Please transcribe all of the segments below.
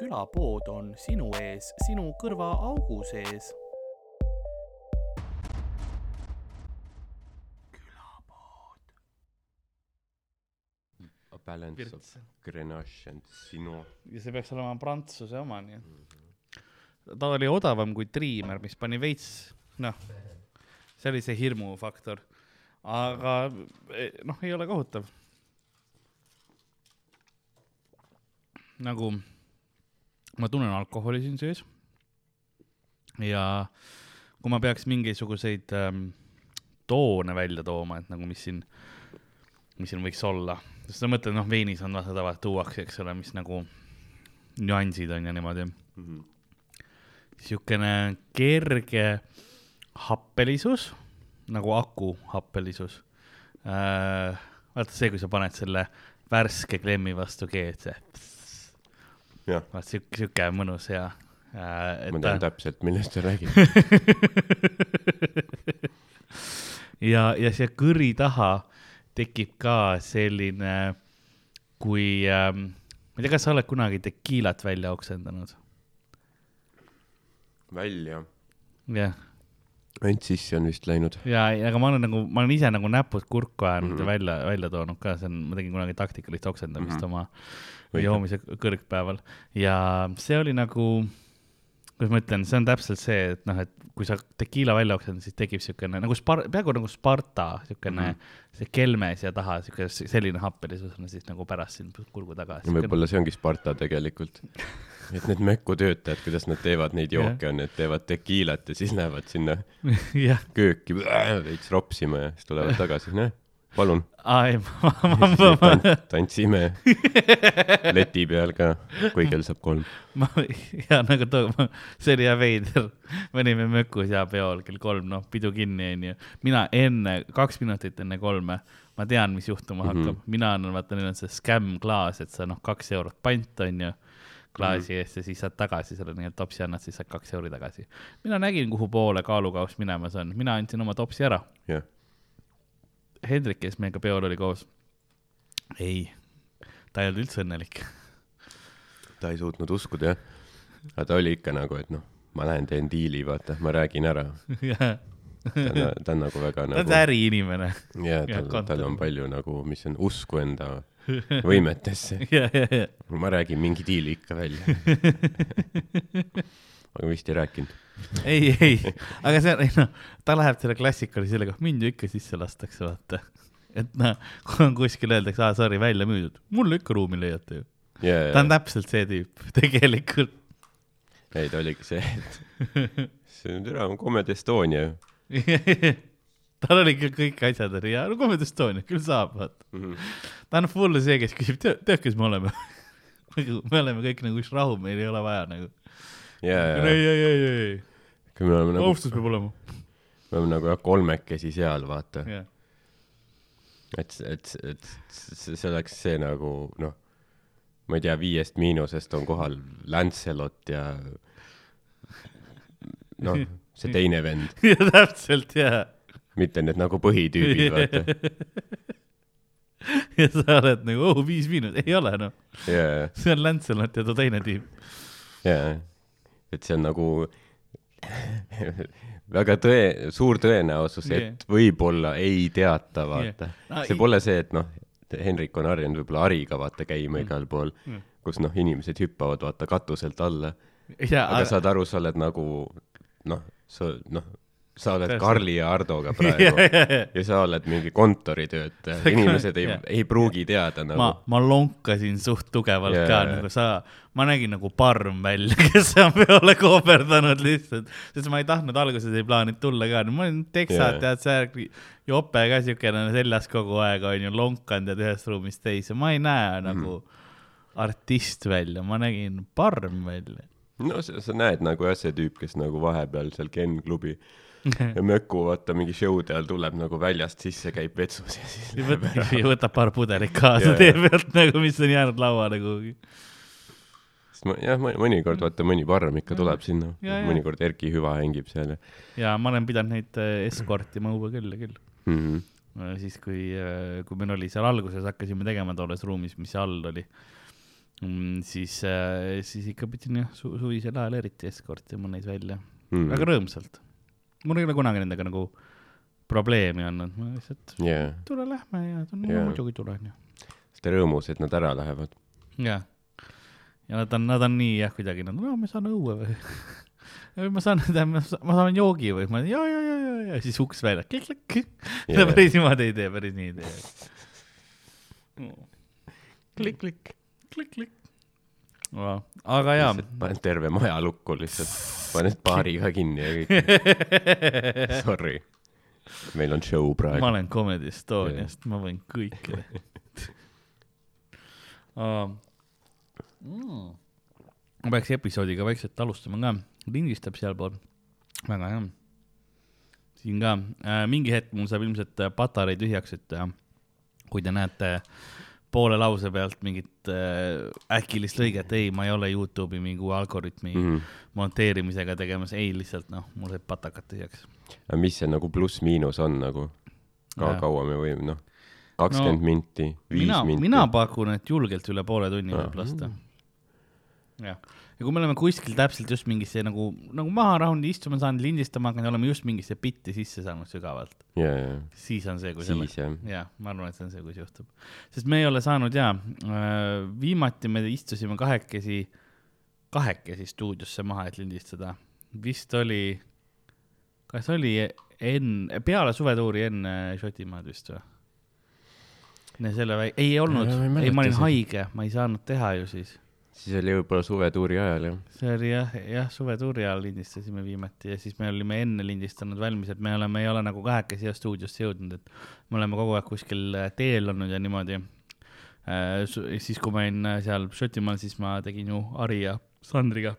külapood on sinu ees, sinu kõrvaaugu sees. Balance Virts. of Grenache and Sino. ja see peaks olema Prantsuse oma, nii et. ta oli odavam kui Dreamer, mis pani veits, noh, see oli see hirmufaktor. aga eh, noh, ei ole kohutav. nagu ma tunnen alkoholi siin sees. ja kui ma peaks mingisuguseid ähm, toone välja tooma, et nagu mis siin, mis siin võiks olla, sest ma mõtlen, noh, veinis on vaata tavaliselt tuuakse, eks ole, mis nagu nüansid on ja niimoodi. niisugune kerge happelisus, nagu aku happelisus äh,. vaata see, kui sa paned selle värske klemmi vastu G-d, see, vaat sihuke, sihuke mõnus ja äh,. ma tean täpselt, millest sa räägid. ja, ja siia kõri taha tekib ka selline, kui ähm,, ma ei tea, kas sa oled kunagi tekiilat välja oksendanud? välja. jah, ainult sisse on vist läinud. ja, aga ma olen nagu, ma olen ise nagu näpud kurku ajanud mm. -hmm. ja välja, välja toonud ka, see on, ma tegin kunagi taktikalist oksendamist mm. -hmm. oma Õige. joomise kõrgpäeval ja see oli nagu, kuidas ma ütlen, see on täpselt see, et noh, et kui sa tekiila välja oksendad, siis tekib siukene nagu spar-, peaaegu nagu Sparta, siukene mm. -hmm. see kelme siia taha, siuke selline happelisus on siis nagu pärast siin kurgu taga. võib-olla see ongi Sparta tegelikult. et need Mökku töötajad, kuidas nad teevad neid jooke, on, et teevad tekiilat ja siis lähevad sinna kööki veits ropsima ja siis tulevad tagasi, noh, palun, tantsime leti peal ka, kui kell saab kolm. ma, ja nagu too, see oli jah veider. me olime Mökus ja peol kell kolm, noh, pidu kinni, onju. mina enne, kaks minutit enne kolme, ma tean, mis juhtuma Mhm. hakkab. mina annan, vaata, neil on see skämm-klaas, et sa noh, kaks eurot pant, onju, klaasi eest ja siis saad tagasi selle nii-öelda topsi annad, siis saad kaks euri tagasi. mina nägin, kuhu poole kaalukauss minemas on, mina andsin oma topsi ära. jah, Hendrik, kes meiega peol oli koos, ei, ta ei olnud üldse õnnelik. ta ei suutnud uskuda jah. aga ta oli ikka nagu, et noh, ma lähen teen diili, vaata, ma räägin ära. ta on, ta on nagu väga ta on nagu, äriinimene jah, tal, tal on palju nagu, mis on usku enda võimetesse. ja, ja, ja, ma räägin mingi diili ikka välja. aga vist ei rääkinud. ei, ei, aga see on, ei noh, ta läheb selle klassikalise sellega, mind ju ikka sisse lastakse, vaata. et noh, kui on kuskil öeldakse, aa, sorry, välja müüdud, mulle ikka ruumi leiate ju. ja, ta on ja, täpselt see tüüp, tegelikult. ei ta oligi see, et see on türa, Comedy Estonia ju tal oli küll kõik asjad oli ja no Comedy Estonia küll saab, vaata. mm. ta on full see, kes küsib, tead, kes me oleme? me oleme kõik nagu üks rahu, meil ei ole vaja nagu. ja, ei, ja, ei, ei, ei, kui me oleme ei, nagu, austus peab olema. me oleme nagu jah, kolmekesi seal, vaata. jah, et, et, et see oleks see nagu noh, ma ei tea, Viiest Miinusest on kohal Lancelot ja noh, see teine vend, ja täpselt ja mitte need nagu põhitüübid, vaata. ja sa oled nagu, oh, viis miinus, ei ole noh, ja, see on Lancelot ja too teine tüüp. ja, et see on nagu väga tõe, suur tõenäosus, et võib-olla ei teata, vaata Yeah. No, see pole see, et noh, Henrik on harjunud võib-olla hariga vaata käima Mm. igal pool Mm., kus noh, inimesed hüppavad vaata katuselt alla, ja, aga saad aru, sa oled nagu noh, sa noh, sa oled Täpselt. Karli ja Hardoga ja, praegu. Ja, ja, ja. Sa oled mingi kontoritöötaja, inimesed ei ei pruugi teada ma nagu,, ma lonkasin suht tugevalt Jaa, ka nagu sa, ma nägin nagu parm välja, kes on peole kooberdanud lihtsalt, sest ma ei tahtnud alguses ei plaaninud tulla ka, ma olin teksad tead see jope ka siukene seljas kogu aeg onju, lonkanud ja ühest ruumist teise, ma ei näe nagu artist välja, ma nägin parm välja. no sa, sa näed nagu jah, see tüüp, kes nagu vahepeal seal Ken klubi ja Möku vaata mingi show'de ajal tuleb nagu väljast sisse, käib vetsus ja siis ja võtab, ära. võtab paar pudelit kaasa tee pealt nagu, mis on jäänud lauale kuhugi. sest ma jah, mõnikord vaata mõni parm ikka tuleb sinna mõnikord Erki Hüva hängib seal ja ja ma olen pidanud neid äh, eskortima õue küll ja küll. mm. -hmm. siis, kui, kui meil oli seal alguses, hakkasime tegema tolles ruumis, mis seal all oli. mm,, siis äh,, siis ikka pidin jah su suvisel ajal eriti eskortima neid välja mm., mm. väga. rõõmsalt. Mul ei ole kunagi nendega nagu probleemi olnud, ma lihtsalt jaa, tule lähme ja Jaa. yeah. muidugi tulen ja, ta rõõmus, et nad ära lähevad. ja, ja nad on, nad on nii jah, kuidagi nad, no ma saan õue või ma saan, ma saan joogi või ma ja, ja, ja, ja, ja siis uks välja, klikk-klikk, Jaa. päris niimoodi ei tee, päris nii ei tee. klikk-klikk. klikk-klikk. Aga jaa, paned terve maja lukku lihtsalt, paned baariga kinni ja kõik, sorry. meil on show ma praegu. olen Comedy Estoniast, ma võin kõike uh,. Mm. ma peaks episoodiga vaikselt alustama ka, lindistab sealpool, väga hea. siin ka äh,, mingi hetk mul saab ilmselt äh, patarei tühjaks, et äh, kui te näete poole lause pealt mingit äh, äkilist lõiget, ei, ma ei ole Youtube'i mingi uue algoritmi mm. Mhm. monteerimisega tegemas, ei lihtsalt noh, mul said patakad tühjaks. aga mis see nagu pluss-miinus on nagu? ka kaua me võime, noh, kakskümmend No, minti, viis minti. mina pakun, et julgelt üle poole tunni võib lasta. jah, ja kui me oleme kuskil täpselt just mingisse nagu, nagu maha rahunud istuma saanud, lindistama hakanud ja oleme just mingisse bitti sisse saanud sügavalt, ja, ja, siis on see, kui siis jah. jah, ma arvan, et see on see, kus juhtub. sest me ei ole saanud jaa, viimati me istusime kahekesi, kahekesi stuudiosse maha, et lindistada. vist oli, kas oli enne, peale suvetuuri enne Šotimaad vist või? selle väi-, ei olnud ei, ma olin haige, ma ei saanud teha ju siis. Siis oli võib-olla suvetuuri ajal jah. see oli jah, jah, suvetuuri ajal lindistasime viimati ja siis me olime enne lindistanud valmis, et me oleme, ei ole nagu kahekesi siia stuudiosse jõudnud, et me oleme kogu aeg kuskil äh, teel olnud ja niimoodi. siis, kui ma olin äh, seal Šotimaal, siis ma tegin ju Ari ja Sandriga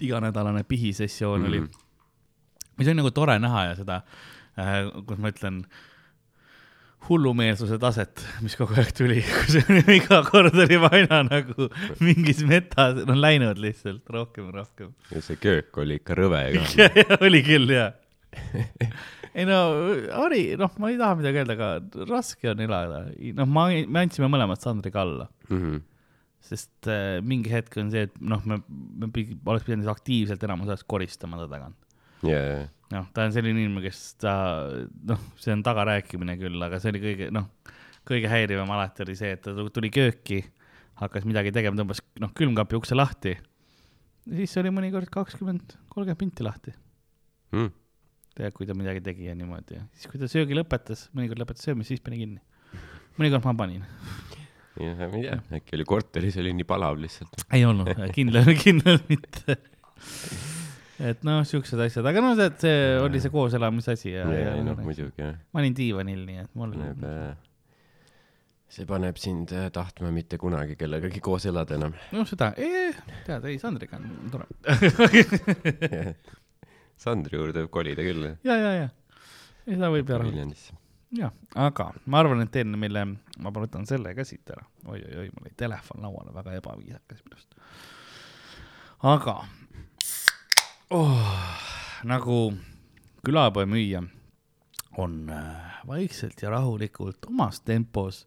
iganädalane pihisessioon mm -hmm. oli Mhm. mis on nagu tore näha ja seda, kus ma ütlen, hullumeelsuse taset, mis kogu aeg tuli, kus iga kord oli aina nagu mingis metas, no läinud lihtsalt rohkem ja rohkem. ja see köök oli ikka rõve ka. oli küll, jaa. ei no, Ari, noh, ma ei taha midagi öelda, aga raske on elada, noh, ma, me andsime mõlemad Sandriga alla, Mhm. sest äh, mingi hetk on see, et noh, me, me pidi, oleks pidanud aktiivselt enamus ajast koristama ta tagant. ja, noh, ta on selline inimene, kes ta, noh, see on tagarääkimine küll, aga see oli kõige, noh, kõige häirivam alati oli see, et ta tuli kööki, hakkas midagi tegema, tõmbas, noh, külmkapi ukse lahti. siis oli mõnikord kakskümmend, kolmkümmend minti lahti, mm.. tead, kui ta midagi tegi ja niimoodi ja siis, kui ta söögi lõpetas, mõnikord lõpetas söömise, siis pani kinni. mõnikord ma panin. ja ma ei tea, äkki oli korteris oli nii palav lihtsalt. ei olnud, kindlalt, kindlalt mitte. Et noh, siuksed asjad, aga no see, see oli see kooselamise asi ja, ja, ja, ja noh, muidugi jah. ma olin diivanil, nii et mul paneb, see paneb sind äh, tahtma mitte kunagi kellegagi koos elada enam. noh, seda, tead, ei Sandriga on tore. Sandri juurde võib kolida küll, ja, ja, ja, ja seda võib ära, Viljandisse. ja, aga ma arvan, et teen meile, ma võtan selle ka siit ära oi,. oi-oi-oi, mul oli telefon lauale, väga ebaviisakas minu arust. aga oh, nagu külapoe müüja on äh, vaikselt ja rahulikult omas tempos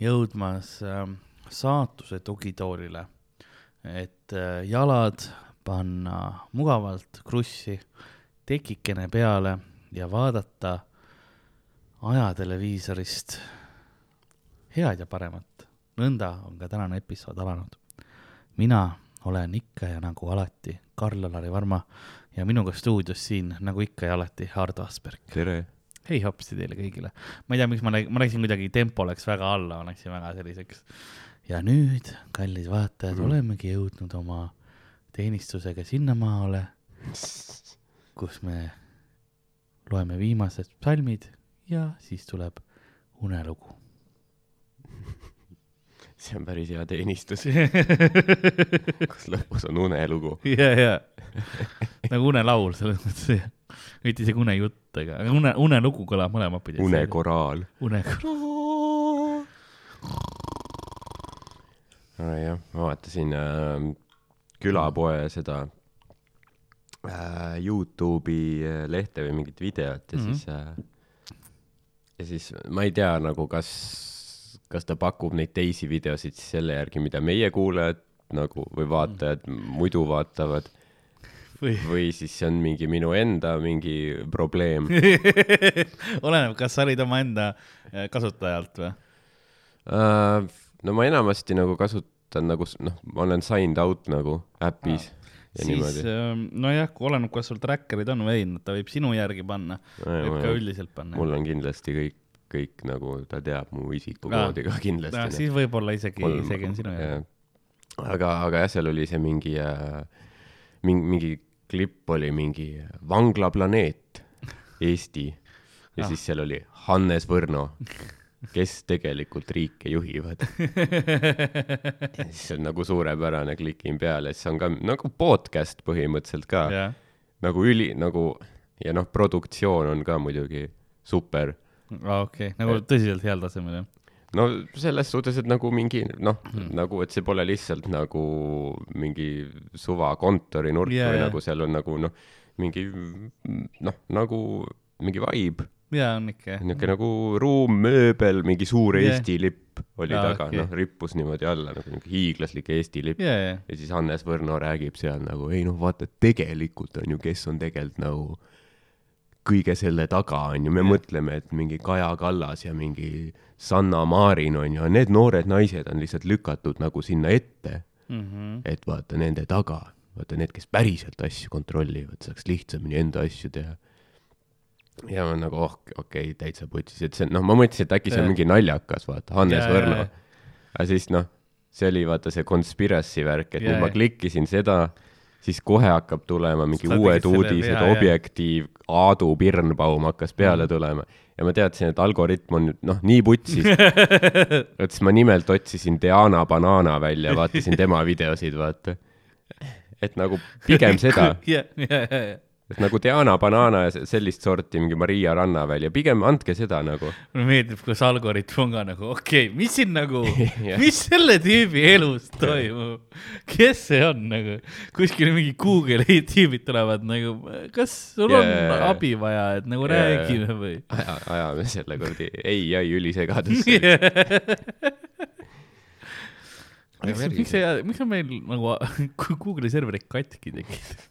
jõudmas äh, saatuse tugitoolile, et äh, jalad panna mugavalt krussi, tekikene peale ja vaadata ajateleviisorist head ja paremat. nõnda on ka tänane episood alanud. mina olen ikka ja nagu alati Karl-Alari Varma ja minuga stuudios siin nagu ikka ja alati Hardo Asperg. tere. hei hopsti teile kõigile. ma ei tea, miks ma läksin, ma läksin kuidagi, tempo läks väga alla, ma läksin väga selliseks. ja nüüd, kallid vaatajad mm, olemegi jõudnud oma teenistusega sinnamaale, kus me loeme viimased psalmid ja siis tuleb unelugu. See on päris hea teenistus, kus lõpus on unelugu. ja, ja nagu unelaul selles mõttes, mitte isegi unejutt, aga une, unelugu kõlab mõlemat pidi. unekoraal. unekoraal. jah, ma vaatasin äh, külapoe seda äh, Youtube'i äh, lehte või mingit videot ja mm. -hmm. siis äh, ja siis ma ei tea nagu kas, kas ta pakub neid teisi videosid siis selle järgi, mida meie kuulajad nagu või vaatajad muidu vaatavad või või siis see on mingi minu enda mingi probleem oleneb, kas sa olid omaenda äh, kasutajalt või? uh,. no ma enamasti nagu kasutan nagu noh, ma olen signed out nagu äpis ja siis ähm, nojah, oleneb, kas sul tracker'id on või ei, ta võib sinu järgi panna, võib ka üldiselt panna. mul on kindlasti kõik, kõik nagu ta teab mu isikukoodi ka kindlasti noh. siis võib-olla isegi, isegi on sinu jah. aga, aga jah, seal oli see mingi äh,, mingi, mingi klipp oli mingi vanglaplaneet Eesti ja Ah. siis seal oli Hannes Võrno, kes tegelikult riike juhivad. siis see on nagu suurepärane, klikin peale, siis on ka nagu podcast põhimõtteliselt ka jah, nagu üli nagu ja noh, produktsioon on ka muidugi super okei, nagu tõsiselt heal tasemel jah. no selles suhtes, et nagu mingi noh Hmm. mm., nagu, et see pole lihtsalt nagu mingi suva kontorinurk Jaa, yeah, või jaa. nagu seal on nagu noh, mingi noh, nagu mingi vibe, ja on ikka jah. niisugune nagu ruum, mööbel, mingi suur Jaa. yeah. Eesti lipp oli Aa, yeah, taga okay., noh, rippus niimoodi alla nagu niisugune hiiglaslik Eesti lipp ja, ja, ja siis Hannes Võrno räägib seal nagu ei noh, vaata tegelikult on ju, kes on tegelikult nagu kõige selle taga on ju, me yeah. mõtleme, et mingi Kaja Kallas ja mingi Sanna Marin on ju, need noored naised on lihtsalt lükatud nagu sinna ette, Mhm. et vaata nende taga, vaata need, kes päriselt asju kontrollivad, saaks lihtsamini enda asju teha. ja ma nagu oh, okei okay,, täitsa putsis, et see noh, ma mõtlesin, et äkki see on mingi naljakas, vaata, Hannes Võrno aga siis noh, see oli vaata see conspiracy värk, et Jaa, nüüd ma jaa. klikkisin seda, siis kohe hakkab tulema mingi Sa uued uudised. Objektiiv, Aadu Pirnbaum hakkas peale tulema ja ma teadsin, et algoritm on nüüd noh, nii putsis, et siis ma nimelt otsisin Diana Banana välja, vaatasin tema videosid, vaata. et nagu pigem seda, ja, ja, ja. Et nagu Diana Banana ja se- sellist sorti mingi Maria Rannaväli ja pigem andke seda nagu. mulle meeldib, kus algoritm on ka nagu, okei okay,, mis siin nagu Jah. mis selle tüübi elus toimub? kes see on nagu? kuskil mingi Google'i tüübid tulevad nagu, kas sul Jaa, on jaa. abi vaja, et nagu jaa. räägime või? aja, ajame selle kuradi ei, ei ülisegadusse. miks, miks see, miks on meil nagu Google'i serverid katki tekkinud?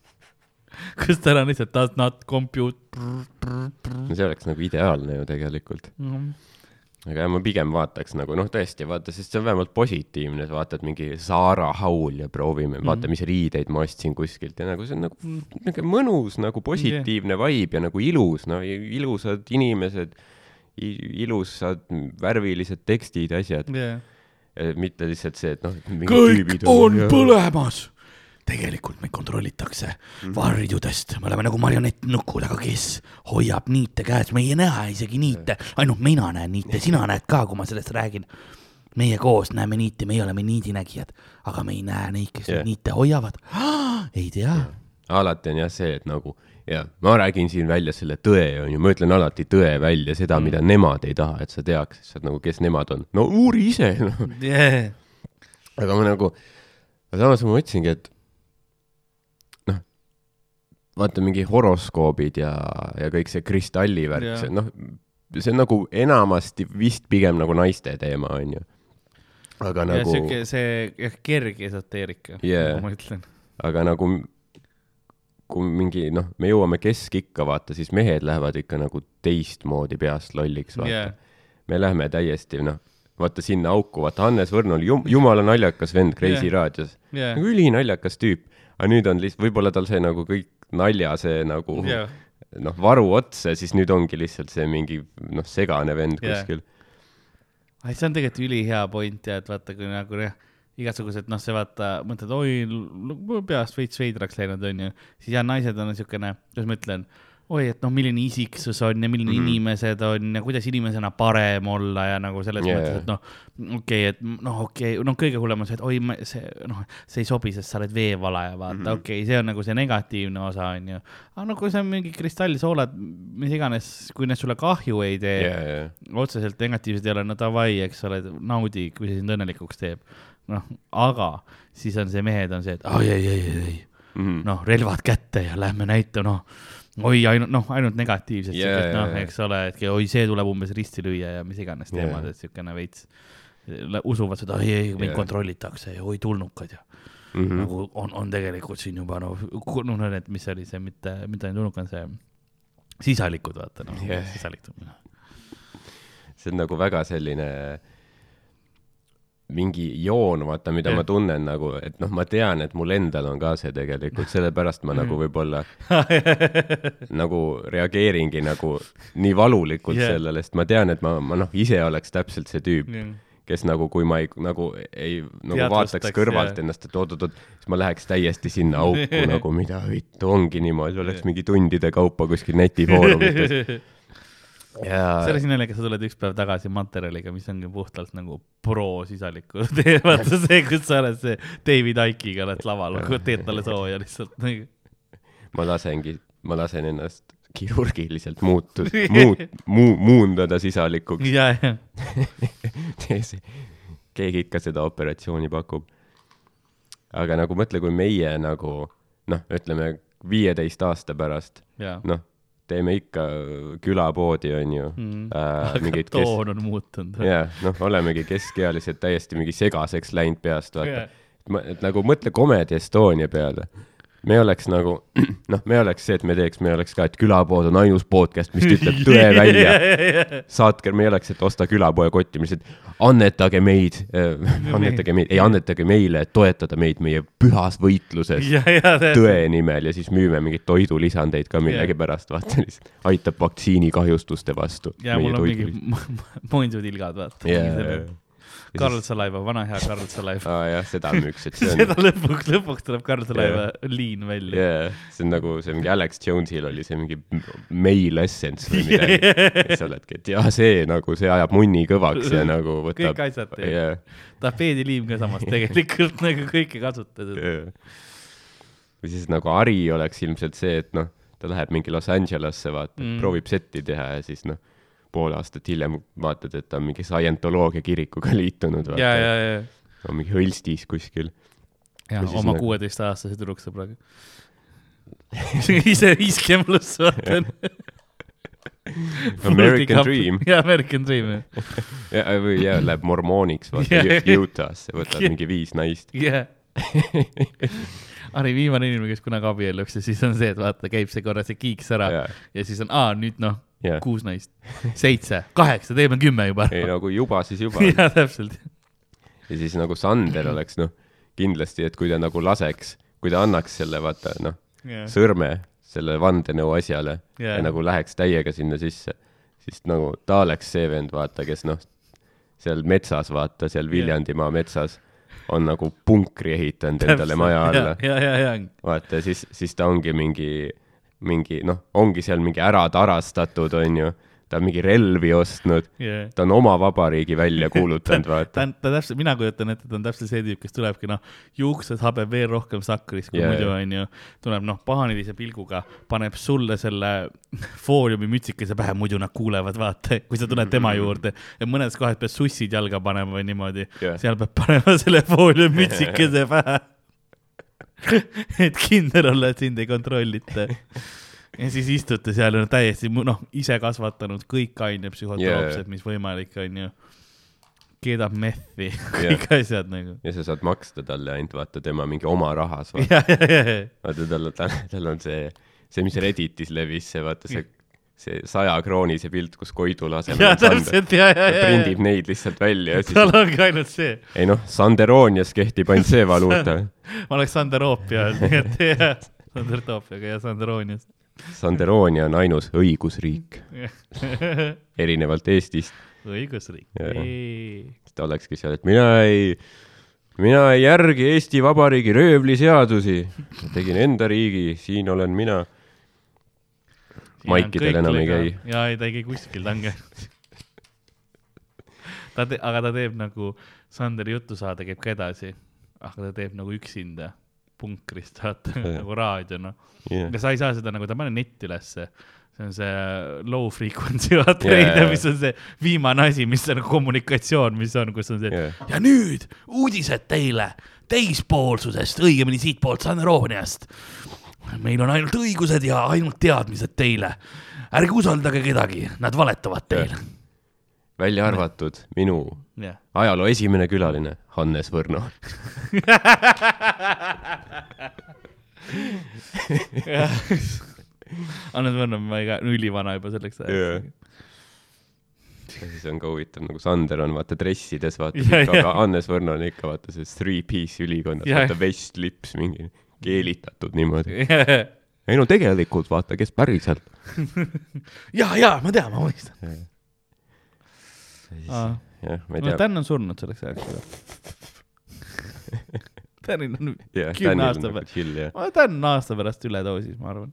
Kas tal on lihtsalt does not compute? no see oleks nagu ideaalne ju tegelikult. aga jah, ma pigem vaataks nagu noh, tõesti vaata, sest see on vähemalt positiivne, sa vaatad mingi Saara Haul ja proovime mm, -hmm. vaata, mis riideid ma ostsin kuskilt ja nagu see on nagu niisugune mõnus nagu positiivne vibe ja nagu ilus, no ilusad inimesed, ilusad värvilised tekstid, asjad, jah. mitte lihtsalt see, et noh, kõik on põlemas. Tegelikult meid kontrollitakse Mhm. varjudest, me oleme nagu marionettnukud, aga kes hoiab niite käes, me ei näe isegi niite, ainult mina näen niite, sina näed ka, kui ma sellest räägin. meie koos näeme niite, meie oleme niidinägijad, aga me ei näe neid, kes yeah. niite hoiavad. ei tea. alati on jah see, et nagu ja ma räägin siin välja selle tõe, onju, ma ütlen alati tõe välja, seda, mida nemad ei taha, et sa teaks, sa nagu, kes nemad on. no uuri ise, noh. Yeah. aga ma nagu, samas ma mõtlesingi, et vaata mingi horoskoobid ja, ja kõik see kristallivärk Jaa., see noh, see on nagu enamasti vist pigem nagu naiste teema, onju. aga ja nagu, siuke see kerge esoteerika Yeah. ma ütlen. aga nagu kui mingi noh, me jõuame keskikka, vaata, siis mehed lähevad ikka nagu teistmoodi peast lolliks, vaata jah, me lähme täiesti noh, vaata sinna auku, vaata Hannes Võrno oli jum, jumala naljakas vend Kreisi Jah. raadios, jah, nagu ülinaljakas tüüp, aga nüüd on lihtsalt, võib-olla tal sai nagu kõik nalja see nagu jah. noh, varu otsa ja siis nüüd ongi lihtsalt see mingi noh, segane vend Jah. kuskil. ai, see on tegelikult ülihea point ja et vaata, kui nagu jah, igasugused noh, see vaata, mõtled, oi, peast veits veidraks läinud onju, siis jah, naised on siukene, kuidas ma ütlen, oi, et noh, milline isiksus on ja milline mm. -hmm. inimesed on ja kuidas inimesena parem olla ja nagu selles yeah. mõttes, et noh, okei okay,, et noh, okei okay,, noh, kõige hullem on see, et oi, see noh, see ei sobi, sest sa oled veevalaja, vaata mm. -hmm., okei okay,, see on nagu see negatiivne osa onju. aga no kui see on mingi kristallsoolad, mis iganes, kui need sulle kahju ei tee ja, ja, otseselt negatiivsed ei ole, no davai, eks ole, naudi, kui see sind õnnelikuks teeb. noh, aga siis on see, mehed on see, et ai, ei, ei, ei, ei, Mhm. noh, relvad kätte ja lähme näita, noh, oi, ainult, noh, ainult negatiivset yeah,, jaa, noh, jaa. eks ole, et oi, see tuleb umbes risti lüüa ja mis iganes teemad, et siukene veits, usuvad seda, ei, ei, Jaa. kontrollitakse ja oi tulnukad ja mm -hmm. nagu on, on tegelikult siin juba noh, noh need, mis oli see, mitte, mitte ainult tulnukad, see sisalikud, vaata noh Jah. sisalikud. see on nagu väga selline mingi joon, vaata, mida Jah. ma tunnen nagu, et noh, ma tean, et mul endal on ka see tegelikult, sellepärast ma Mm. nagu võib-olla nagu reageeringi nagu nii valulikult yeah. sellele, sest ma tean, et ma, ma noh, ise oleks täpselt see tüüp, kes nagu, kui ma ei, nagu ei, nagu Teadvustaks, vaataks kõrvalt jah. ennast, et oot-oot-oot, siis ma läheks täiesti sinna auku nagu mida vittu ongi niimoodi, oleks mingi tundide kaupa kuskil netifoorumites ja see oli siin naljakas, sa tuled üks päev tagasi materjaliga, mis ongi puhtalt nagu pro-sisaliku, vaata see, kus sa oled see David Ike'iga oled laval, teed talle sooja lihtsalt nagu. ma lasengi, ma lasen ennast kirurgiliselt muutu-, muut-, muu-, muundada sisalikuks. ja, ja, keegi ikka seda operatsiooni pakub. aga nagu mõtle, kui meie nagu noh, ütleme viieteist aasta pärast, ja. noh, teeme ikka külapoodi, onju Mm. äh,. aga mingid kes-, toon on muutunud. jah, noh, olemegi keskealised täiesti mingi segaseks läinud peast, vaata Jah.. et nagu mõtle Comedy Estonia peale. Me oleks nagu, noh, me oleks see, et me teeks, me oleks ka, et külapood on ainus podcast, mis ütleb tõe välja. saatke, me oleks, et osta külapoe kotti, me lihtsalt annetage meid äh, annetage meid, ei annetage meile, et toetada meid meie pühas võitluses ja, ja, tõe nimel ja siis müüme mingeid toidulisandeid ka millegipärast, vaata lihtsalt aitab vaktsiinikahjustuste vastu. ja mul on mingi muinsutilgad, vaata yeah.. Karl Salaiva, vana hea Karl Salaiva. aa jah, seda müüks, et see on seda lõpuks, lõpuks tuleb Karl Salaiva liin välja. yeah., see on nagu see mingi Alex Jonesil oli see mingi male essence või midagi. sa oledki, et jaa, see nagu, see ajab munni kõvaks ja nagu võtab kõik asjad yeah,. tapeediliim ka samas tegelikult nagu kõike kasutades. yeah. või siis nagu Ari oleks ilmselt see, et noh, ta läheb mingi Los Angelesse, vaata mm., proovib setti teha ja siis noh, pool aastat hiljem vaatad, et ta on mingi Scientoloogia kirikuga liitunud, ja, ja, ja, on mingi hõlstis kuskil. ja oma nagu- kuueteistaastase tüdruksõbraga. ise viiskümmend pluss vaatan. American Dream. jaa, American Dream, jah. ja, või ja läheb mormooniks, vaata yeah. Utah'sse, võtab Jah. mingi viis naist. jah. Harri viimane inimene, kes kunagi abielluks ja siis on see, et vaata, käib see korra see kiiks ära Jaa. ja siis on, aa, nüüd noh, Jah. kuus naist, seitse, kaheksa, teeme kümme juba. ei no kui juba, siis juba. jaa, täpselt. ja siis nagu Sander oleks noh, kindlasti, et kui ta nagu laseks, kui ta annaks selle vaata noh, sõrme selle vandenõu asjale yeah. ja nagu läheks täiega sinna sisse, siis nagu ta oleks see vend, vaata, kes noh, seal metsas, vaata seal Viljandimaa metsas on nagu punkri ehitanud endale maja alla. vaata, siis, siis ta ongi mingi, mingi noh, ongi seal mingi ära tarastatud, onju. ta on mingi relvi ostnud, ja. ta on oma vabariigi välja kuulutanud, ta vaata. on, ta täpselt, mina kujutan ette, ta on täpselt see tüüp, kes tulebki noh, juuksed habeb veel rohkem sakris kui yeah, muidu onju. tuleb noh, pahanilise pilguga, paneb sulle selle fooliumi mütsikese pähe, muidu nad kuulevad, vaata, kui sa tuled tema juurde ja mõnes kohas pead sussid jalga panema või niimoodi Jah. seal peab panema selle fooliumi mütsikese pähe. et kindel olla, et sind ei kontrollita. ja siis istute seal ja täiesti noh, ise kasvatanud kõik ainepsühhotroopsed, mis võimalik onju. keedab mehhi, kõik asjad nagu. ja sa saad maksta talle ainult vaata tema mingi oma rahas, vaata tal, tal, tal on see, see, mis Redditis levis, see vaata see, see saja kroonise pilt, kus Koidu asemel ja täpselt ja, ja, ja, ja prindib. neid lihtsalt välja ja tal ongi ainult see, ei noh, Sanderonias kehtib ainult see valuuta. ma oleks Sanderoopia nii et jah, Sandertoopiaga ja Sanderoniast. Sanderonia on ainus õigusriik, erinevalt Eestist. õigusriik. Ta olekski seal, et mina ei, mina ei järgi Eesti Vabariigi röövliseadusi. tegin enda riigi, siin olen mina. Maikidel enam ei käi. ja ei, ta ei käi kuskil, ta on käinud. ta te-, aga ta teeb nagu, Sanderi jutusaade käib ka edasi, aga ta teeb nagu üksinda punkrist, Jah. nagu raadio, noh. Yeah. aga sa ei saa seda nagu, ta paneb netti ülesse. see on see low frequency vaata Jaa, jaa,, mis on see viimane asi, mis on kommunikatsioon, mis on, kus on see Jaa. ja nüüd uudised teile teispoolsusest, õigemini siitpoolt Sanderooniast. Meil on ainult õigused ja ainult teadmised teile. ärge usaldage kedagi, nad valetavad teile. välja arvatud minu jah. ajaloo esimene külaline, Hannes Võrno. Hannes Võrno ma iga, ülivana juba selleks ajaks. ja siis on ka huvitav, nagu Sander on vaata dressides, vaata aga Hannes Võrno on ikka vaata see three-piece ülikonnas, vaata vest, lips, mingi keelitatud niimoodi. ei no tegelikult vaata, kes päriselt. ja, ja ma tean, ma mõistan. jah, ma ei no tea, Dan on surnud selleks ajaks. Danil on, kümne aasta nagu pärast. Dan on aasta pärast üledoosis, ma arvan.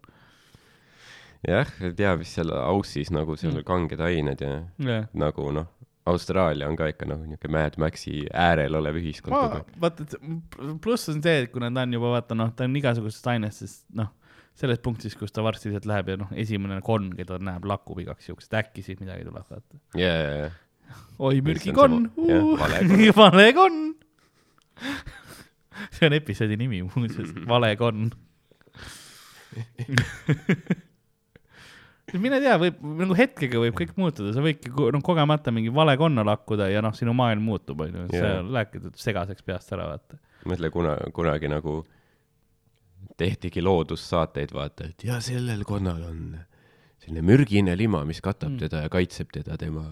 jah, ei tea, mis seal Aussis nagu seal Mm. kanged ained ja jah. nagu noh, Austraalia on ka ikka nagu niuke Mad Maxi äärel olev ühiskond kogu aeg. vaata, et pluss on see, et kuna ta on juba vaata noh, ta on igasugustest ainestest noh, selles punktis, kus ta varsti sealt läheb ja noh, esimene konn, keda ta näeb, lakub igaks juhuks, et äkki siit midagi tuleb, vaata. ja, ja, ja, oi, mürgikonn valekonn. see on episoodi nimi muuseas, valekonn. mine tea, võib nagu hetkega võib kõik muutuda, sa võidki noh, kogemata mingi vale konna lakkuda ja noh, sinu maailm muutub, onju, see Jaa. lähebki segaseks peast ära, vaata. mõtle kuna, kunagi nagu tehtigi loodussaateid, vaata, et ja sellel konnal on selline mürgine lima, mis katab Mm. teda ja kaitseb teda tema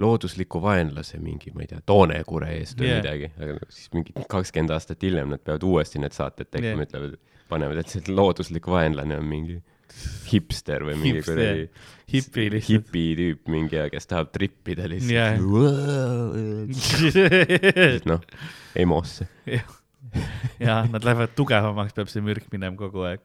loodusliku vaenlase mingi, ma ei tea, toonekure eest või Yeah. midagi, aga nagu siis mingi kakskümmend aastat hiljem nad peavad uuesti need saated tegema yeah., ütlevad, panevad, et see looduslik vaenlane on mingi hipster või mingi kuradi hipi lihtsalt. hipi tüüp mingi ja kes tahab trippida lihtsalt. noh, EMO-sse. ja nad lähevad tugevamaks, peab see mürk minema kogu aeg.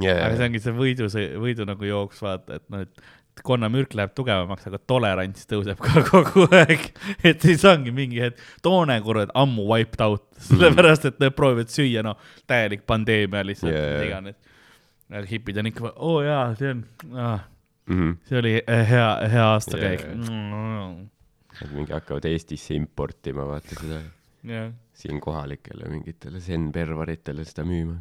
aga see ongi see võidu, see võidu nagu jooks, vaata, et noh, et et konnamürk läheb tugevamaks, aga tolerants tõuseb ka kogu aeg. et siis ongi mingi hetk, toonekured ammu wiped out, sellepärast et nad proovivad süüa, noh, täielik pandeemia lihtsalt yeah., iganes. Hipid on ikka, oo oh, jaa, see on ah,, Mhm. see oli eh, hea, hea aastakäik Jaa, et mingi hakkavad Eestisse importima, vaata seda jah, siin kohalikele mingitele zen-pervaritele seda müüma.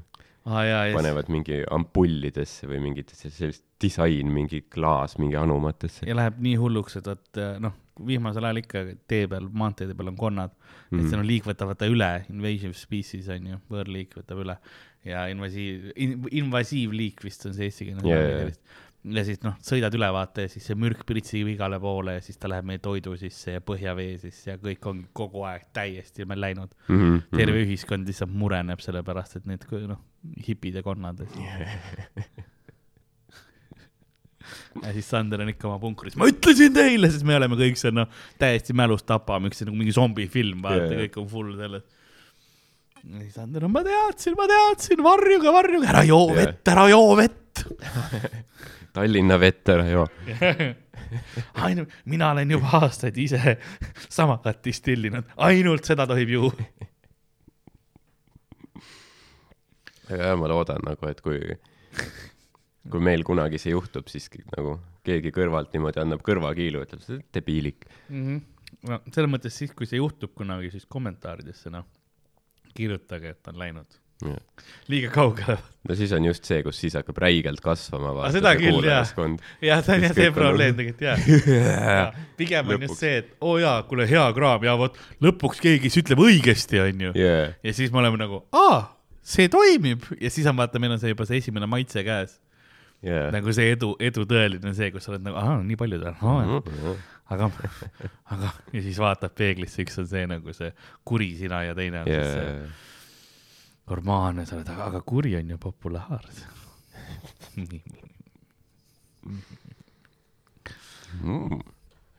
jaa, ja panevad mingi ampullidesse või mingitesse sellist disain, mingi klaas mingi anumatesse. ja läheb nii hulluks, et vot noh, vihmasel ajal ikka tee peal, maanteede peal on konnad mm, -hmm. et Mhm. seal on liik võtab vaata üle, invasive species on ju, võõrliik võtab üle ja invasiiv in,, invasiivliik vist on see sõna jaa, vist. ja siis noh, sõidad üle vaata ja siis see mürk pritsib igale poole ja siis ta läheb meie toidu sisse ja põhjavee sisse ja kõik on kogu aeg täiesti meil läinud. Mhm, terve ühiskond lihtsalt mureneb sellepärast, et need noh, hipid ja konnad. ja siis Sander on ikka oma punkris, ma ütlesin teile, sest me oleme kõik seal noh, täiesti mälust tapame, üks nagu mingi zombifilm, vaata yeah., kõik on full selles. Ja siis Sander on, ma teadsin, ma teadsin, varjuge, varjuge, ära joo vett, ära joo vett. Tallinna vett ära joo. ainult, mina olen juba aastaid ise samakat distillinud, ainult seda tohib juua. jah, ma loodan nagu, et kui, kui meil kunagi see juhtub, siis nagu keegi kõrvalt niimoodi annab kõrvakiilu, ütleb, sa oled debiilik. mm. -hmm. no selles mõttes siis, kui see juhtub kunagi, siis kommentaaridesse noh, kirjutage, et on läinud liiga kaugele. no siis on just see, kus siis hakkab räigelt kasvama. Aga seda küll, jah. jah, see on jah see on probleem nagu- tegelikult jah. pigem on Lõpuks. just see, et oo oh jaa, kuule hea kraam ja vot lõpuks keegi siis ütleb õigesti, onju. jaa, ja siis me oleme nagu, aa, see toimib ja siis on vaata, meil on see juba see esimene maitse käes. jaa. nagu see edu, edu tõeline see, kus sa oled nagu, ahah, nii palju ta on, aga, aga ja siis vaatad peeglisse, üks on see nagu see kuri sina ja teine on siis see normaalne, sa oled, aga kuri on ju populaarne. Mm.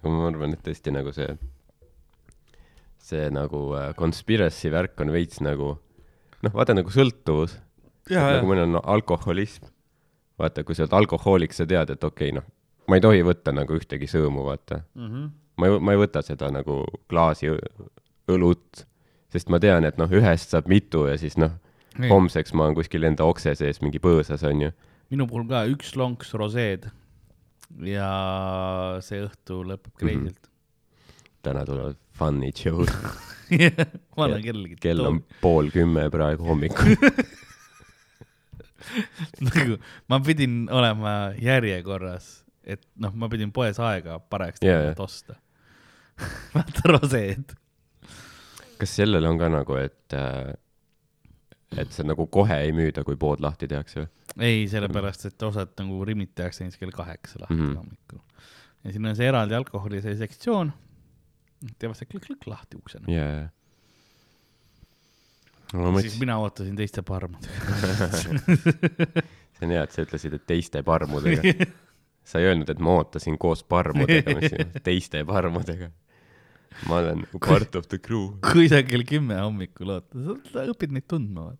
ma arvan, et tõesti nagu see, see nagu äh, conspiracy värk on veits nagu noh, vaata nagu sõltuvus, nagu mõnel on alkoholism. vaata, kui sa oled alkohoolik, sa tead, et okei okay,, noh, ma ei tohi võtta nagu ühtegi sõõmu, vaata. ma ei, ma ei võta seda nagu klaasi õlut, sest ma tean, et noh, ühest saab mitu ja siis noh, homseks ma olen kuskil enda okse sees mingi põõsas, onju. minu puhul ka üks lonks roseed ja see õhtu lõpeb kreisilt. täna tulevad fun'id show'd, ma olen kellelegi. kell on pool kümme praegu hommikul. nagu ma pidin olema järjekorras et noh, ma pidin poes aega parajaks tegema yeah., et osta. vaata roseed. kas sellel on ka nagu, et äh, et see nagu kohe ei müüda, kui pood lahti tehakse või? ei, sellepärast, et osad nagu rimmid tehakse näiteks kell kaheksa lahti mm. -hmm. hommikul. ja siin on see eraldi alkoholi see sektsioon, teevad see klõk-klõk lahti uksena yeah.. jaa. ma siis mina ootasin teiste parmudega. see on hea, et sa ütlesid, et teiste parmudega. sa ei öelnud, et ma ootasin koos parmudega, mis teiste parmudega. ma olen part of the crew. kui sa kell kümme hommikul ootad, sa õpid neid tundma.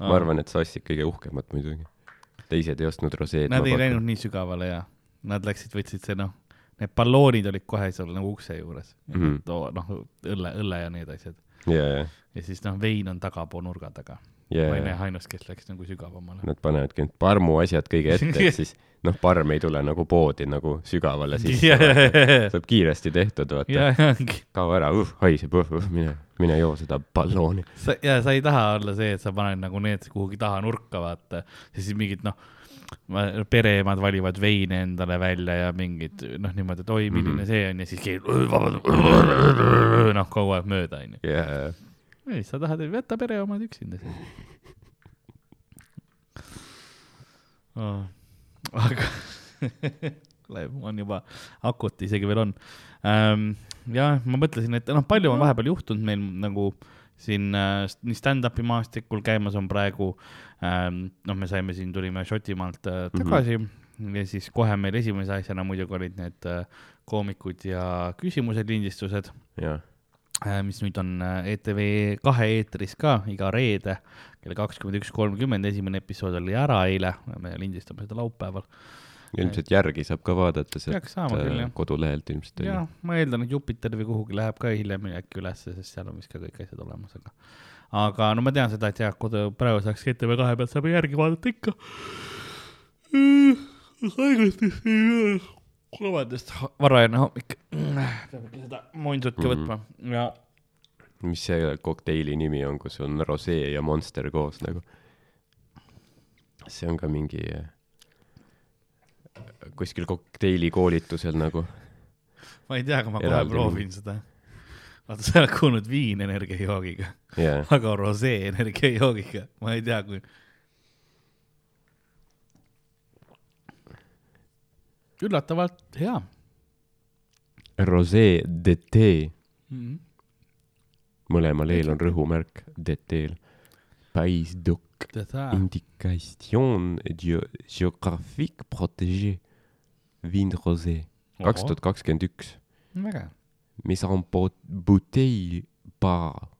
ma arvan, et sa ostsid kõige uhkemat muidugi. teised ei ostnud roseed. Nad ei läinud nii sügavale ja nad läksid, võtsid see noh, need balloonid olid kohe seal nagu ukse juures mm. -hmm.. noh, õlle, õlle ja need asjad. ja, ja, ja siis noh, vein on tagapool nurga taga. ja, ma ei näe ja ainus, kes läks nagu sügavamale. nad panevadki need parmu asjad kõige ette, et siis noh, parm ei tule nagu poodi nagu sügavale sisse. saab kiiresti tehtud, vaata. ongi. kao ära, uh, haiseb, uh, uh, mine, mine joo seda ballooni. sa, ja sa ei taha olla see, et sa paned nagu need kuhugi taha nurka, vaata. siis mingid noh, pereemad valivad veine endale välja ja mingid noh, niimoodi, et oi, milline mm. -hmm. see on ja siis keegi noh, kogu aeg mööda onju. ja, ei, sa tahad, jäta pere omad üksinda siis oh.. aga on juba akut isegi veel on ähm,. jah, ma mõtlesin, et noh, palju on vahepeal juhtunud meil nagu siin äh, nii stand-up'i maastikul käimas on praegu ähm,. noh, me saime siin, tulime Šotimaalt äh, tagasi mm -hmm. ja siis kohe meil esimese asjana muidugi olid need äh, koomikud ja küsimused, lindistused ja, Äh, mis nüüd on äh, ETV kahe eetris ka iga reede kell kakskümmend üks kolmkümmend, esimene episood oli ära eile, me lindistame seda laupäeval. ilmselt järgi saab ka vaadata sealt jah. äh, kodulehelt ilmselt. ja ma eeldan, et Jupiter või kuhugi läheb ka hiljem äkki ülesse, sest seal on vist ka kõik asjad olemas, aga aga no ma tean seda, et jah, kodu, praegu saaks ETV kahe pealt saab järgi vaadata ikka. vabandust, varajane hommik. peab ikka seda muinsutki Mhm. võtma ja mis see kokteili nimi on, kus on rosee ja monster koos nagu? see on ka mingi äh, kuskil kokteilikoolitusel nagu. ma ei tea, aga ma kohe Eraldi proovin seda. vaata, sa oled kuulnud viin energiajoogiga, jaa, aga rosee energiajoogiga, ma ei tea, kui. Üllatavalt hea rosee DT, mm. -hmm. mõlemal eel on rõhumärk DT-l. Pais doc seda, indication geo- géographique protégée. Vin rosé, kaks tuhat kakskümmend üks. väga hea. mis en pot- bouteille par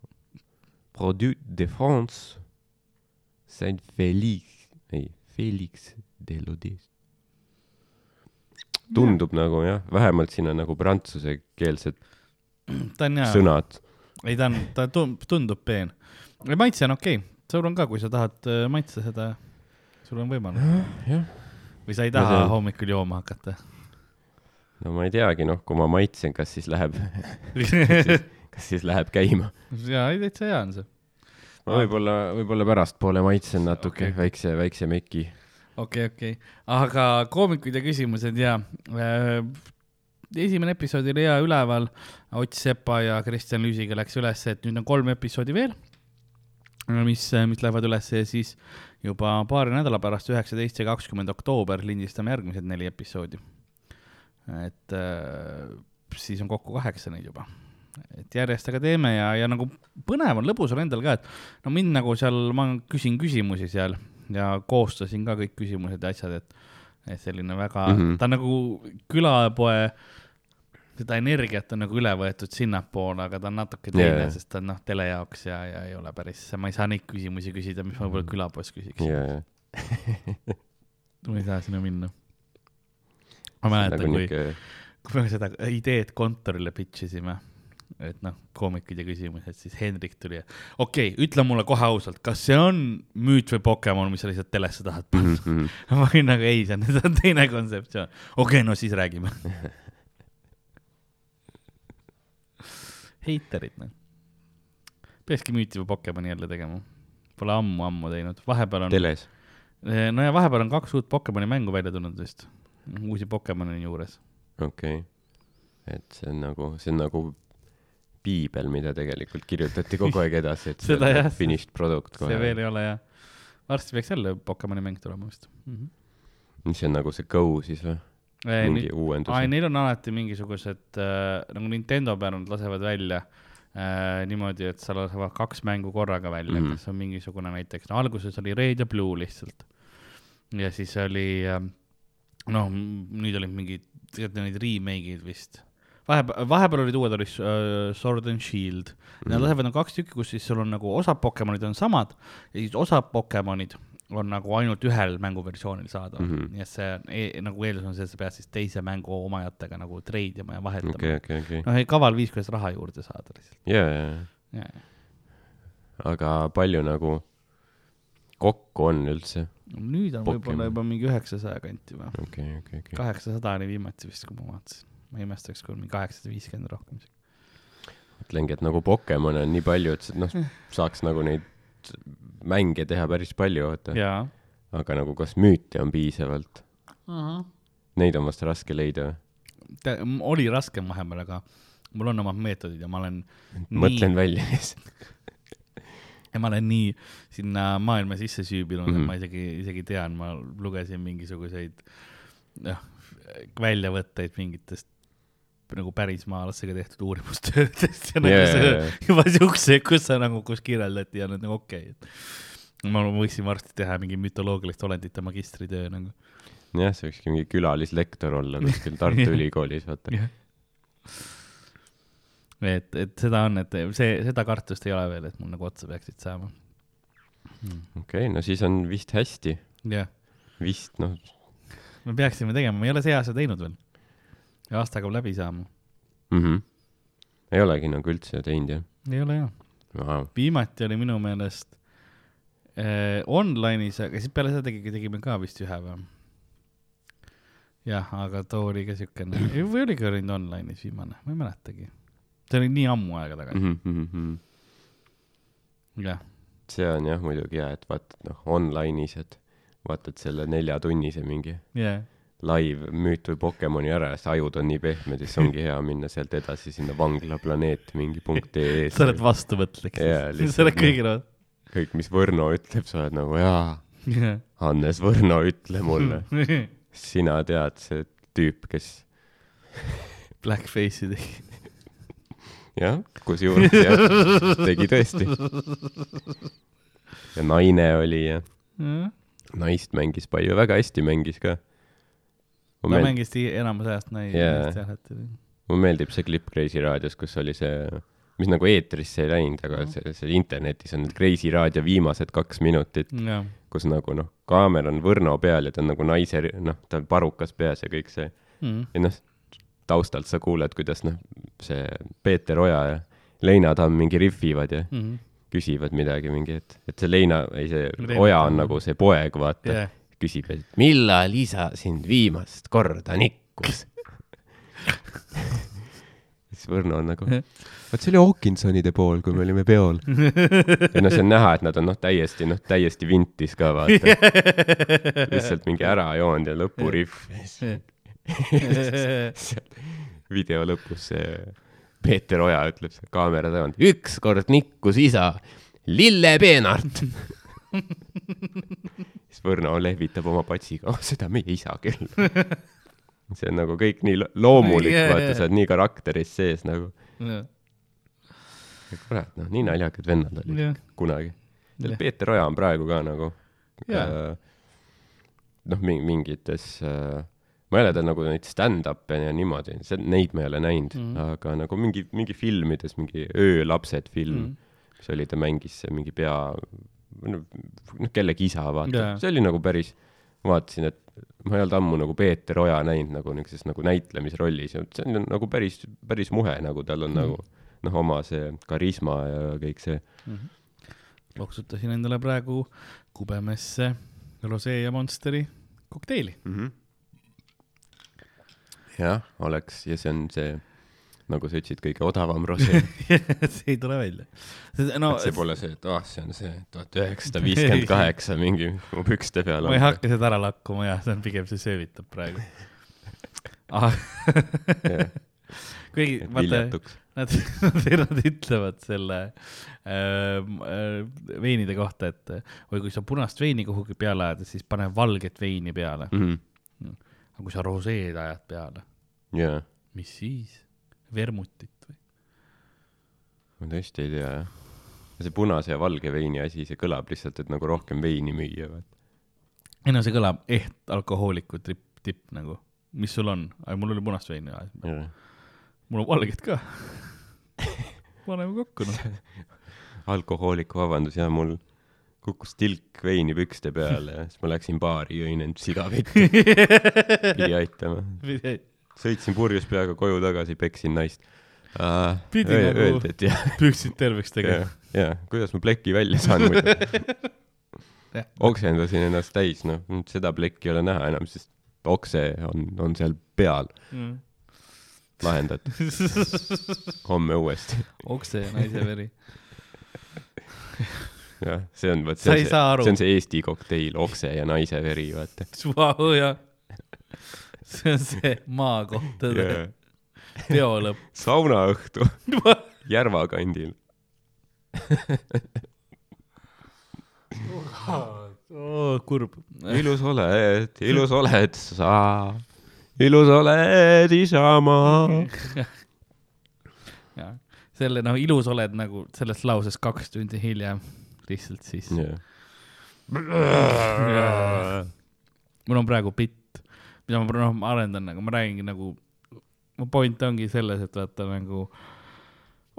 Produit de France Saint-Félix, ei, Félix de Lodis. Tundub nagu jah, vähemalt siin on nagu prantsusekeelsed sõnad. ei ta on, ta tundub, peen. maitse on okei okay., sul on ka, kui sa tahad äh, maitsta seda, sul on võimalus. või sa ei taha tean. hommikul jooma hakata no ma ei teagi, noh, kui ma maitsen, kas siis läheb, kas siis läheb käima. jaa, ei täitsa hea on see. ma võib-olla, võib-olla pärastpoole maitsen natuke okay. väikse, väikse meki. okei, okei, aga koomikud ja küsimused ja äh, esimene episood oli hea üleval, Ott Sepa ja Kristjan Lüüsiga läks üles, et nüüd on kolm episoodi veel, mis, mis lähevad üles ja siis juba paari nädala pärast, üheksateist ja kakskümmend oktoober lindistame järgmised neli episoodi. et äh, siis on kokku kaheksa neid juba. et järjest aga teeme ja, ja nagu põnev on, lõbus on endal ka, et no mind nagu seal, ma küsin küsimusi seal ja koostasin ka kõik küsimused ja asjad, et, et selline väga mm, Mhm. -hmm. ta on nagu külapoe, seda energiat on nagu üle võetud sinnapoole, aga ta on natuke teine yeah. sest ta on noh, tele jaoks ja, ja ei ole päris, ma ei saa neid küsimusi küsida, mis ma võib-olla külapoes küsiks yeah. ma ei saa sinna minna. ma mäletan nagu kui, niuke, kui me seda ideed kontorile pitch isime, et noh, koomikud ja küsimused, siis Hendrik tuli ja okei okay,, ütle mulle kohe ausalt, kas see on müüt või Pokemon, mis sa lihtsalt telesse tahad panna? Mhm, ma olin nagu ei, see on, teine kontseptsioon. okei okay,, no siis räägime. heiterid, noh. peakski müüti või Pokemoni jälle tegema. Pole ammu-ammu teinud, vahepeal on, teles. no ja vahepeal on kaks uut Pokemoni mängu välja tulnud vist, uusi Pokemoni on juures. okei okay.. et see on nagu, see on nagu piibel, mida tegelikult kirjutati kogu aeg edasi, et see Seda on jah. finished product see veel kohe. ei ole jah. varsti peaks jälle Pokemoni mäng tulema vist mm. -hmm. mis on nagu see Go siis või? mingi uuendus ai,? neil on alati mingisugused äh,, nagu Nintendo peal nad lasevad välja äh, niimoodi, et sa lasevad kaks mängu korraga välja mm. -hmm. kas on mingisugune näiteks no,, alguses oli Red ja Blue lihtsalt. ja siis oli äh,, noh, nüüd olid mingid, tegelikult neid remake'id vist. vahepeal, vahepeal olid uued, oli äh, Sword and Shield. Nad Mhm. lasevad nagu kaks tükki, kus siis sul on nagu osad Pokemonid on samad ja siis osad Pokemonid on nagu ainult ühel mänguversioonil saadaval mm. -hmm. nii et see on e nagu eeldus on see, et sa pead siis teise mängu omajatega nagu trade ima ja vahetama okay.. okei, okei. noh, kaval viis, kuidas raha juurde saada lihtsalt. ja, ja, ja, aga palju nagu kokku on üldse? nüüd on võib-olla juba mingi üheksasaja kanti või, okei, okei, okei. kaheksasada oli viimati vist, kui ma vaatasin. Ma ei imestaks, kui on mingi kaheksasada viiskümmend rohkem. mõtlengi, et nagu Pokemone on nii palju, et noh, saaks nagu neid mänge teha päris palju, vaata. aga nagu kas müüte on piisavalt? Neid on vast raske leida või? oli raskem vahepeal, aga mul on omad meetodid ja ma olen mõtlen välja lihtsalt. ja ma olen nii sinna maailma sisse süübinud mm, -hmm. Mhm. et ma isegi, isegi tean, ma lugesin mingisuguseid noh, väljavõtteid mingitest nagu pärismaalastega tehtud uurimustöödest ja nagu Jaa, see jaa, jaa. juba siukse, kus sa nagu, kus kirjeldati ja nüüd nagu okei okay., et ma võiksin varsti teha mingi mütoloogilist olendite magistritöö nagu. jah, see võikski mingi külalislektor olla kuskil Tartu. Ülikoolis, vaata. et, et seda on, et see, seda kartust ei ole veel, et mul nagu otsa peaksid saama. okei, no siis on vist hästi. jah, vist, noh, me peaksime tegema, ma ei ole see aasta teinud veel. Ja aasta hakkab läbi saama. mhmh. ei olegi nagu üldse teinud, jah ei ole jah. wow.? viimati oli minu meelest äh, online'is, aga siis peale seda tegi, tegime ka vist ühe või? jah, aga too oli ka siukene, või oligi olnud online'is viimane, ma ei mäletagi. see oli nii ammu aega tagasi, Mm -hmm. jah. see on jah muidugi hea, et vaatad noh, online'is, et vaatad selle neljatunnise mingi jah, live müüt või Pokemoni ära ja siis ajud on nii pehmed, siis ongi hea minna sealt edasi sinna vanglaplaneet mingi punkt ee sa oled vastuvõtlik Jaa, siis. sa oled kõigile, kõik, mis Võrno ütleb, sa oled nagu jaa, jah. Hannes Võrno, ütle mulle. sina tead, see tüüp, kes Blackface'i tegi. jah, kusjuures jah, tegi tõesti. ja naine oli ja naist mängis palju, väga hästi mängis ka. Ta meeldib, mängis enamus ajast naisi naist jah, et mulle meeldib see klipp Kreisi raadios, kus oli see, mis nagu eetrisse ei läinud, aga Mhm. see, see internetis on need Kreisi raadio viimased kaks minutit, jah, kus nagu noh, kaamera on Võrno peal ja ta on nagu naise, noh, tal parukas peas ja kõik see. Mhm. ja noh, taustalt sa kuuled, kuidas noh, see Peeter Oja ja Leina Tamm mingi rihvivad ja Mhm. küsivad midagi mingi, et, et see Leina, ei see Leina Oja on nagu see poeg, vaata. Jah, küsib, et millal isa sind viimast korda nikkus? siis Võrno on nagu, vot see oli Hawkinsonide pool, kui me olime peol. ja noh, see on näha, et nad on noh, täiesti noh, täiesti vintis ka vaata. lihtsalt mingi ära joonud ja lõpurihv. video lõpus see Peeter Oja ütleb seal kaamera tagant, ükskord nikkus isa lillepeenart. Siis Võrno lehvitab oma patsiga, oh seda meie isa küll. see on nagu kõik nii lo- loomulik Jaa, vaata, jaa. sa oled nii karakteris sees nagu. kurat, noh, nii naljakad vennad olid jah, kunagi. Jah. Peeter Oja on praegu ka nagu Jaa. äh, noh, mingites äh, ma ei ole tal nagu neid stand-up'e ja niimoodi, neid ma ei ole näinud mm. -hmm. aga nagu mingi, mingi filmides, mingi Öölapsed film mm. -hmm. mis oli, ta mängis mingi pea, noh, kellegi isa, vaata yeah., see oli nagu päris, vaatasin, et ma ei olnud ammu nagu Peeter Oja näinud nagu niisuguses nagu näitlemisrollis ja see on nagu päris, päris muhe, nagu tal on mm Mhm. -hmm. nagu noh, oma see karisma ja kõik see. loksutasin endale praegu kubemesse rosee ja Monsteri kokteili. mm. -hmm. jah, oleks ja see on see nagu sa ütlesid, kõige odavam rosé. see ei tule välja. no see pole see, et ah, see on see tuhat üheksasada viiskümmend kaheksa mingi mu pükste peal ma ei hakka seda ära lakkuma jah, see on pigem see söövitab praegu ah,. kuigi vaata, nad, nad ütlevad selle äh, äh, veinide kohta, et või kui sa punast veini kuhugi peale ajad, siis pane valget veini peale. Mhm. aga kui sa roseed ajad peale, jaa, mis siis? Vermutit või? ma tõesti ei tea jah. see punase ja valge veini asi, see kõlab lihtsalt, et nagu rohkem veini müüa, vaat. ei no see kõlab eht alkohooliku tipp, tipp nagu, mis sul on? mul oli punast veini vaja, mul on valget ka. paneme kokku noh. alkohooliku vabandus, jaa, mul kukkus tilk veini pükste peale ja siis ma läksin baari, jõin end sigavetti, pidi aitama. Sõitsin purjus peaga koju tagasi, peksin naist uh,. Pidi nagu- öeldi, et jah, püksid terveks tegema jah, kuidas ma pleki välja saan muidu. Oksendasin ennast täis, noh, seda plekki ei ole näha enam, sest okse on, on seal peal, mm.. lahendatud, homme uuesti. okse ja naise veri. jah, see on, vot see on see see on see Eesti kokteil, okse ja naise veri, vaata. Vau jah. see on see maakohtade Yeah. peo lõpp. saunaõhtu Järva kandil. oh, kurb. ilus oled, ilus oled sa, ilus oled Isamaa. jah, selle noh, ilus oled nagu selles lauses kaks tundi hiljem lihtsalt siis. mul on praegu bitt, mida ma noh, ma arendan nagu, ma räägingi nagu, mu point ongi selles, et vaata nagu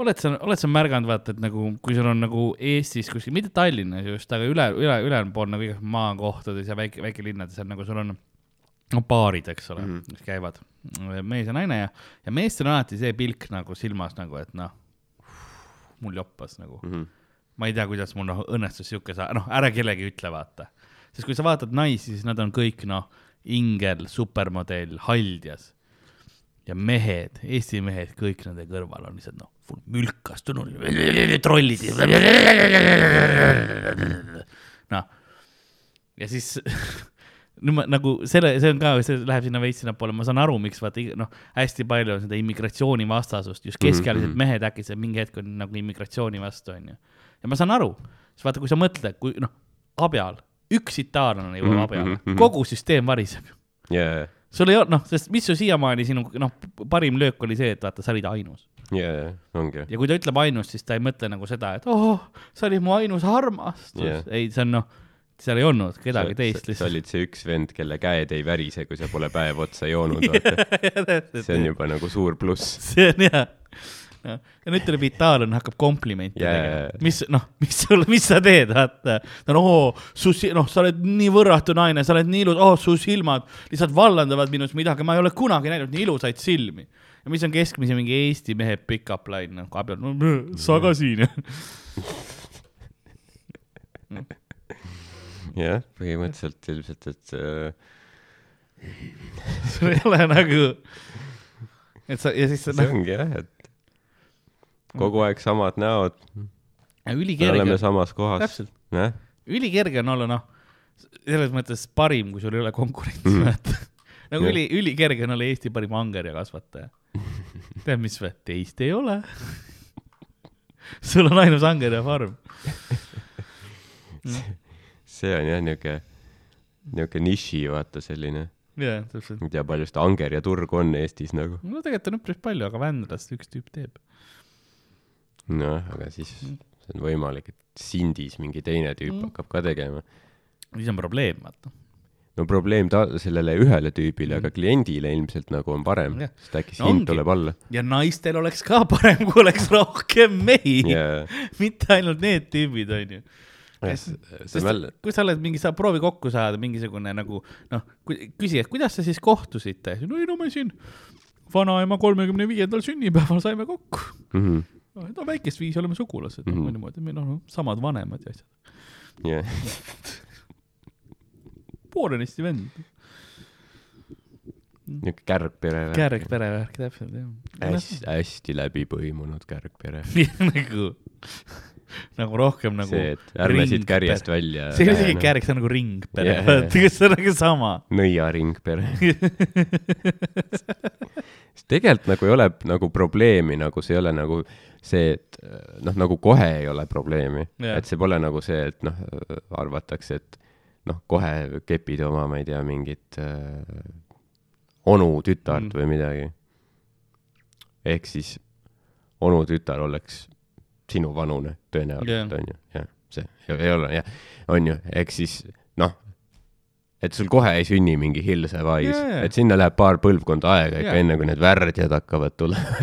oled sa, oled sa märganud, vaata, et nagu, kui sul on nagu Eestis kuskil, mitte Tallinnas just, aga üle, üle, ülejäänud pool nagu igas maakohtades ja väike, väikelinnades on nagu sul on no baarid, eks ole mm. -hmm. kes käivad, mees ja naine ja, ja meestel on alati see pilk nagu silmas nagu, et noh, mul joppas nagu Mhm. ma ei tea, kuidas mul noh õnnestus sihuke noh, ära kellegi ütle, vaata. sest kui sa vaatad naisi, siis nad on kõik noh, ingel, supermodell, haldjas. ja mehed, Eesti mehed, kõik nende kõrval on lihtsalt noh, mülkastunud, trollid. noh, ja siis no ma nagu selle, see on ka, see läheb sinna veits sinnapoole, ma saan aru, miks vaata noh, hästi palju on seda immigratsioonivastasust, just keskealised mm. -hmm. mehed äkki mingi hetk on nagu immigratsiooni vastu, onju. ja ma saan aru, sest vaata, kui sa mõtled, kui noh, abjal, üks itaallane jõuab Mhm, abjale mhm,, mhm. kogu süsteem variseb jaa, sul ei ole, noh, sest mis su siiamaani sinu noh, parim löök oli see, et vaata, sa olid ainus. jaa, ongi. ja kui ta ütleb ainus, siis ta ei mõtle nagu seda, et oh, sa olid mu ainus armastus Jah. yeah.. ei, see on noh, seal ei olnud kedagi teist sa lihtsalt. olid see üks vend, kelle käed ei värise, kui sa pole päev otsa joonud, vaata. see on juba nagu suur pluss. see on hea. ja nüüd tuleb itaallane, hakkab komplimente Jaa, tegema mis noh, mis sul, mis sa teed, vaata. ta on, oo, su si-, noh, sa oled nii võrratu naine, sa oled nii ilus, oh, su silmad lihtsalt vallandavad minust midagi, ma ei ole kunagi näinud nii ilusaid silmi. ja mis on keskmise mingi Eesti mehe pick-up line, noh, abiel, no sa ka siin. jah, põhimõtteliselt ilmselt, et äh, sul ei ole nagu, et sa ja siis sa see noh, ongi jah, et kogu aeg samad näod, me oleme, samas kohas. täpselt, jah, ülikerge on olla noh, selles mõttes parim, kui sul ei ole konkurentsi mm., vaata. nagu Jah. üli, ülikerge on olla Eesti parim angerjakasvataja. tead, mis või? teist ei ole. sul on ainus angerjafarm. see on jah niuke, niuke niši, vaata selline, jaa, täpselt. ma ei tea, palju seda angerja turgu on Eestis nagu. no tegelikult on üpris palju, aga Vändrast üks tüüp teeb. noh, aga siis see on võimalik, et Sindis mingi teine tüüp Mm. hakkab ka tegema. siis on probleem, vaata. no probleem ta sellele ühele tüübile, aga kliendile ilmselt nagu on parem Mm. Sest äkki see No hind tuleb alla. ja naistel oleks ka parem, kui oleks rohkem mehi ja, mitte ainult need tüübid, onju. mäll-, kui sa oled mingi, sa proovi kokku saada mingisugune nagu noh, küsi, et kuidas te siis kohtusite? no ei no me siin vanaema kolmekümne viiendal sünnipäeval saime kokku. Mhm. no väikest viisi oleme sugulased mm. -hmm. niimoodi, meil on samad vanemad ja asjad. jah, poolenisti vend. niuke kärgpere värk. kärgperevärk, täpselt jah. hästi, hästi läbi põimunud kärgpere. nagu, nagu rohkem nagu. see, et ärme siit kärjest välja. see ei ole isegi kärg, see on nagu ringpere yeah., see on nagu sama. nõiaringpere. tegelikult nagu ei ole nagu probleemi, nagu see ei ole nagu see, et noh, nagu kohe ei ole probleemi Jah. et see pole nagu see, et noh, arvatakse, et noh, kohe kepid oma, ma ei tea, mingit äh, onu tütart Mm. või midagi. ehk siis onu tütar oleks sinu vanune tõenäoliselt yeah. onju, jah, see ei, ole jah, onju, ehk siis et sul kohe ei sünni mingi Hilse Wise yeah., et sinna läheb paar põlvkonda aega ikka yeah. enne, kui need värdjad hakkavad tulema.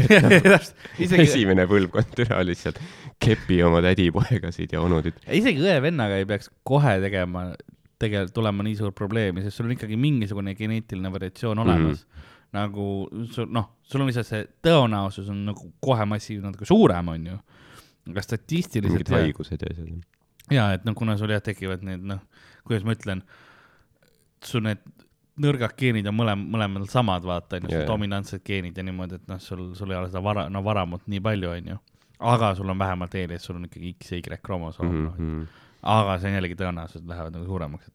isegi, esimene põlvkond türa lihtsalt kepi oma tädipoegasid ja onutüt-. isegi õe-vennaga ei peaks kohe tegema, tegelikult tulema nii suur probleemi, sest sul on ikkagi mingisugune geneetiline variatsioon olemas mm. -hmm. nagu sul, noh, sul on lihtsalt see tõenäosus on nagu kohe massiivne natuke suurem, onju. aga statistiliselt mingid haigused ja asjad. ja et noh, kuna sul jah tekivad need noh, kuidas ma ütlen, sul need nõrgad geenid on mõlem-, mõlemal samad, vaata onju, Jaa. dominantsed geenid ja niimoodi, et noh, sul, sul ei ole seda vara, no varamut nii palju, onju. aga sul on vähemalt eelis, sul on ikkagi X ja Y kromosoom mm, -hmm. Mhm. aga see on jällegi tõenäosused lähevad nagu suuremaks.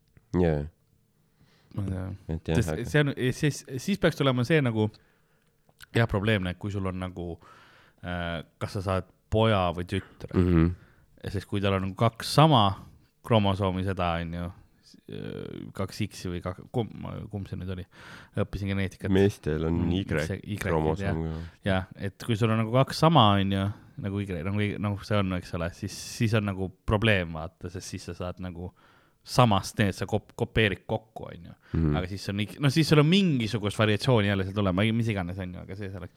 et jah, aga see on, siis, siis peaks tulema see nagu jah, probleemne, et kui sul on nagu äh,, kas sa saad poja või tütre mm, Mhm. -hmm. sest kui tal on nagu kaks sama kromosoomi seda onju, kaks X-i või kaks, kumb, kumb see nüüd oli, õppisin geneetikat. meestel on Mm, Y Y-d, kromosoom ka. jah, et kui sul on nagu kaks sama onju, nagu Y, nagu, nagu see on, eks ole, siis, siis on nagu probleem vaata, sest siis sa saad nagu samast need sa kop-, kopeerid kokku onju mm, aga siis on no siis sul on mingisugust variatsiooni jälle seal tulema, mis iganes onju, aga see selleks.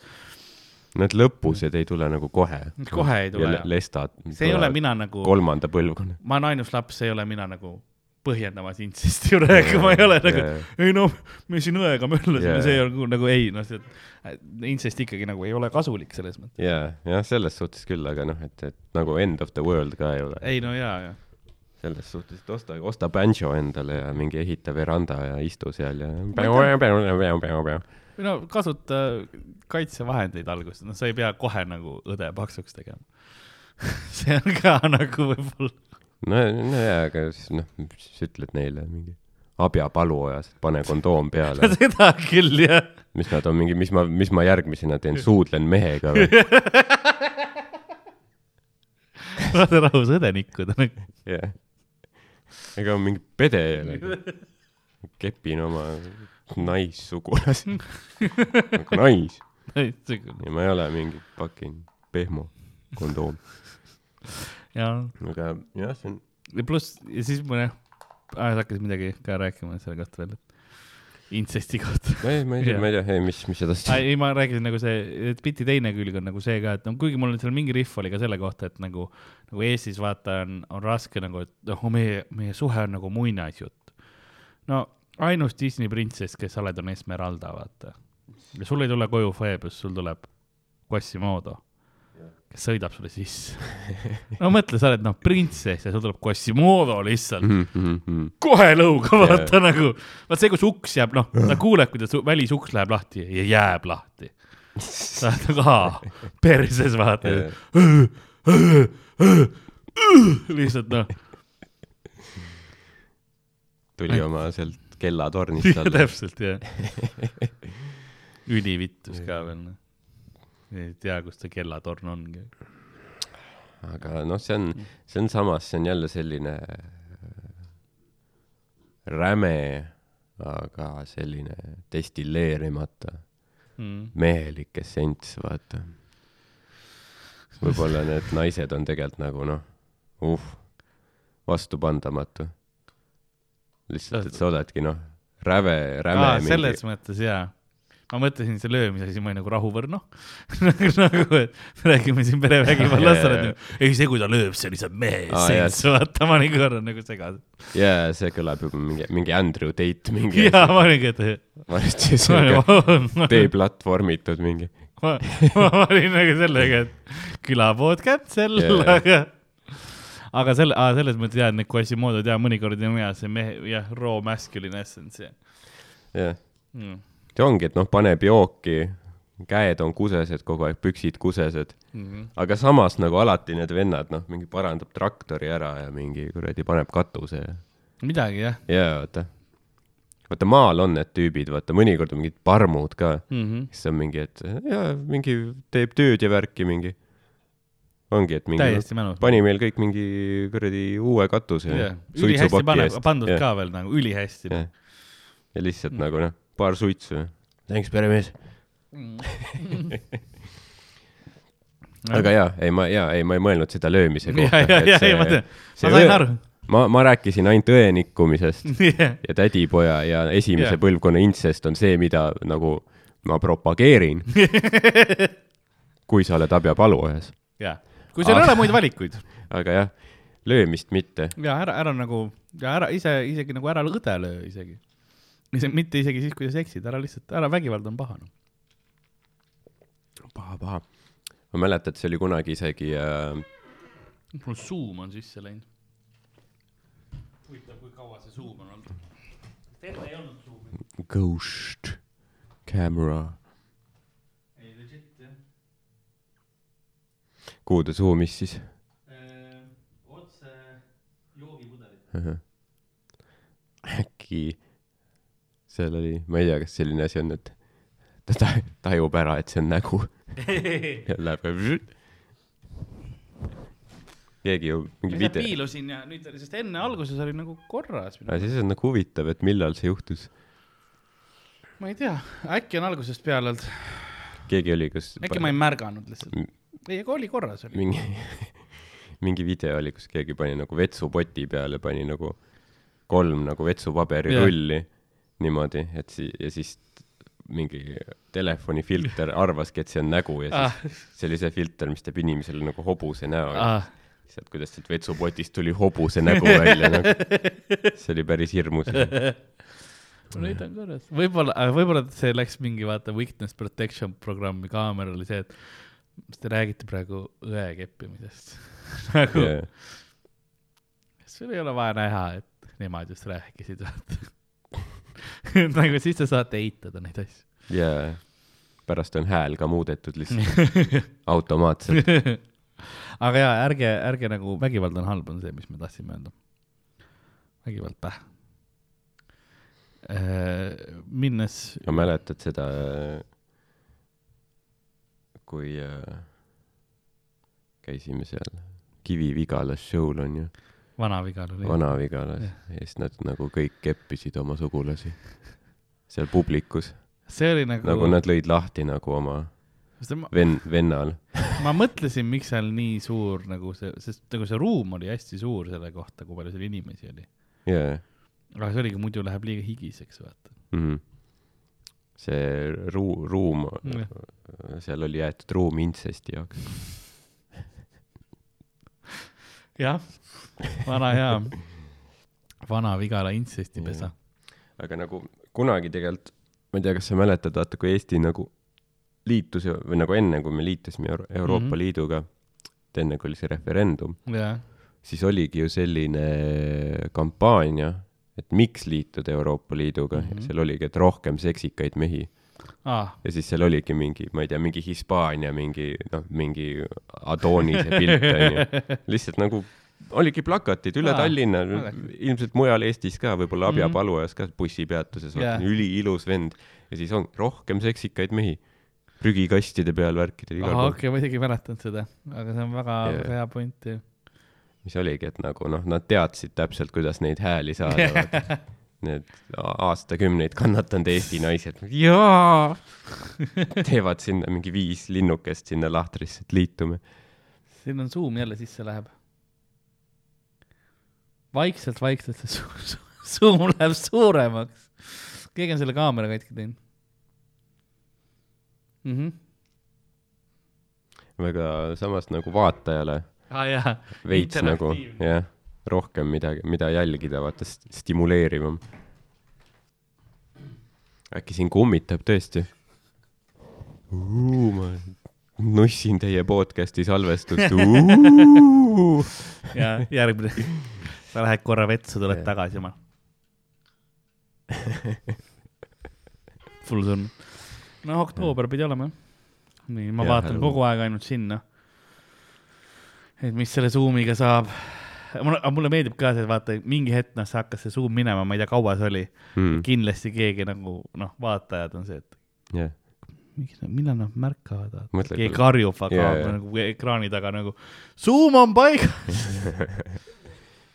Need lõpused ei tule nagu kohe. kohe ei tule ja jah. lestad. see ei ole mina nagu, kolmanda põlvkonna. ma olen ainus laps, see ei ole mina nagu põhjendamas intsesti ju rääkima, ma ei ole nagu, ei noh, me siin õega möllasime see on nagu, nagu ei noh, see intsest ikkagi nagu ei ole kasulik selles mõttes. jaa, jah, selles suhtes küll, aga noh, et, et nagu end of the world ka ei ole. ei no jaa, jaa. selles suhtes, et osta, osta banjo endale ja mingi ehita veranda ja istu seal ja. no kasuta kaitsevahendeid alguses, noh, sa ei pea kohe nagu õde paksuks tegema. see on ka nagu võib-olla, no, no jaa, aga siis noh, siis ütled neile mingi abja paluojas, et pane kondoom peale. seda küll jah. mis nad on mingi, mis ma, mis ma järgmisena teen, suudlen mehega või? lase rahus õde nikkuda nagu. jah. ega mingi pede ei ole. kepin oma naissugulasi. nagu nais ja ma ei ole mingi fucking pehmo kondoom. ja, aga jah, see on, ja pluss ja siis ma jah, sa hakkasid midagi ka rääkima selle kohta veel, et intsesti kohta. ma ei, ma ei tea, ma ei tea, ei mis, mis edasi. ei, ma rääkisin nagu see, et biti teine külg on nagu see ka, et no kuigi mul on seal mingi rihv oli ka selle kohta, et nagu, nagu Eestis vaata on, on raske nagu, et noh, meie, meie suhe on nagu muinasjutt. no ainus Disney printsess, kes sa oled, on Esmeralda, vaata. ja sul ei tule koju Phoebus, sul tuleb Quasimodo, sõidab sulle sisse. no mõtle, sa oled noh printsess ja sul tuleb Quasimodo lihtsalt Mhm, kohe lõuga, vaata nagu, vaat see, kus uks jääb, noh, sa kuuled, kuidas välisuks läheb lahti ja jääb lahti. sa oled nagu, aa, perses vaata. lihtsalt noh, tuli oma sealt kellatornist alla. täpselt jah. ülivittus ka veel noh. Ei tea, kus see kellatorn ongi. aga noh, see on, see on samas, see on jälle selline räme, aga selline destilleerimata Mm. mehelik essents, vaata. võib-olla need naised on tegelikult nagu noh, uh, vastupandamatu. lihtsalt, et sa oledki noh, räve, räme selles mõttes jaa. Ma mõtlesin see löömise asi, ma olin nagu rahuvõrno nagu, et me räägime siin perevägivallast, sa oled nagu, ei see, kui ta lööb, see on lihtsalt mehe essents, vaata, ma olin korra nagu segas. jaa, see kõlab juba mingi, mingi Andrew Tate mingi jaa, ma olingi, et varsti ma olin- ma- deplatvormitud mingi. ma olin nagu sellega, et külapood Jaa, jaa. aga aga selle, selles mõttes jah, et need Quasimodod ja mõnikord on hea see mehe, jah, raw masculine essence jah jah, mm.. See ongi, et noh, paneb jooki, käed on kusesed kogu aeg, püksid kusesed, Mhm. aga samas nagu alati need vennad, noh, mingi parandab traktori ära ja mingi kuradi paneb katuse ja midagi jah jaa, vaata. vaata maal on need tüübid, vaata mõnikord on mingid parmud ka, mm. -hmm. kes on mingi, et jaa, mingi teeb tööd ja värki mingi. ongi, et mingi mälus. pani meil kõik mingi kuradi uue katuse Yeah. yeah. ülihästi paneb, pandud Jah, ka veel nagu ülihästi jah. ja lihtsalt mm. nagu noh, paar suitsu thanks, peremees. aga jaa, ei ma, jaa, ei ma ei mõelnud seda löömise kohta. ja, ja, ei ma tean, ma sain aru. ma, ma rääkisin ainult õe nikkumisest jah, ja tädipoja ja esimese yeah. põlvkonna intsest on see, mida nagu ma propageerin, kui sa oled abjapaluojas. jah. kui sul ei ole muid valikuid aga jah, löömist mitte. ja ära, ära nagu, ja ära ise, isegi nagu ära õde löö isegi. Mitte isegi siis, kui sa eksid, ära lihtsalt, ära, vägivald on paha noh. paha, paha. ma mäletan, et see oli kunagi isegi äh, mul suum on sisse läinud. huvitav, kui kaua see suum on olnud. terve ei olnud suumi. Ghost Camera. ei, legit jah. kuhu ta suumis siis? otse joogipudelit. äkki seal oli, ma ei tea, kas selline asi on, et ta ta- tajub ära, et see on nägu ja läheb keegi ju mingi video, piilusin ja nüüd sest enne alguses oli nagu korras. aga siis on nagu huvitav, et millal see juhtus. ma ei tea, äkki on algusest peale olnud, keegi oli, kas äkki ma ei märganud lihtsalt ei, aga oli korras oli. mingi, mingi video oli, kus keegi pani nagu vetsupoti peale, pani nagu kolm nagu vetsupaberi rulli niimoodi, et si-, ja siis mingi telefonifilter arvaski, et see on nägu ja siis ah, see oli see filter, mis teeb inimesele nagu hobuse näo ah.. sealt, kuidas sealt vetsupotist tuli hobuse nägu välja nagu. see oli päris hirmus. Neid on korras, võib-olla, võib-olla see läks mingi vaata witness protection programmi kaamera oli see, et mis te räägite praegu õe keppimisest nagu yeah., sul ei ole vaja näha, et nemad just rääkisid, vaata. nagu siis te saate eitada neid asju. ja pärast on hääl ka muudetud lihtsalt automaatselt. aga jaa, ärge, ärge nagu, vägivald on halb, on see, mis me tahtsime öelda. vägivald päh. minnes, ma mäletad seda, kui äh, käisime seal Kivi-Vigalas show'l onju, Vana-Vigal oli. Vana-Vigalas ja siis nad nagu kõik keppisid oma sugulasi seal publikus, see oli nagu, nagu nad lõid lahti nagu oma ma, ven-, vennal. ma mõtlesin, miks seal nii suur nagu see, sest nagu see ruum oli hästi suur selle kohta, kui palju seal inimesi oli. jaa, aga see oligi, muidu läheb liiga higiseks, vaata. mhm. see ruu-, ruum, Jah. seal oli jäetud ruum intsesti jaoks. jah, vana hea, Vana-Vigala intsestipesa. aga nagu kunagi tegelikult, ma ei tea, kas sa mäletad, vaata kui Eesti nagu liitus või nagu enne, kui me liitusime Euro Euroopa mm. -hmm. Liiduga, et enne kui oli see referendum, jah, siis oligi ju selline kampaania, et miks liituda Euroopa Liiduga mm. -hmm. seal oligi, et rohkem seksikaid mehi aa, ja siis seal oligi mingi, ma ei tea, mingi Hispaania mingi noh, mingi Adonise pilt onju, lihtsalt nagu oligi plakatid üle Aa, Tallinna ilmselt mujal Eestis ka, võib-olla Mhm. abjapalujas ka bussipeatuses yeah., üliilus vend ja siis on rohkem seksikaid mehi prügikastide peal värkidel igal pool, okei, ma isegi ei mäletanud seda, aga see on väga yeah. hea point ju. mis oligi, et nagu noh, nad teadsid täpselt, kuidas neid hääli saada. Need aastakümneid kannatanud Eesti naised, jaa, teevad sinna mingi viis linnukest sinna lahtrisse, et liitume. siin on suum jälle sisse läheb. vaikselt, vaikselt see su- su- suum läheb suuremaks. keegi on selle kaamera katki teinud mm. -hmm. väga samas nagu vaatajale ah, veits nagu jah, rohkem midagi, mida jälgida, vaata st- stimuleerivam. Äkki siin kummitab tõesti? ma nussin teie podcast'i salvestust. ja järgmine. sa lähed korra vetsu, tuled tagasi oma. full surnud. no oktoober pidi olema jah. nii, ma Jah, vaatan kogu aeg ainult sinna. et mis selle Zoomiga saab. mulle, mulle meeldib ka see, vaata mingi hetk noh, see hakkas see Zoom minema, ma ei tea, kaua see oli mm.. kindlasti keegi nagu noh, vaatajad on see, et jah, miks, millal nad märkavad, keegi karjub aga yeah, jaa. nagu ekraani taga nagu Zoom on paigas.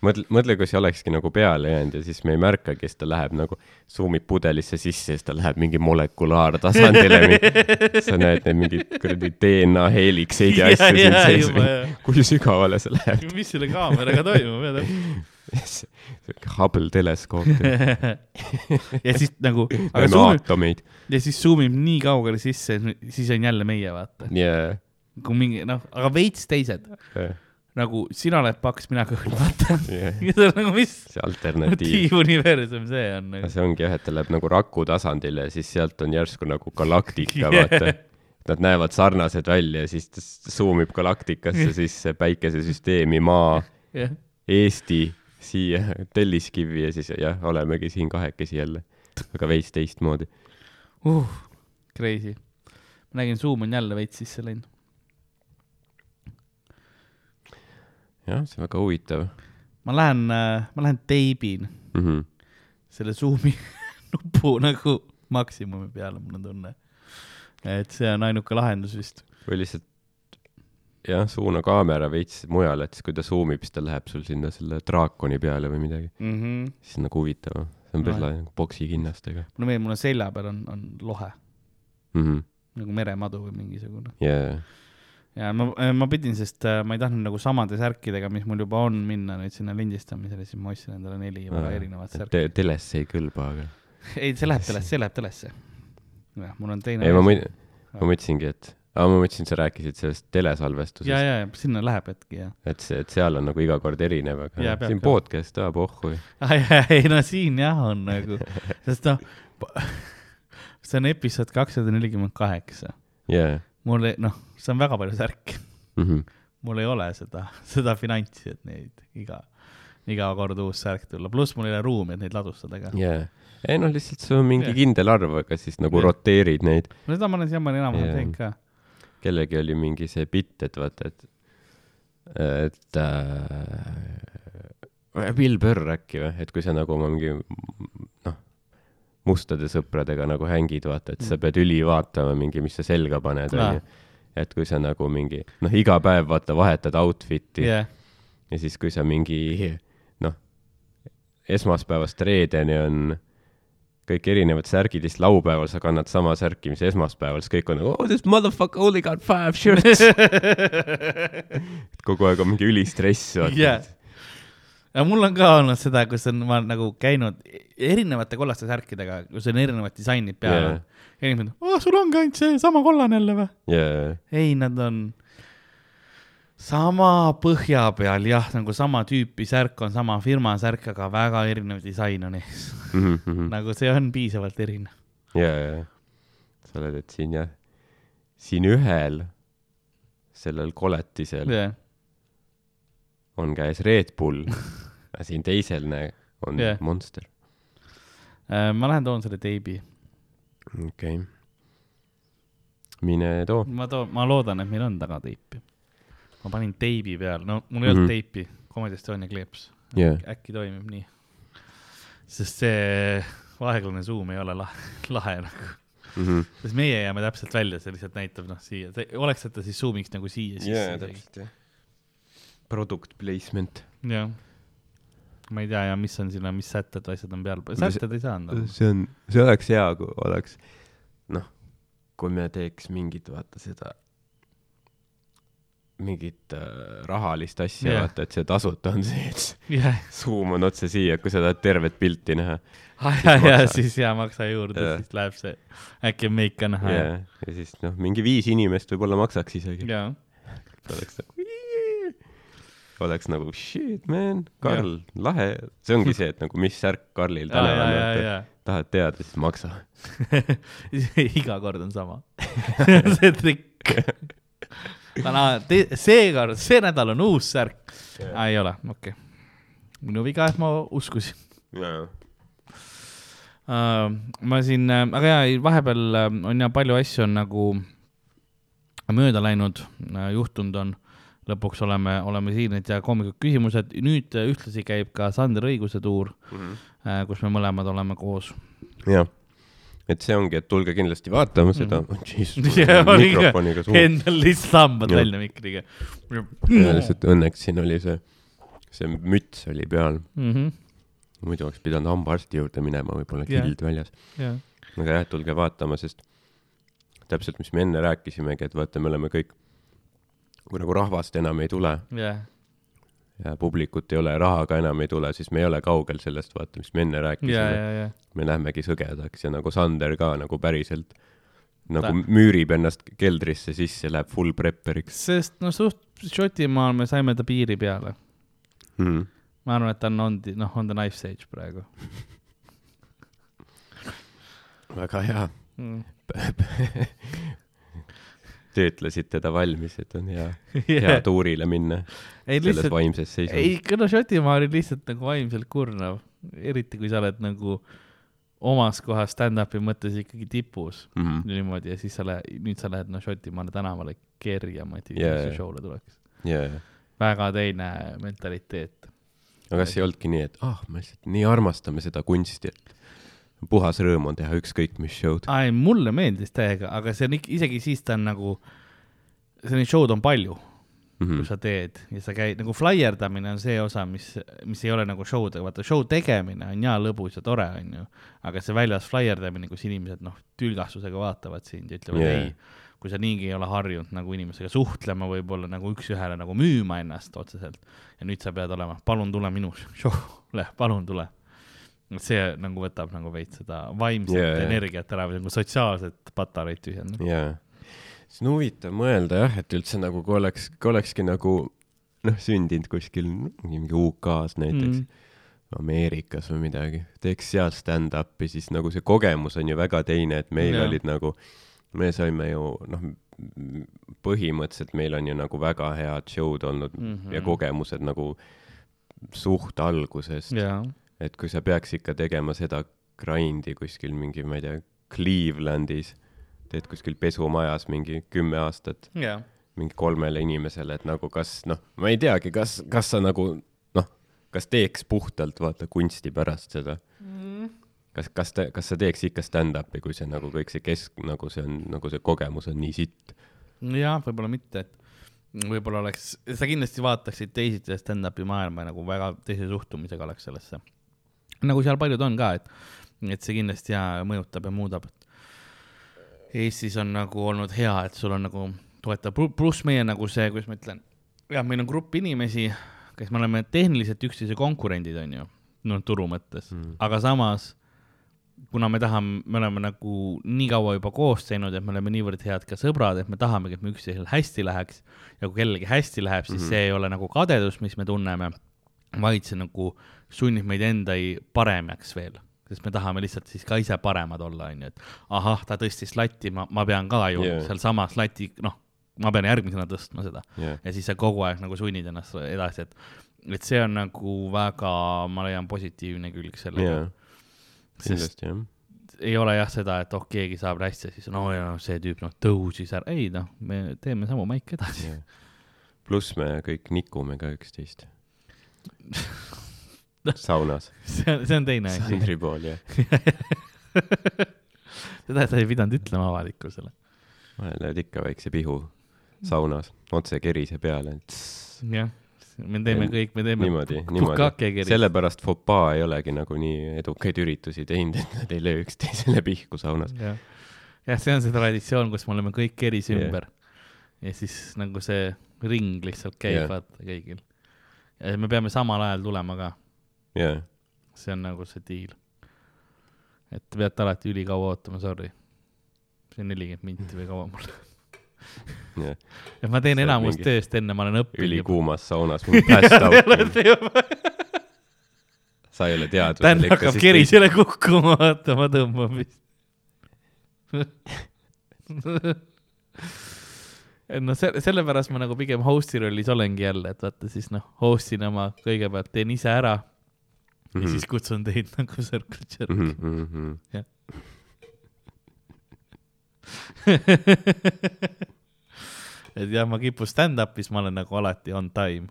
mõtle, mõtle, kui see olekski nagu peale jäänud ja siis me ei märkagi, siis ta läheb nagu, suumib pudelisse sisse ja siis ta läheb mingi molekulaartasandile. sa näed neid mingeid kuradi DNA heelikseid ja asju siin sees kui sügavale see läheb? mis selle kaameraga toimub, jah Hubble teleskoop. Ja siis nagu, aga aatomeid. ja siis zoomib nii kaugele sisse, siis on jälle meie, vaata. ja, kui mingi noh, aga veits teised, ja, nagu sina oled paks, mina kõhn, vaata. ja ja see on nagu, mis see alternatiiv. universum see on nagu. see ongi jah, et ta läheb nagu raku tasandile ja siis sealt on järsku nagu galaktika, vaata. Nad näevad sarnased välja ja siis ta suumib galaktikasse sisse, päikesesüsteemi, Maa, jah, Eesti, siia Telliskivi ja siis jah, olemegi siin kahekesi jälle. aga veits teistmoodi. uh, crazy. ma nägin, Zoom on jälle veits sisse läinud. jah, see on väga huvitav ma lähen, ma lähen teibin mm. -hmm. selle Zoomi nupu nagu maksimumi peale, mul on tunne. et see on ainuke lahendus vist. või lihtsalt jah, suuna kaamera veits mujale, et siis kui ta suumib, siis ta läheb sul sinna selle draakoni peale või midagi. mm. -hmm. siis on nagu huvitav. see on päris lahe, nagu poksikinnastega mulle meeldib, mul on selja peal on, on lohe mm. -hmm. nagu meremadu või mingisugune. Yeah. Ja ma, ma pidin, sest äh, ma ei tahtnud nagu samade särkidega, mis mul juba on, minna nüüd sinna lindistamisele, siis ma ostsin endale neli väga erinevat särki Te. telesse ei kõlba, aga. ei, see läheb telesse, see läheb telesse. jah, mul on teine. ei, ma mõt-, ma mõtlesingi, et, aa, ma mõtlesin, sa rääkisid sellest ja, telesalvestusest, ja, ja sinna läheb hetki ja. et see, et seal on nagu iga kord erinev, aga ja, siin podcast, aa, pohhui. ei no siin jah on nagu, sest noh, see on episood kakssada nelikümmend kaheksa. jaa, mul ei, noh, see on väga palju särki. mhm. mul ei ole seda, seda finantsi, et neid iga, iga kord uus särk tulla, pluss mul ei ole ruumi, et neid ladustada ka. jaa. ei noh, lihtsalt sul on mingi Jah. kindel arv, aga siis nagu Jah. roteerid neid. no seda ma olen siiamaani enam-vähem Jaa. teinud ka. kellelgi oli mingi see bitt, et vaata, et, et äh, Bill Burr äkki või, et kui sa nagu oma mingi noh, mustade sõpradega nagu hängid, vaata, et sa pead üli vaatama mingi, mis sa selga paned, onju. et kui sa nagu mingi, noh, iga päev vaata vahetad outfit'i jah, ja siis, kui sa mingi noh, esmaspäevast reedeni on kõik erinevad särgid, siis laupäeval sa kannad sama särki, mis esmaspäeval, siis kõik on nagu oh this motherfucker only got five shirts. et kogu aeg on mingi ülistress. Jah. Ja mul on ka olnud seda, kus on, ma olen nagu käinud erinevate kollaste särkidega, kus on erinevad disainid peal yeah.. ja inimesed, oh sul ongi ainult see sama kollane jälle või? jaa, ei, nad on sama põhja peal jah, nagu sama tüüpi särk on sama firma särk, aga väga erinev disain on ees. Mhm, nagu see on piisavalt erinev. jaa, jaa. sa oled, et siin jah, siin ühel, sellel koletisel jah, on käes Red Bull, aga siin teisel, näe, on Jah. Monster. Äh, ma lähen toon selle teibi. okei okay.. mine too. ma toon, ma loodan, et meil on taga teipi. ma panin teibi peale, no mul ei olnud Mhm. teipi, Comedy Estonia kleeps. jaa, äkki toimib nii. sest see aeglane zoom ei ole lahe, lahe nagu. Mhm. sest meie jääme täpselt välja, see lihtsalt näitab noh siia, oleks, et ta siis zoom'iks nagu siia jaa, sisse. täpselt jah. Product placement. jah. Ma ei tea ja mis on sinna, mis sätted asjad on peal, sätted ei saa anda. see on, see oleks hea, kui oleks, noh, kui me teeks mingit, vaata seda, mingit äh, rahalist asja yeah., vaata, et see tasuta on see, et jah, suum on otse siia, kui sa tahad tervet pilti näha ja, ja maksa. siis ja maksa juurde Jah. siis läheb see, äkki on meik ka näha yeah.. ja siis noh, mingi viis inimest võib-olla maksaks isegi. jaa, oleks nagu, oleks nagu shit man, Karl, lahe, see ongi see, et nagu mis särk Karlil täna on, ja tahad teada, siis maksa. iga kord on sama. see trikk. seekord, see nädal on uus särk. ei ole, okei okay.. minu viga, et ma uskusin. uh, ma siin uh,, aga jaa, vahepeal uh, on ja palju asju on nagu mööda läinud uh,, juhtunud on. Lõpuks oleme, oleme siin, et ja koomikud küsimused, nüüd uh, ühtlasi käib ka Sander Õiguse tuur mm, -hmm. kus me mõlemad oleme koos. jah et see ongi, et tulge kindlasti vaatama seda mm. -hmm. mikrofoniga suhu. Endal lihtsalt hambad välja mikriga. lihtsalt õnneks siin oli see, see müts oli peal mm. -hmm. muidu oleks pidanud hambaarsti juurde minema, võib-olla kild yeah. väljas yeah.. aga jah, tulge vaatama, sest täpselt, mis me enne rääkisimegi, et vaata, me oleme kõik, kui nagu rahvast enam ei tule yeah ja publikut ei ole, raha ka enam ei tule, siis me ei ole kaugel sellest, vaata, mis me enne rääkisime. me lähemegi sõgedaks ja nagu Sander ka nagu päriselt nagu Ta. müürib ennast keldrisse sisse, läheb full prepperiks. sest no suht Šotimaal me saime ta piiri peale mm.. ma arvan, et ta on on, noh, on the knife stage praegu väga hea mm. töötlesid teda valmis, et on hea yeah., hea tuurile minna ei, selles lihtsalt, vaimses seisus. ei, kuna Šotimaa oli lihtsalt nagu vaimselt kurnav, eriti kui sa oled nagu omas kohas stand-up'i mõttes ikkagi tipus mm -hmm. niimoodi ja siis sa lähed, nüüd sa lähed noh, Šotimaale tänavale kerjama, et yeah. su show'le tuleks yeah.. väga teine mentaliteet. aga kas ei olnudki nii, et ah, me lihtsalt nii armastame seda kunsti, et puhas rõõm on teha ükskõik mis show'd. ei, mulle meeldis täiega, aga see on ikka, isegi siis ta on nagu, see neid show'd on palju mm, -hmm. kui sa teed ja sa käid, nagu flaierdamine on see osa, mis, mis ei ole nagu show'd, aga vaata, show tegemine on jaa lõbus ja tore, onju. aga see väljas flaierdamine, kus inimesed noh, tülgastusega vaatavad sind ja ütlevad yeah. ei, kui sa niigi ei ole harjunud nagu inimesega suhtlema, võib-olla nagu üks-ühele nagu müüma ennast otseselt. ja nüüd sa pead olema, palun tule minu show'le, palun tule see nagu võtab nagu veits seda vaimset yeah, energiat ära või nagu sotsiaalset patareid tühjendab. jaa, see on huvitav mõelda jah, et üldse nagu kui oleks, kui olekski nagu noh, sündinud kuskil mingi UK-s näiteks mm., Ameerikas või midagi, teeks seal stand-up'i, siis nagu see kogemus on ju väga teine, et meil yeah. olid nagu, me saime ju noh, põhimõtteliselt meil on ju nagu väga head show'd olnud mm -hmm. ja kogemused nagu suht algusest yeah et kui sa peaks ikka tegema seda grind'i kuskil mingi, ma ei tea, Clevelandis, teed kuskil pesumajas mingi kümme aastat yeah. mingi kolmele inimesele, et nagu kas noh, ma ei teagi, kas, kas sa nagu noh, kas teeks puhtalt vaata kunsti pärast seda mm. kas, kas ta, kas sa teeks ikka stand-up'i, kui see nagu kõik see kesk, nagu see on, nagu see kogemus on nii sitt? jah, võib-olla mitte, et võib-olla oleks, sa kindlasti vaataksid teisiti stand-up'i maailma nagu väga teise suhtumisega oleks sellesse nagu seal paljud on ka, et, et see kindlasti ja mõjutab ja muudab. Eestis on nagu olnud hea, et sul on nagu toetav, pluss meie nagu see, kuidas ma ütlen, jah, meil on grupp inimesi, kes me oleme tehniliselt üksteise konkurendid, on ju, no turu mõttes mm., aga samas kuna me tahame, me oleme nagu nii kaua juba koos teinud, et me oleme niivõrd head ka sõbrad, et me tahamegi, et me üksteisel hästi läheks ja kui kellelgi hästi läheb, siis mm -hmm. see ei ole nagu kadedus, mis me tunneme, vaid see nagu sunnib meid endai paremaks veel, sest me tahame lihtsalt siis ka ise paremad olla, onju, et ahah, ta tõstis latti, ma, ma pean ka ju yeah. sealsamas lati, noh, ma pean järgmisena tõstma seda. Yeah. ja siis sa kogu aeg nagu sunnid ennast edasi, et, et see on nagu väga, ma leian, positiivne külg sellega yeah.. kindlasti jah. ei ole jah seda, et oh, keegi saab hästi, siis no ja see tüüp noh tõusis ära, ei noh, me teeme samu maike edasi. Yeah.. pluss me kõik nikume ka üksteist saunas. see on, see on teine asi. Sandri pool, jah seda sa ei pidanud ütlema avalikkusele. vahel lööd ikka väikse pihu saunas, otse kerise peale. jah, me teeme kõik, me teeme niimoodi, niimoodi. sellepärast Fopaa ei olegi nagu nii edukaid üritusi teinud, et nad ei löö üksteisele pihku saunas. jah, jah, see on see traditsioon, kus me oleme kõik keris ümber yeah. ja siis nagu see ring lihtsalt käib yeah. vaata kõigil. ja me peame samal ajal tulema ka yeah.. see on nagu see diil. et te peate alati ülikaua ootama, sorry. see on nelikümmend minti või kaua mul yeah.. et ma teen enamus mingi... tööst enne, ma olen õppinud. ülikuumas saunas, mul passed out sa ei ole teadvusel. Dan hakkab kerisele kukkuma, vaata, ma tõmban vist et noh, see, sellepärast ma nagu pigem host'i rollis olengi jälle, et vaata siis noh, host in oma kõigepealt teen ise ära ja Mhm. siis kutsun teid nagu Circle Jerk mm. -hmm. et jah, ma kipun stand-up'is, ma olen nagu alati on time.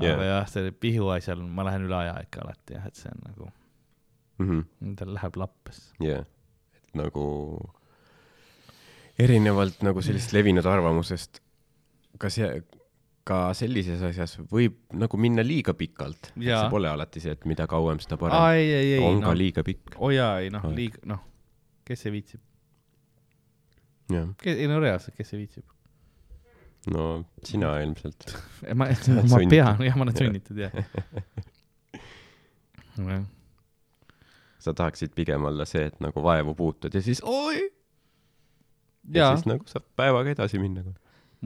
aga Jah. yeah. jah, selle pihu asjal ma lähen üle aja ikka alati jah, et see on nagu, Mm -hmm. endal läheb lappes. jah, et nagu erinevalt nagu sellisest levinud arvamusest, kas ja, ka sellises asjas võib nagu minna liiga pikalt. See pole alati see, et mida kauem, seda parem. on ka noh, liiga pikk. oo jaa, ei noh, liiga, noh, kes see viitsib, ei no reaalselt, kes see viitsib? no sina ilmselt. ma, ma pean, jah, ma olen sunnitud, jah. jah, sa tahaksid pigem olla see, et nagu vaevu puutud ja siis oi. ja siis nagu saab päevaga edasi minna.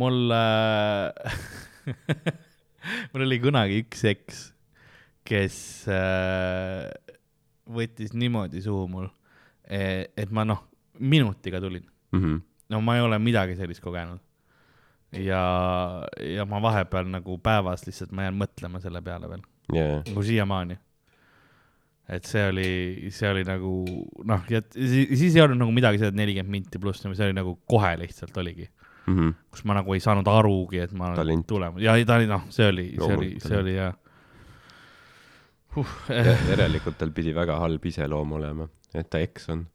mul äh, mul oli kunagi üks eks, kes äh, võttis niimoodi suhu mul, et ma noh, minutiga tulin. Mhm. no ma ei ole midagi sellist kogenud. ja, ja ma vahepeal nagu päevas lihtsalt ma jään mõtlema selle peale veel, jaa, nagu siiamaani. et see oli, see oli nagu noh, ja siis, siis ei olnud nagu midagi seda, et nelikümmend minti pluss, see oli nagu kohe lihtsalt oligi Mhm. kus ma nagu ei saanud arugi, et ma olen Talent. tulemas ja ei, ta oli noh, see oli, see oli, see oli jah huh,. järelikult tal pidi väga halb iseloom olema, et ta eks on.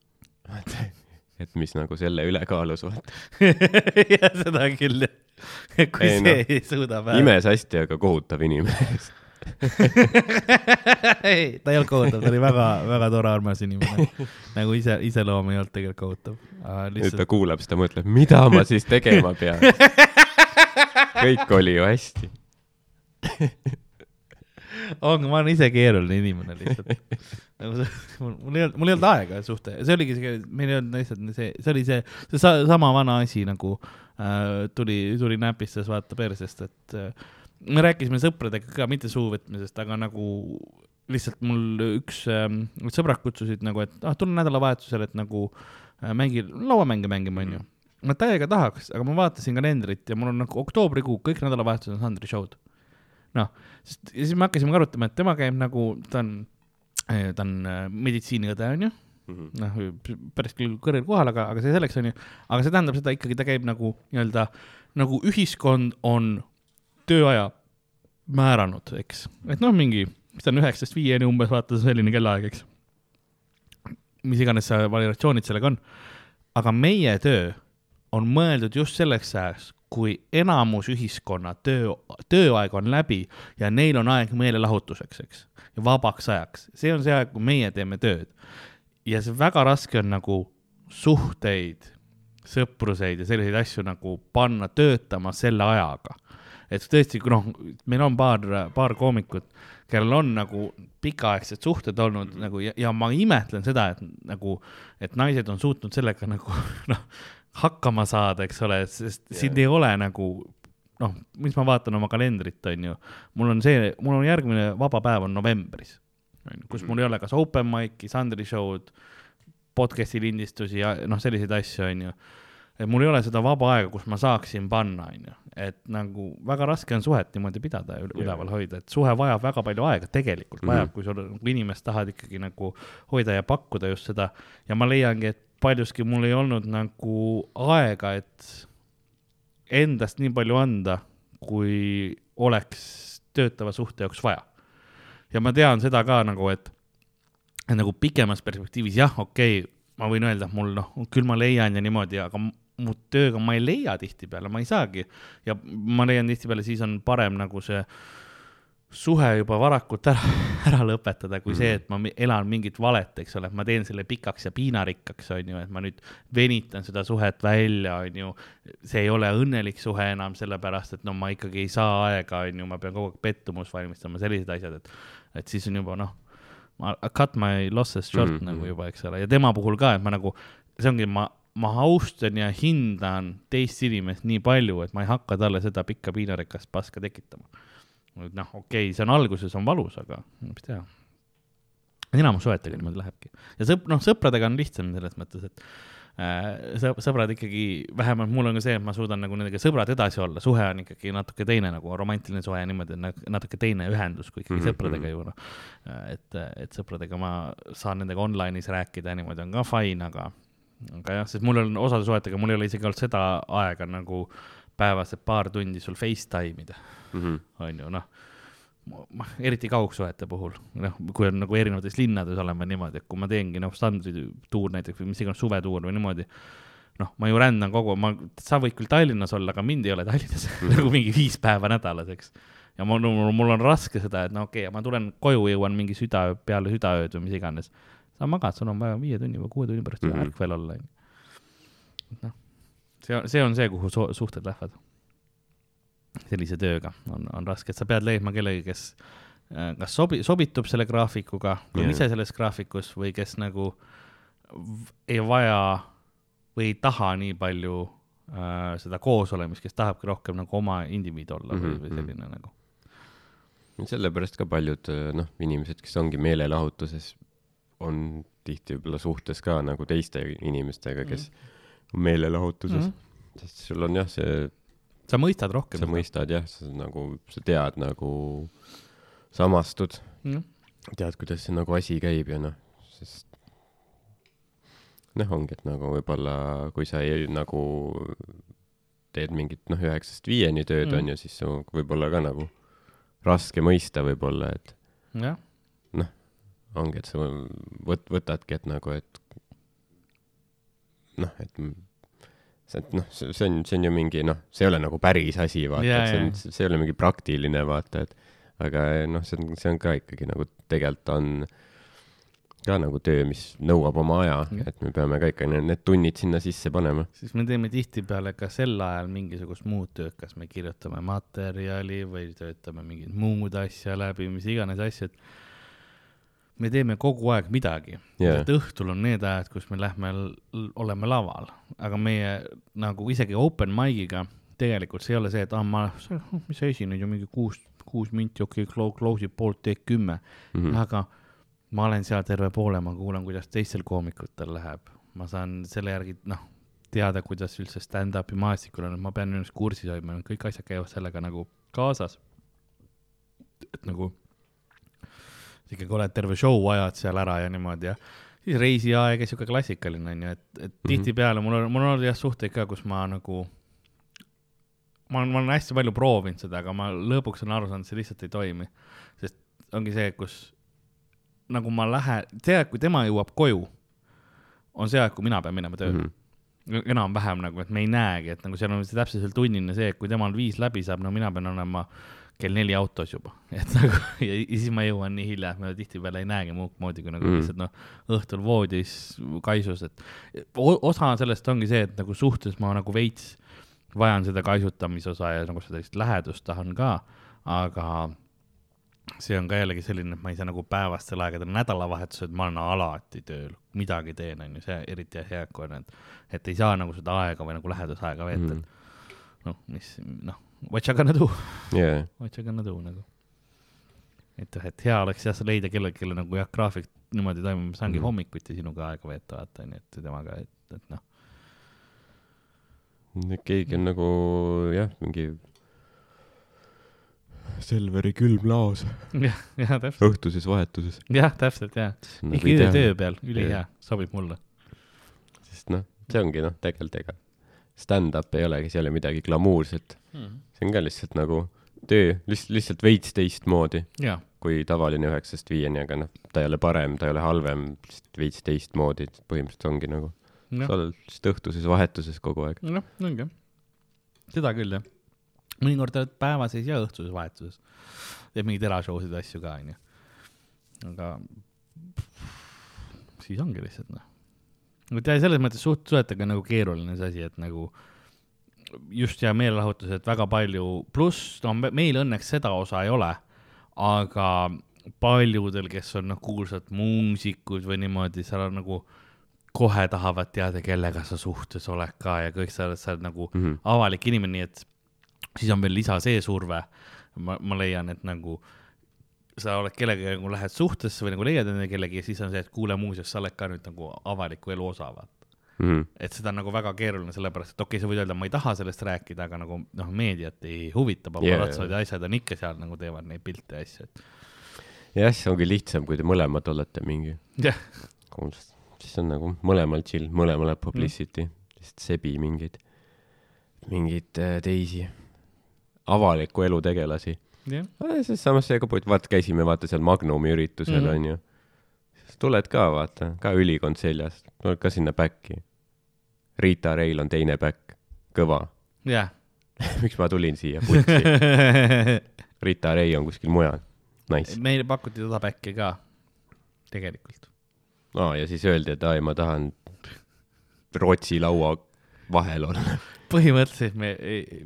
et mis nagu selle ülekaalus vaata. ja seda küll jah, kui Ei, see no, ei suuda päeva. imes hästi, aga kohutav inimene. ei, ta ei olnud kohutav, ta oli väga-väga tore, armas inimene. nagu ise, iseloom ei olnud tegelikult kohutav. nüüd ta lihtsalt, kuulab seda, mõtleb, mida ma siis tegema pean. kõik oli ju hästi. ongi, ma olen ise keeruline inimene lihtsalt. nagu see, mul ei olnud, mul ei olnud aega suhte, see oligi see, meil ei olnud lihtsalt see, see oli see, see sa, sama vana asi nagu äh, tuli, tuli näpistas vaata persest, et äh, me rääkisime sõpradega ka, mitte suu võtmisest, aga nagu lihtsalt mul üks ähm, sõbrad kutsusid nagu, et ah, tule nädalavahetusele, et nagu äh, mängi, lauamänge mängima, onju. ma täiega tahaks, aga ma vaatasin kalendrit ja mul on nagu oktoobrikuu, kõik nädalavahetused on Sandri show'd. noh, sest ja siis me hakkasime ka arutama, et tema käib nagu, ta on, ta on äh, meditsiiniõde, onju noh, päris küll kõrgel kohal, aga, aga see selleks on ju, aga see tähendab seda ikkagi, ta käib nagu nii-öelda nagu ühiskond on tööaja määranud, eks, et noh, mingi, mis ta on üheksast viieni umbes, vaata selline kellaaeg, eks. mis iganes see variatsioonid sellega on. aga meie töö on mõeldud just selleks ajaks, kui enamus ühiskonna töö, tööaeg on läbi ja neil on aeg meelelahutuseks, eks, ja vabaks ajaks, see on see aeg, kui meie teeme tööd ja see väga raske on nagu suhteid, sõpruseid ja selliseid asju nagu panna töötama selle ajaga. Et tõesti, noh, meil on paar, paar koomikut, kellel on nagu pikaaegsed suhted olnud mm. nagu ja, ja ma imetlen seda, et nagu, et naised on suutnud sellega nagu noh, hakkama saada, eks ole, sest yeah. siin ei ole nagu noh, mis ma vaatan oma kalendrit, on ju, mul on see, mul on järgmine vaba päev on novembris, kus mul ei ole kas open mic'i, Sandri show'd, podcast'i lindistusi ja noh, selliseid asju, on ju. Et mul ei ole seda vaba aega, kus ma saaksin panna, on ju, et nagu väga raske on suhet niimoodi pidada ja üle- üleval hoida, et suhe vajab väga palju aega, tegelikult vajab mm, -hmm. kui sa nagu inimest tahad ikkagi nagu hoida ja pakkuda just seda ja ma leiangi, et paljuski mul ei olnud nagu aega, et endast nii palju anda, kui oleks töötava suhte jaoks vaja. ja ma tean seda ka nagu, et nagu pikemas perspektiivis jah, okei okay,, ma võin öelda, et mul noh, küll ma leian ja niimoodi, aga mu tööga ma ei leia tihtipeale, ma ei saagi. ja ma leian tihtipeale, siis on parem nagu see suhe juba varakult ära, ära lõpetada, kui see, et ma elan mingit valet, eks ole, et ma teen selle pikaks ja piinarikkaks, on ju, et ma nüüd venitan seda suhet välja, on ju. see ei ole õnnelik suhe enam, sellepärast et no ma ikkagi ei saa aega, on ju, ma pean kogu aeg pettumust valmistama, sellised asjad, et, et siis on juba noh, ma cut my losses short mm. -hmm. nagu juba, eks ole, ja tema puhul ka, et ma nagu, see ongi, ma, ma austan ja hindan teist inimest nii palju, et ma ei hakka talle seda pikka piinarikast paska tekitama. noh, okei okay,, see on alguses on valus, aga mis teha. enamus suhetega niimoodi lähebki ja sõp-, noh, sõpradega on lihtsam selles mõttes, et äh, sõbrad ikkagi, vähemalt mul on ka see, et ma suudan nagu nendega sõbrad edasi olla, suhe on ikkagi natuke teine nagu romantiline suhe niimoodi, natuke teine ühendus kui ikkagi mm -hmm. sõpradega ju noh. et, et sõpradega ma saan nendega online'is rääkida ja niimoodi on ka fine, aga, aga jah, sest mul on osade suhetega, mul ei ole isegi olnud seda aega nagu päevas, et paar tundi sul Facetime ida mm, -hmm. on ju noh eriti kaugsuhete puhul, noh, kui on nagu erinevates linnades olema niimoodi, et kui ma teengi noh, standardituur näiteks või mis iganes suvetuur või niimoodi, noh, ma ju rändan kogu, ma, sa võid küll Tallinnas olla, aga mind ei ole Tallinnas nagu mingi viis päeva nädalas, eks. ja mul, mul on raske seda, et no okei okay,, ma tulen koju, jõuan mingi südaöö, peale südaööd või mis iganes. Sa magad, sul on vaja viie tunni või kuue tunni pärast mm -hmm. ärkvel olla, onju. noh, see on, see on see, kuhu suhted lähevad sellise tööga on, on raske, et sa pead leidma kellegi, kes äh, kas sobi-, sobitub selle graafikuga või on ise selles graafikus või kes nagu ei vaja või ei taha nii palju äh, seda koosolemist, kes tahabki rohkem nagu oma indiviid olla mm -hmm. või, või mhm, selline nagu. sellepärast ka paljud äh, noh, inimesed, kes ongi meelelahutuses, on tihti võib-olla suhtes ka nagu teiste inimestega, kes mm on meelelahutuses mm, sest sul on jah, see sa mõistad rohkem. sa mõistad jah, sa nagu, sa tead nagu, samastud mm., tead, kuidas see nagu asi käib ja noh, sest noh, ongi, et nagu võib-olla kui sa ei nagu teed mingit noh, üheksast viieni tööd mm. on ju, siis sul võib-olla ka nagu raske mõista võib-olla, et noh, ongi, et sa võt-, võtadki, et nagu, et noh, et see, et noh, see, see on, see on ju mingi noh, see ei ole nagu päris asi, vaata yeah,, et see on, see ei ole mingi praktiline, vaata, et aga noh, see on, see on ka ikkagi nagu tegelikult on ka nagu töö, mis nõuab oma aja yeah., et me peame ka ikka need, tunnid sinna sisse panema. siis me teeme tihtipeale ka sel ajal mingisugust muud tööd, kas me kirjutame materjali või töötame mingit muud asja läbi, mis iganes asju, et me teeme kogu aeg midagi. Yeah.. et õhtul on need ajad, kus me lähme, oleme laval, aga meie nagu isegi open mic'iga tegelikult see ei ole see, et ah, ma, mis sa esined ju mingi kuus, kuus minti, okei okay,, close'id poolt, teed kümme. Mm, -hmm. aga ma olen seal terve poole, ma kuulan, kuidas teistel koomikutel läheb, ma saan selle järgi, noh, teada, kuidas üldse stand-up'i maastikul on, et ma pean ennast kursis hoidma, kõik asjad käivad sellega nagu kaasas. et nagu ikkagi oled terve show ajad seal ära ja niimoodi ja siis reisiaeg ja sihuke klassikaline onju, et, et mm -hmm. tihtipeale mul on, mul on olnud jah suhteid ka, kus ma nagu, ma olen, ma olen hästi palju proovinud seda, aga ma lõpuks olen aru saanud, see lihtsalt ei toimi. sest ongi see, kus nagu ma lähen, see aeg, kui tema jõuab koju, on see aeg, kui mina pean minema tööle mm. -hmm enam-vähem nagu, et me ei näegi, et nagu seal on see täpselt see tunnine see, et kui temal viis läbi saab, no mina pean olema kell neli autos juba, et nagu ja, ja siis ma jõuan nii hilja, et ma tihtipeale ei näegi muud moodi kui nagu mm. lihtsalt noh, õhtul voodis kaisus, et osa sellest ongi see, et nagu suhtes ma nagu veits vajan seda kaisutamise osa ja nagu sellist lähedust tahan ka, aga see on ka jällegi selline, et ma ei saa nagu päevastel aegadel, nädalavahetused ma olen alati tööl, midagi teen, on ju, see eriti hea, kui on, et, et ei saa nagu seda aega või nagu lähedusaega veeta mm., et noh, mis noh what you gonna do yeah.. What you gonna do nagu. et jah, et hea oleks jah leida kellelgi, kelle nagu jah, graafik niimoodi toimub, saangi mm. hommikuti sinuga aega veeta, vaata onju, et temaga, et, et noh. keegi on nagu jah, mingi Selveri külmlaos. jah, jah, täpselt. õhtuses vahetuses. jah, täpselt, jah. ikka öö töö peal, ülihea, sobib mulle. sest noh, see ongi noh, tegelikult ega stand-up ei olegi, seal ei ole midagi glamuurset hmm.. See on ka lihtsalt nagu töö, lihtsalt, lihtsalt veits teistmoodi kui tavaline üheksast viieni, aga noh, ta ei ole parem, ta ei ole halvem, lihtsalt veits teistmoodi, põhimõtteliselt ongi nagu no., sa oled lihtsalt õhtuses vahetuses kogu aeg. noh, ongi jah. seda küll jah. mõnikord oled päevases ja õhtuses vahetuses. teeb mingeid erashow'sid ja asju ka, onju. aga siis ongi lihtsalt noh vot ja selles mõttes suht-, suhetega nagu keeruline see asi, et nagu just ja meelelahutus, et väga palju, pluss no meil õnneks seda osa ei ole, aga paljudel, kes on noh, kuulsad muusikud või niimoodi, seal on nagu kohe tahavad teada, kellega sa suhtes oled ka ja kõik sa oled, sa oled nagu mm -hmm. avalik inimene, nii et siis on veel lisa see surve. ma, ma leian, et nagu sa oled kellegagi nagu lähed suhtesse või nagu leiad endale kellegi ja siis on see, et kuule muuseas, sa oled ka nüüd nagu avaliku elu osa, vaata. Mhm. et seda on nagu väga keeruline, sellepärast et okei okay,, sa võid öelda, ma ei taha sellest rääkida, aga nagu noh, meediat ei huvita, paparatsod yeah. ja asjad on ikka seal nagu teevad neid pilte ja asju, et jah, see ongi lihtsam, kui te mõlemad olete mingi kuulsad, siis on nagu mõlemal chill, mõlemal läheb publicity mm., lihtsalt sebi mingeid, mingeid äh, teisi avaliku elu tegelasi. jah, siis samas see ka vaata, käisime vaata seal Magnumi üritusel mm. onju. siis tuled ka vaata, ka ülikond seljas, tuled ka sinna back'i. Riita Reil on teine back, kõva. jah. miks ma tulin siia putsi? Riita Rei on kuskil mujal. Nice. meile pakuti seda back'i ka, tegelikult. aa, ja siis öeldi, et ai, ma tahan Rootsi laua vahel olla. põhimõtteliselt me,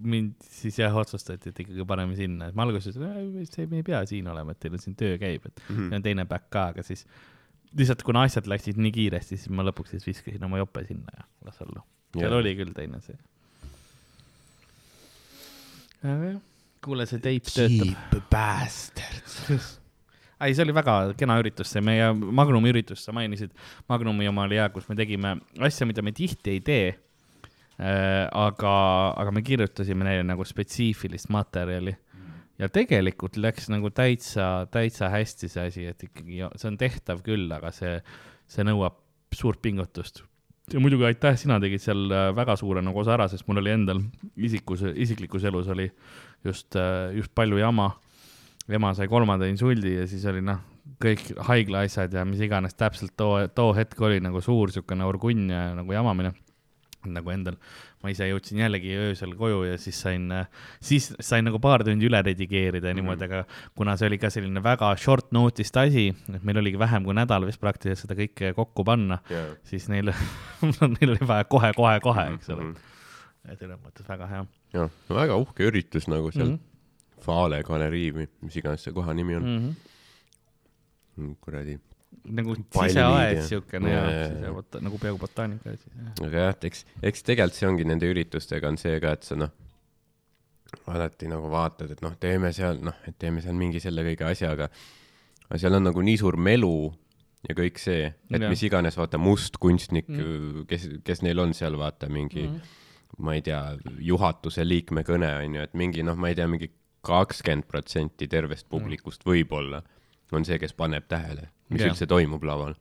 mind siis jah otsustati, et ikkagi paneme sinna, et ma alguses, see, me ei pea siin olema, et teil on siin töö käib, et Mhm. meil on teine back ka, aga siis lihtsalt kuna asjad läksid nii kiiresti, siis ma lõpuks siis viskasin oma jope sinna ja las olla. seal oli küll teine see. aga jah, kuule, see teip töötab. bastards. ei, see oli väga kena üritus, see meie Magnumi üritus, sa mainisid, Magnumi oma oli hea, kus me tegime asja, mida me tihti ei tee äh,. aga, aga me kirjutasime neile nagu spetsiifilist materjali ja tegelikult läks nagu täitsa, täitsa hästi see asi, et ikkagi see on tehtav küll, aga see, see nõuab suurt pingutust. ja muidugi aitäh, sina tegid seal äh, väga suure nagu osa ära, sest mul oli endal isikus, isiklikus elus oli just, just palju jama ema sai kolmanda insuldi ja siis oli noh, kõik haigla asjad ja mis iganes täpselt too, too hetk oli nagu suur siukene orgunn ja nagu jamamine. Nagu endal, ma ise jõudsin jällegi öösel koju ja siis sain, siis sain nagu paar tundi üle redigeerida ja niimoodi, aga kuna see oli ka selline väga short notice'd asi, et meil oligi vähem kui nädal vist praktiliselt seda kõike kokku panna, siis neil, neil oli vaja kohe-kohe-kohe, eks ole. et selles mõttes väga hea jah, väga uhke üritus nagu seal mm mm. -hmm. Fale galerii või mis iganes see koha nimi on -hmm. mm.. kuradi. Nagu siseaed ja- siukene ja jaa, jaa. sisebota- nagu peaaegu botaanika asi. aga jah, eks, eks tegelikult see ongi nende üritustega on see ka, et sa noh, alati nagu vaatad, et noh, teeme seal, noh, et teeme seal mingi selle kõige asjaga. aga seal on nagu nii suur melu ja kõik see, et Jah. mis iganes, vaata must kunstnik Mm. mm., kes, kes neil on seal, vaata mingi mm., ma ei tea, juhatuse liikme kõne on ju, et mingi noh, ma ei tea, mingi kakskümmend protsenti tervest publikust võib-olla on see, kes paneb tähele, mis yeah. üldse toimub laval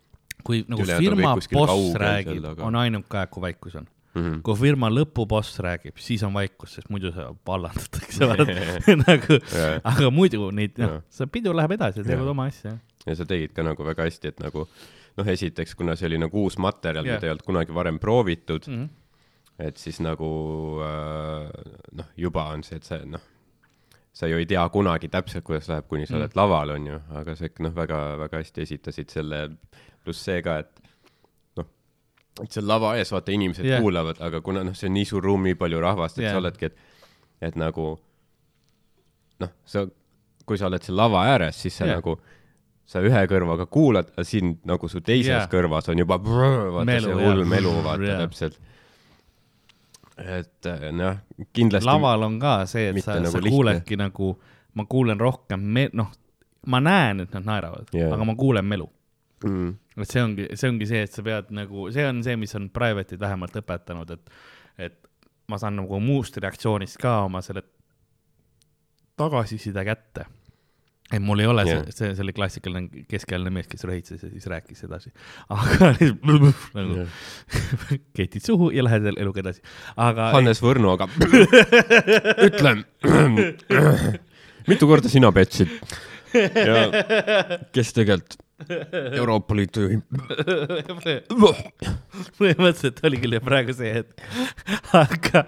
kui nagu on firma boss räägib taga., on ainuke aeg, kui vaikus on. mm. -hmm. kui firma lõpuboss räägib, siis on vaikus, sest muidu sa vallandatakse nagu, Jaa. aga muidu neid, noh see pidu läheb edasi, teevad Jaa. oma asja. ja sa tegid ka nagu väga hästi, et nagu noh, esiteks, kuna see oli nagu uus materjal Jah. mida ei olnud kunagi varem proovitud mm. -hmm. et siis nagu äh, noh, juba on see, et sa noh, sa ju ei tea kunagi täpselt, kuidas läheb, kuni sa Mm. oled laval, on ju, aga sa ikka noh, väga-väga hästi esitasid selle, pluss see ka, et noh, et seal lava ees vaata inimesed yeah. kuulavad, aga kuna noh, see on nii suur ruum, nii palju rahvast, et yeah. sa oledki, et, et nagu noh, sa, kui sa oled seal lava ääres, siis sa yeah. nagu sa ühe kõrvaga kuulad, aga siin nagu su teises yeah. kõrvas on juba brrr, vaata Melu, see hull melu, vaata Jaa. täpselt. Et eh, noh, kindlasti. laval on ka see, et sa, nagu sa lihtne. kuuledki nagu, ma kuulen rohkem me-, noh, ma näen, et nad naeravad yeah., aga ma kuulen melu. mm,. et see ongi, see ongi see, et sa pead nagu, see on see, mis on private'id vähemalt õpetanud, et, et ma saan nagu muust reaktsioonist ka oma selle tagasiside kätte. Et mul ei ole Jah. see, see, see oli klassikaline keskealine mees, kes rõhitses ja siis rääkis edasi. aga nagu ketid suhu ja lähed eluga edasi. aga Hannes Võrno, aga ütle, mitu korda sina petsid? ja kes tegelikult Euroopa Liitu juhib? põhimõtteliselt oli küll jah praegu see hetk, aga,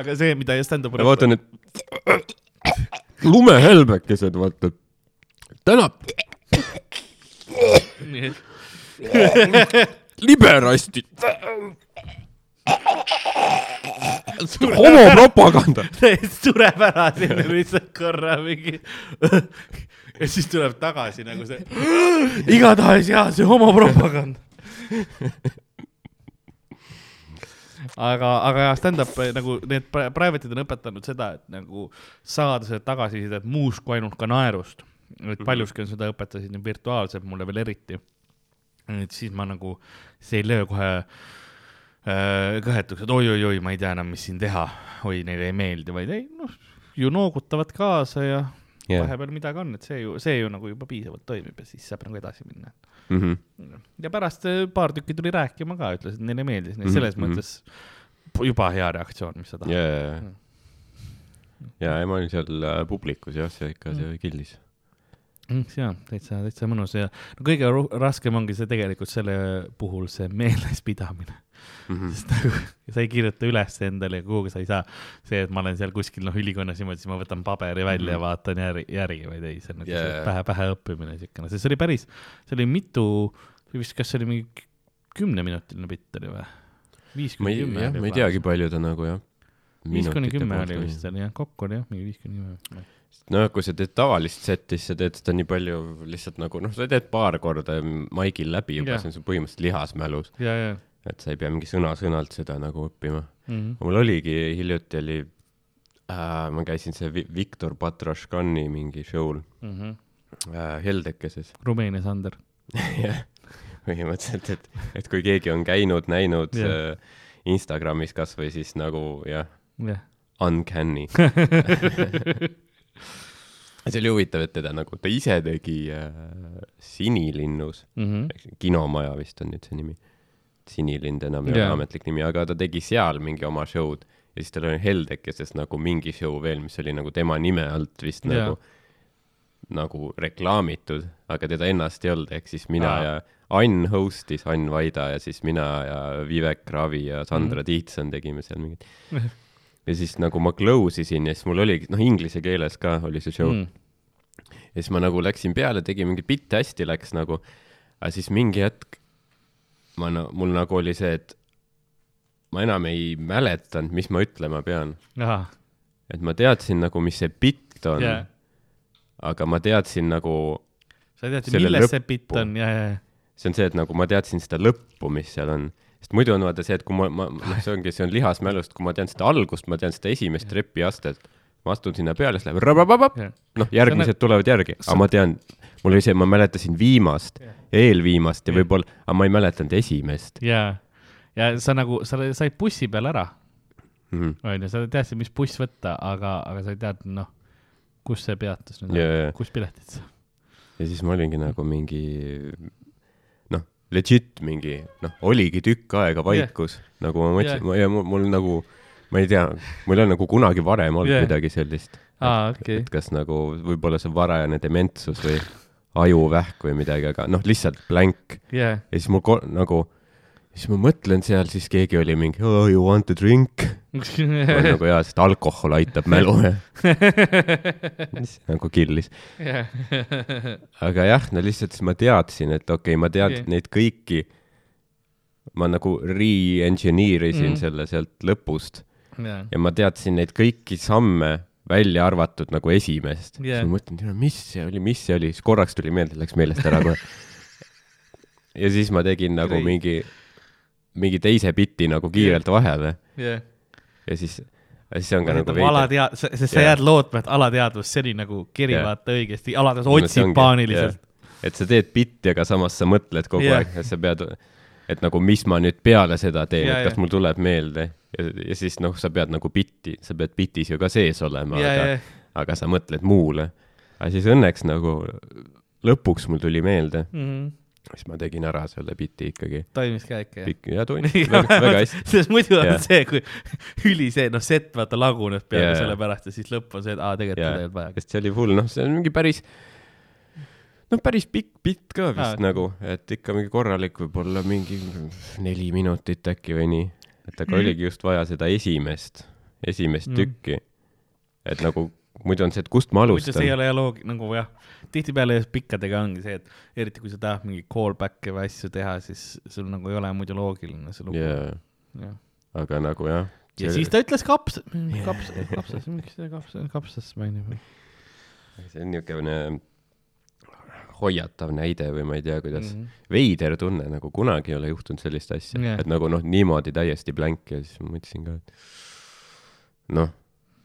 aga see, mida stand-up ma vaatan, et lumehelbekesed, vaata. täna liberastid. homopropaganda. sureb ära sinna lihtsalt korra mingi ja siis tuleb tagasi nagu see, igatahes jaa, see homopropaganda. aga, aga stand-up nagu need pri- private'id on õpetanud seda, et nagu saada seda tagasisidet muust kui ainult ka naerust. et paljuski on seda õpetasid nii virtuaalselt, mulle veel eriti. et siis ma nagu, see ei löö kohe äh, kõhetuks, et oi-oi-oi, ma ei tea enam, mis siin teha, oi, neile ei meeldi, vaid ei, noh, ju noogutavad kaasa ja yeah. vahepeal midagi on, et see ju, see ju nagu juba piisavalt toimib ja siis saab nagu edasi minna. Mhm. ja pärast äh, paar tükki tuli rääkima ka, ütles, et neile meeldis, nii et Mhm, selles mhm. mõttes juba hea reaktsioon, mis sa tahad. ja, ja, ja ma olin seal äh, publikus jah, see ikka, see. Mm, jaa, täitsa, täitsa mõnus ja no kõige raskem ongi see tegelikult selle puhul see meelespidamine, Mhm. sest nagu sa ei kirjuta üles endale ja kuhugi sa ei saa. see, et ma olen seal kuskil noh, ülikonnas niimoodi, siis ma võtan paberi välja ja Mhm. vaatan järgi, järgi, vaid ei, see on nagu yeah. jaa. pähe, pähe õppimine siukene, sest see oli päris, see oli mitu, vist, kas see oli mingi kümneminutiline bitt oli või? viis ma kuni kümme ma ei teagi, palju ta nagu jah. viis kuni kümme oli vist seal jah, kokku oli jah, mingi viis kuni kümme. noh, kui sa teed tavalist setti, siis sa teed seda nii palju lihtsalt nagu noh, sa teed paar korda maigil läbi juba see on sul põhimõtteliselt lihasmälus, ja, ja et sa ei pea mingi sõna-sõnalt seda nagu õppima. mm. -hmm. mul oligi hiljuti oli äh,, ma käisin see Vi- Viktor Patraškani mingi show'l Mm -hmm. äh, Heldekeses. Rumeenia Sander. jah, põhimõtteliselt, et, et kui keegi on käinud, näinud yeah. Instagramis kasvõi siis nagu jah, jah. uncanny. see oli huvitav, et teda nagu, ta ise tegi äh, Sinilinnus, Mhm. kinomaja vist on nüüd see nimi. Sinilind enam ei ole yeah. ametlik nimi, aga ta tegi seal mingi oma show'd ja siis tal oli Heldekeses nagu mingi show veel, mis oli nagu tema nime alt vist Jaa. nagu, nagu reklaamitud, aga teda ennast ei olnud, ehk siis mina Aa. ja Ann host'is, Ann Vaida ja siis mina ja Vivek Ravi ja Sandra mm. Tiitson tegime seal mingit. ja siis nagu ma close isin ja siis mul oligi, noh, inglise keeles ka oli see show mm.. Mm. ja siis ma nagu läksin peale, tegin mingit bitti, hästi läks nagu, aga siis mingi hetk ma mul nagu oli see, et ma enam ei mäletanud, mis ma ütlema pean. et ma teadsin nagu, mis see bitt on yeah., aga ma teadsin nagu, sa tead, milles see lõppu. bitt on. Ja, ja, see on see, et nagu ma teadsin seda lõppu, mis seal on. sest muidu on vaata see, et kui ma, ma, noh, see ongi, see on lihasmälust, kui ma tean seda algust, ma tean seda esimest trepiastet, ma astun sinna peale, siis läheb rabababab, ja, noh, järgmised tulevad järgi, aga ma tean, mul oli see, ma mäletasin viimast ja eelviimast ja Jah. võib-olla, aga ma ei mäletanud esimest ja, ja sa nagu, sa said bussi peal ära. -hmm. onju, sa teadsid, mis buss võtta, aga, aga sa ei teadnud, noh, kus see peatus nüüd Ja, on kus piletid saab. ja siis ma olingi nagu mingi noh, legit mingi noh, oligi tükk aega vaikus yeah., nagu ma mõtlesin yeah., ja mul, mul nagu, ma ei tea, mul ei ole nagu kunagi varem olnud yeah. midagi sellist. aa, okei et, kas nagu võib-olla see varajane dementsus või ajuvähk või midagi, aga noh, lihtsalt blank jaa, ja siis mul ko- nagu, siis ma mõtlen seal, siis keegi oli mingi oh, you want a drink nagu jaa, sest alkohol aitab mälu nagu killis. jah, aga jah, no lihtsalt siis ma teadsin, et okei okay,, ma Okei. okay. neid kõiki. ma nagu re-engineer isin mm. selle sealt lõpust jaa, ja ma teadsin neid kõiki samme, välja arvatud nagu esimest Jah. siis ma mõtlen, mis see oli, mis see oli, siis korraks tuli meelde, läks meelest ära kohe. ja siis ma tegin nagu Great. mingi, mingi teise biti nagu kiirelt vahele jah. ja siis, siis see on ka nagu nagu alatead-, sest sa Jaa. jääd lootma, et alateadvus, see oli nagu kiri Jaa. vaata õigesti, alateadvus No otsib ongi, paaniliselt. et sa teed bitti, aga samas sa mõtled kogu yeah. aeg, et sa pead, et nagu mis ma nüüd peale seda teen Jaa, et kas jah. mul tuleb meelde ja, ja siis noh, sa pead nagu bitti, sa pead bitis ju ka sees olema, ja, aga ja, aga sa mõtled muule. aga siis õnneks nagu lõpuks mul tuli meelde, ja. siis ma tegin ära selle biti ikkagi. Toimis ka ikka, jah? pikk ja tund, väga, väga hästi. sest muidu on Jah. see, kui üli see, noh, set vaata laguneb peale Jaa. selle pärast ja siis lõpp on see, et aa, tegelikult Jaa. seda ei olnud vaja. sest see oli full, noh, see on mingi päris, noh, päris pikk bitt ka vist ah. nagu, et ikka mingi korralik võib-olla mingi neli minutit äkki või nii. et aga Mhm. oligi just vaja seda esimest, esimest mm. tükki. et nagu muidu on see, et kust ma muidu see ei alustan. ole loog-, nagu jah, tihtipeale pikkadega ongi see, et eriti kui sa tahad mingeid callback'e või asju teha, siis sul nagu ei ole muidu loogiline see lugu. jaa, jah. aga nagu jah. ja siis ta ütles kaps, kaps, kapsas, miks see kapsas, kapsas mainib? see on niisugune hoiatav näide või ma ei tea, kuidas mm. -hmm. veider tunne, nagu kunagi ei ole juhtunud sellist asja yeah., et nagu noh, niimoodi täiesti blank ja siis ma mõtlesin ka, et noh,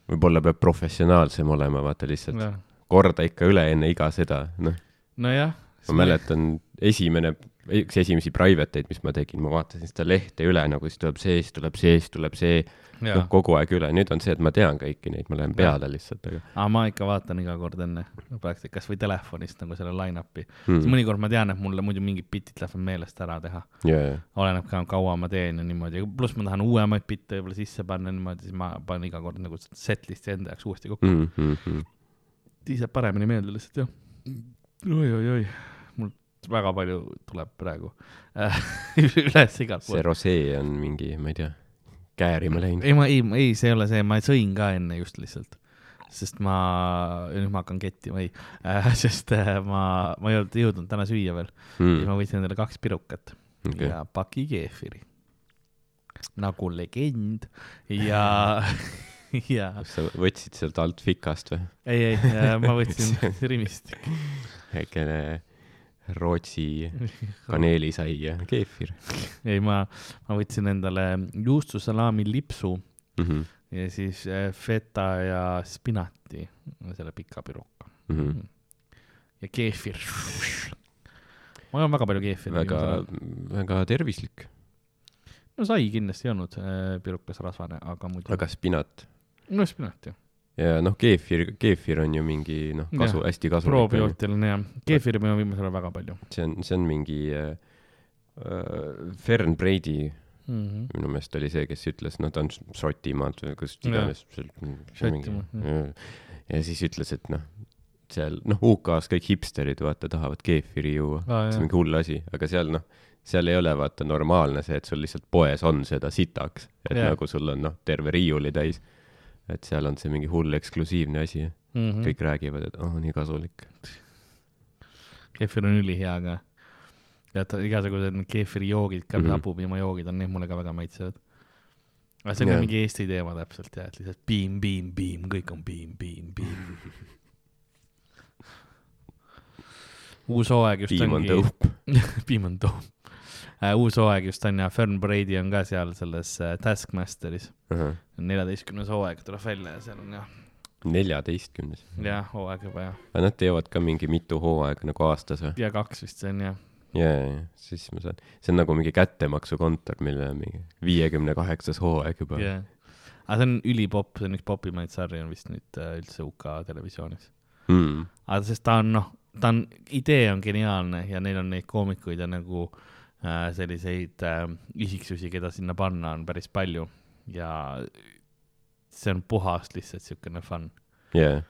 võib-olla peab professionaalsem olema, vaata lihtsalt ja. korda ikka üle enne iga seda, noh, nojah. ma mäletan, esimene üks esimesi private eid, mis ma tegin, ma vaatasin seda lehte üle nagu, siis tuleb see, siis tuleb see, siis tuleb see, noh kogu aeg üle, nüüd on see, et ma tean kõiki neid, ma lähen peale lihtsalt, aga aga ma ikka vaatan iga kord enne, praktiliselt kasvõi telefonist nagu selle line-up'i mm.. mõnikord ma tean, et mulle muidu mingid bitid lähevad meelest ära teha, ja, oleneb ka kaua ma teen ja niimoodi, pluss ma tahan uuemaid bitte võib-olla sisse panna niimoodi, siis ma panen iga kord nagu setlist'i enda jaoks uuesti kokku mm.. mm, mm, mm. siis jääb paremini meelde lihtsalt jah oi-oi-oi, mul väga palju tuleb praegu üles igalt see poolt. rosee on mingi, ma ei tea, käärima läinud. ei, ma ei, ei, see ei ole see, ma sõin ka enne just lihtsalt, sest ma, nüüd ma hakkan kettima, ei äh, sest äh, ma, ma ei olnud jõudnud täna süüa veel mm., siis ma võtsin endale kaks pirukat okay. ja paki keefiri. nagu legend ja, ja kas sa võtsid sealt alt fikast või? ei, ei, ma võtsin Rimist. väikene Rootsi kaneelisai ja keefir ei, ma, ma võtsin endale juustusalami lipsu mm. -hmm. ja siis äh, feta ja spinati, selle pika piruka Mm -hmm. ja keefir. ma joon väga palju keefiri. väga, väga tervislik. no sai kindlasti ei olnud äh, pirukas rasvane, aga muidu. aga spinat no spinat ju, ja noh, keefir, keefir on ju mingi noh, kasu, hästi kasulik. probiootiline ja keefiri ma joon viimasel ajal väga palju see on, see on mingi äh, äh, Fern Brady mm. -hmm. minu meelest oli see, kes ütles, no ta on Šotimaalt või kust Jah. iganes. Ja siis ütles, et noh, seal noh, UK-s kõik hipsterid vaata tahavad keefiri juua Ah, see on mingi hull asi, aga seal noh, seal ei ole vaata normaalne see, et sul lihtsalt poes on seda sitaks, et Jah. yeah. nagu sul on noh, terve riiuli täis. Et seal on see mingi hull eksklusiivne asi mm -hmm. kõik räägivad, et oh, nii kasulik. keefir on ülihea ka. ja ta igasugused need keefirijoogid ka mm, Mhm. -hmm. hapupiimajoogid on, need mulle ka väga maitsevad. aga see on yeah. mingi Eesti teema täpselt jah, et lihtsalt piim, piim, piim, kõik on piim, piim, piim. uus hooaeg just piim on ongi, tõup. piim on tõup. Uus hooaeg just on ja Fern Brady on ka seal selles uh, Taskmasteris. neljateistkümnes hooaeg tuleb välja ja seal on jah, neljateistkümnes. jah, hooaeg juba jah. aga nad teevad ka mingi mitu hooaega nagu aastas või? ja kaks vist see on jah. ja, ja, ja siis ma saan, see on nagu mingi kättemaksukontor, millel on mingi viiekümne kaheksas hooaeg juba jah. aga see on ülipopp, see on üks popimaid sarju on vist nüüd äh, üldse UK televisioonis. mm.. aga sest ta on noh, ta on, idee on geniaalne ja neil on neid koomikuid ja nagu äh, selliseid äh, isiksusi, keda sinna panna on päris palju ja see on puhas lihtsalt siukene fun. Yeah.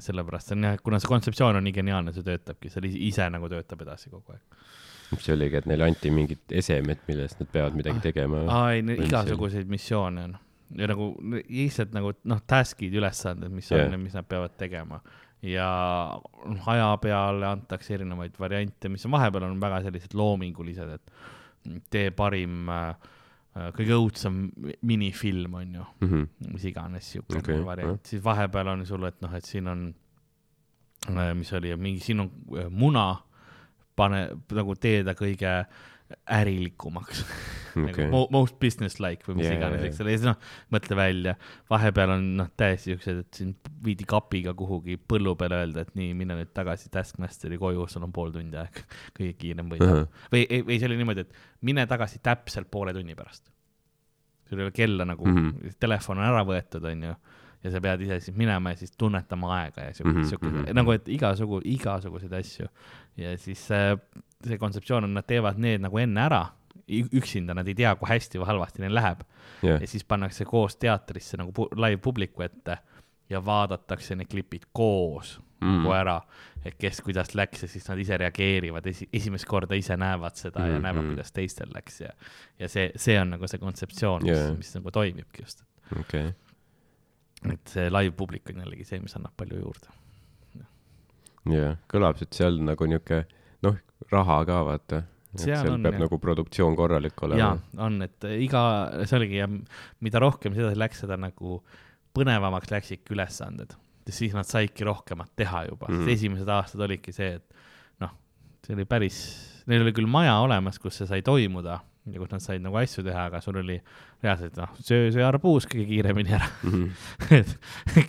sellepärast see on jah, kuna see kontseptsioon on nii geniaalne, see töötabki, see ise, nagu töötab edasi kogu aeg. mis see oligi, et neile anti mingid esemed, millest nad peavad midagi tegema. aa ei, igasuguseid missioone on ja nagu lihtsalt nagu noh, task'id, ülesanded, mis on Jah. yeah., mis nad peavad tegema ja noh, aja peale antakse erinevaid variante, mis on vahepeal on väga sellised loomingulised, et tee parim äh,, kõige õudsem minifilm on ju, mm. -hmm. mis iganes siukene okay, variant, siis vahepeal on sul, et noh, et siin on, mis oli, mingi siin on äh, muna, pane nagu tee ta kõige ärilikumaks okay. nagu mo- most business like või mis yeah, iganes, eks ole, ja siis noh, mõtle välja, vahepeal on noh, täiesti siuksed, et sind viidi kapiga kuhugi põllu peale öelda, et nii, mine nüüd tagasi Taskmasteri koju, sul on pool tundi aega, kõige kiirem võit uh. -huh. või, või see oli niimoodi, et mine tagasi täpselt poole tunni pärast. sul ei ole kella nagu mm. -hmm. telefon on ära võetud, onju, ja sa pead ise siis minema ja siis tunnetama aega ja siuke mm, Mhm, -hmm. siuke mm mhm. -hmm. nagu, et igasugu, igasuguseid asju. ja siis äh, see kontseptsioon on, nad teevad need nagu enne ära, üksinda nad ei tea, kui hästi või halvasti neil läheb jah ja, siis pannakse koos teatrisse nagu pu- live publiku ette ja vaadatakse need klipid koos Mm. nagu ära, et kes kuidas läks ja siis nad ise reageerivad esi-, esimest korda ise näevad seda mm -hmm. ja Mhm. näevad, kuidas teistel läks ja, ja see, see on nagu see kontseptsioon, yeah., mis nagu toimibki just. okei. Et see live publik on jällegi see, mis annab palju juurde. jah, kõlab, et seal nagu niuke, noh, raha ka vaata. Seal seal on, peab jah. nagu produktsioon korralik jaa olema., on, et iga, see oligi ja mida rohkem sedasi läks, seda nagu põnevamaks läksidki ülesanded, siis nad saidki rohkemat teha juba mm, Mhm. -hmm. esimesed aastad olidki see, et noh, see oli päris, neil oli küll maja olemas, kus see sai toimuda ja kus nad said nagu asju teha, aga sul oli reaalselt noh, söö see arbuus kõige kiiremini ära, Mhm. et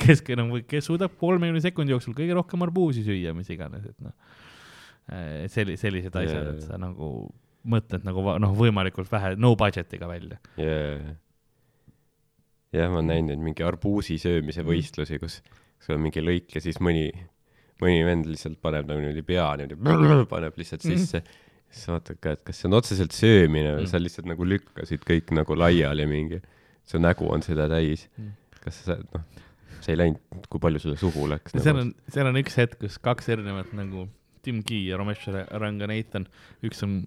kes nagu, kes suudab kolmekümne sekundi jooksul kõige rohkem arbuusi süüa, mis iganes, et noh. selli-, sellised asjad yeah., et sa nagu mõtled nagu noh, võimalikult vähe no budget'iga välja. jaa. jah, ma olen näinud mingi arbuusi söömise Mm. võistlusi, kus sul on mingi lõik ja siis mõni, mõni vend lihtsalt paneb nagu niimoodi pea niimoodi, paneb lihtsalt Mhm. sisse. Siis vaatad ka, et kas see on otseselt söömine või Mm. sa lihtsalt nagu lükkasid kõik nagu laiali mingi, su nägu on seda täis Mm.. kas sa, noh, see ei läinud, kui palju sulle suhu läks nagu seal on, seal on üks hetk, kus kaks erinevat nagu Tim Key ja Ramesh Ranganathan, üks on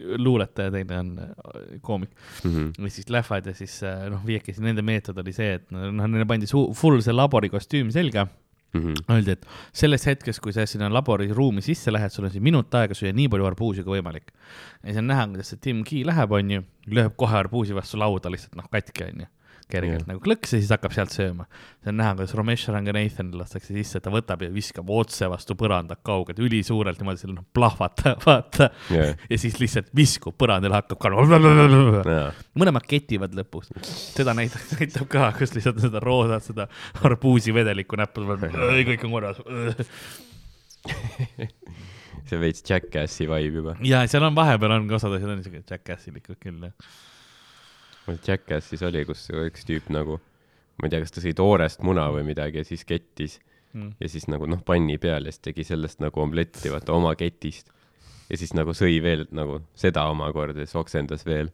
luuletaja, teine on äh, koomik mm. -hmm. või siis lähevad ja siis äh, noh, viiekesi nende meetod oli see, et noh, neile pandi su- full see laborikostüüm selga. Mm -hmm. Öeldi, et sellest hetkest, kui sa sinna laboriruumi sisse lähed, sul on siin minut aega süüa nii palju arbuusi kui võimalik. ja siis on näha, kuidas see Tim Key läheb, onju, lööb kohe arbuusi vastu lauda lihtsalt noh, katki onju. Kergelt Jah. nagu klõks ja siis hakkab sealt sööma. see on näha, kuidas Ramesh Ranganathan lastakse sisse, ta võtab ja viskab otse vastu põrandat kaugelt, ülisuurelt niimoodi, seal noh plahvatab, vaata. jah, ja siis lihtsalt viskub põrandale, hakkab ka jaa, mõlemad ketivad lõpus, seda näitab, näitab ka, kus lihtsalt seda roosat, seda arbuusivedelikku näppu tuleb, kõik on korras. see veits Jackassi vibe juba. ja seal on vahepeal on ka osad asjad on siuke jackassilikud küll jah. Jackassis oli, kus üks tüüp nagu, ma ei tea, kas ta sõi toorest muna või midagi ja siis kettis Mm. ja siis nagu noh, panni peal ja siis tegi sellest nagu omletti, vaata oma ketist. ja siis nagu sõi veel nagu seda omakorda ja siis oksendas veel.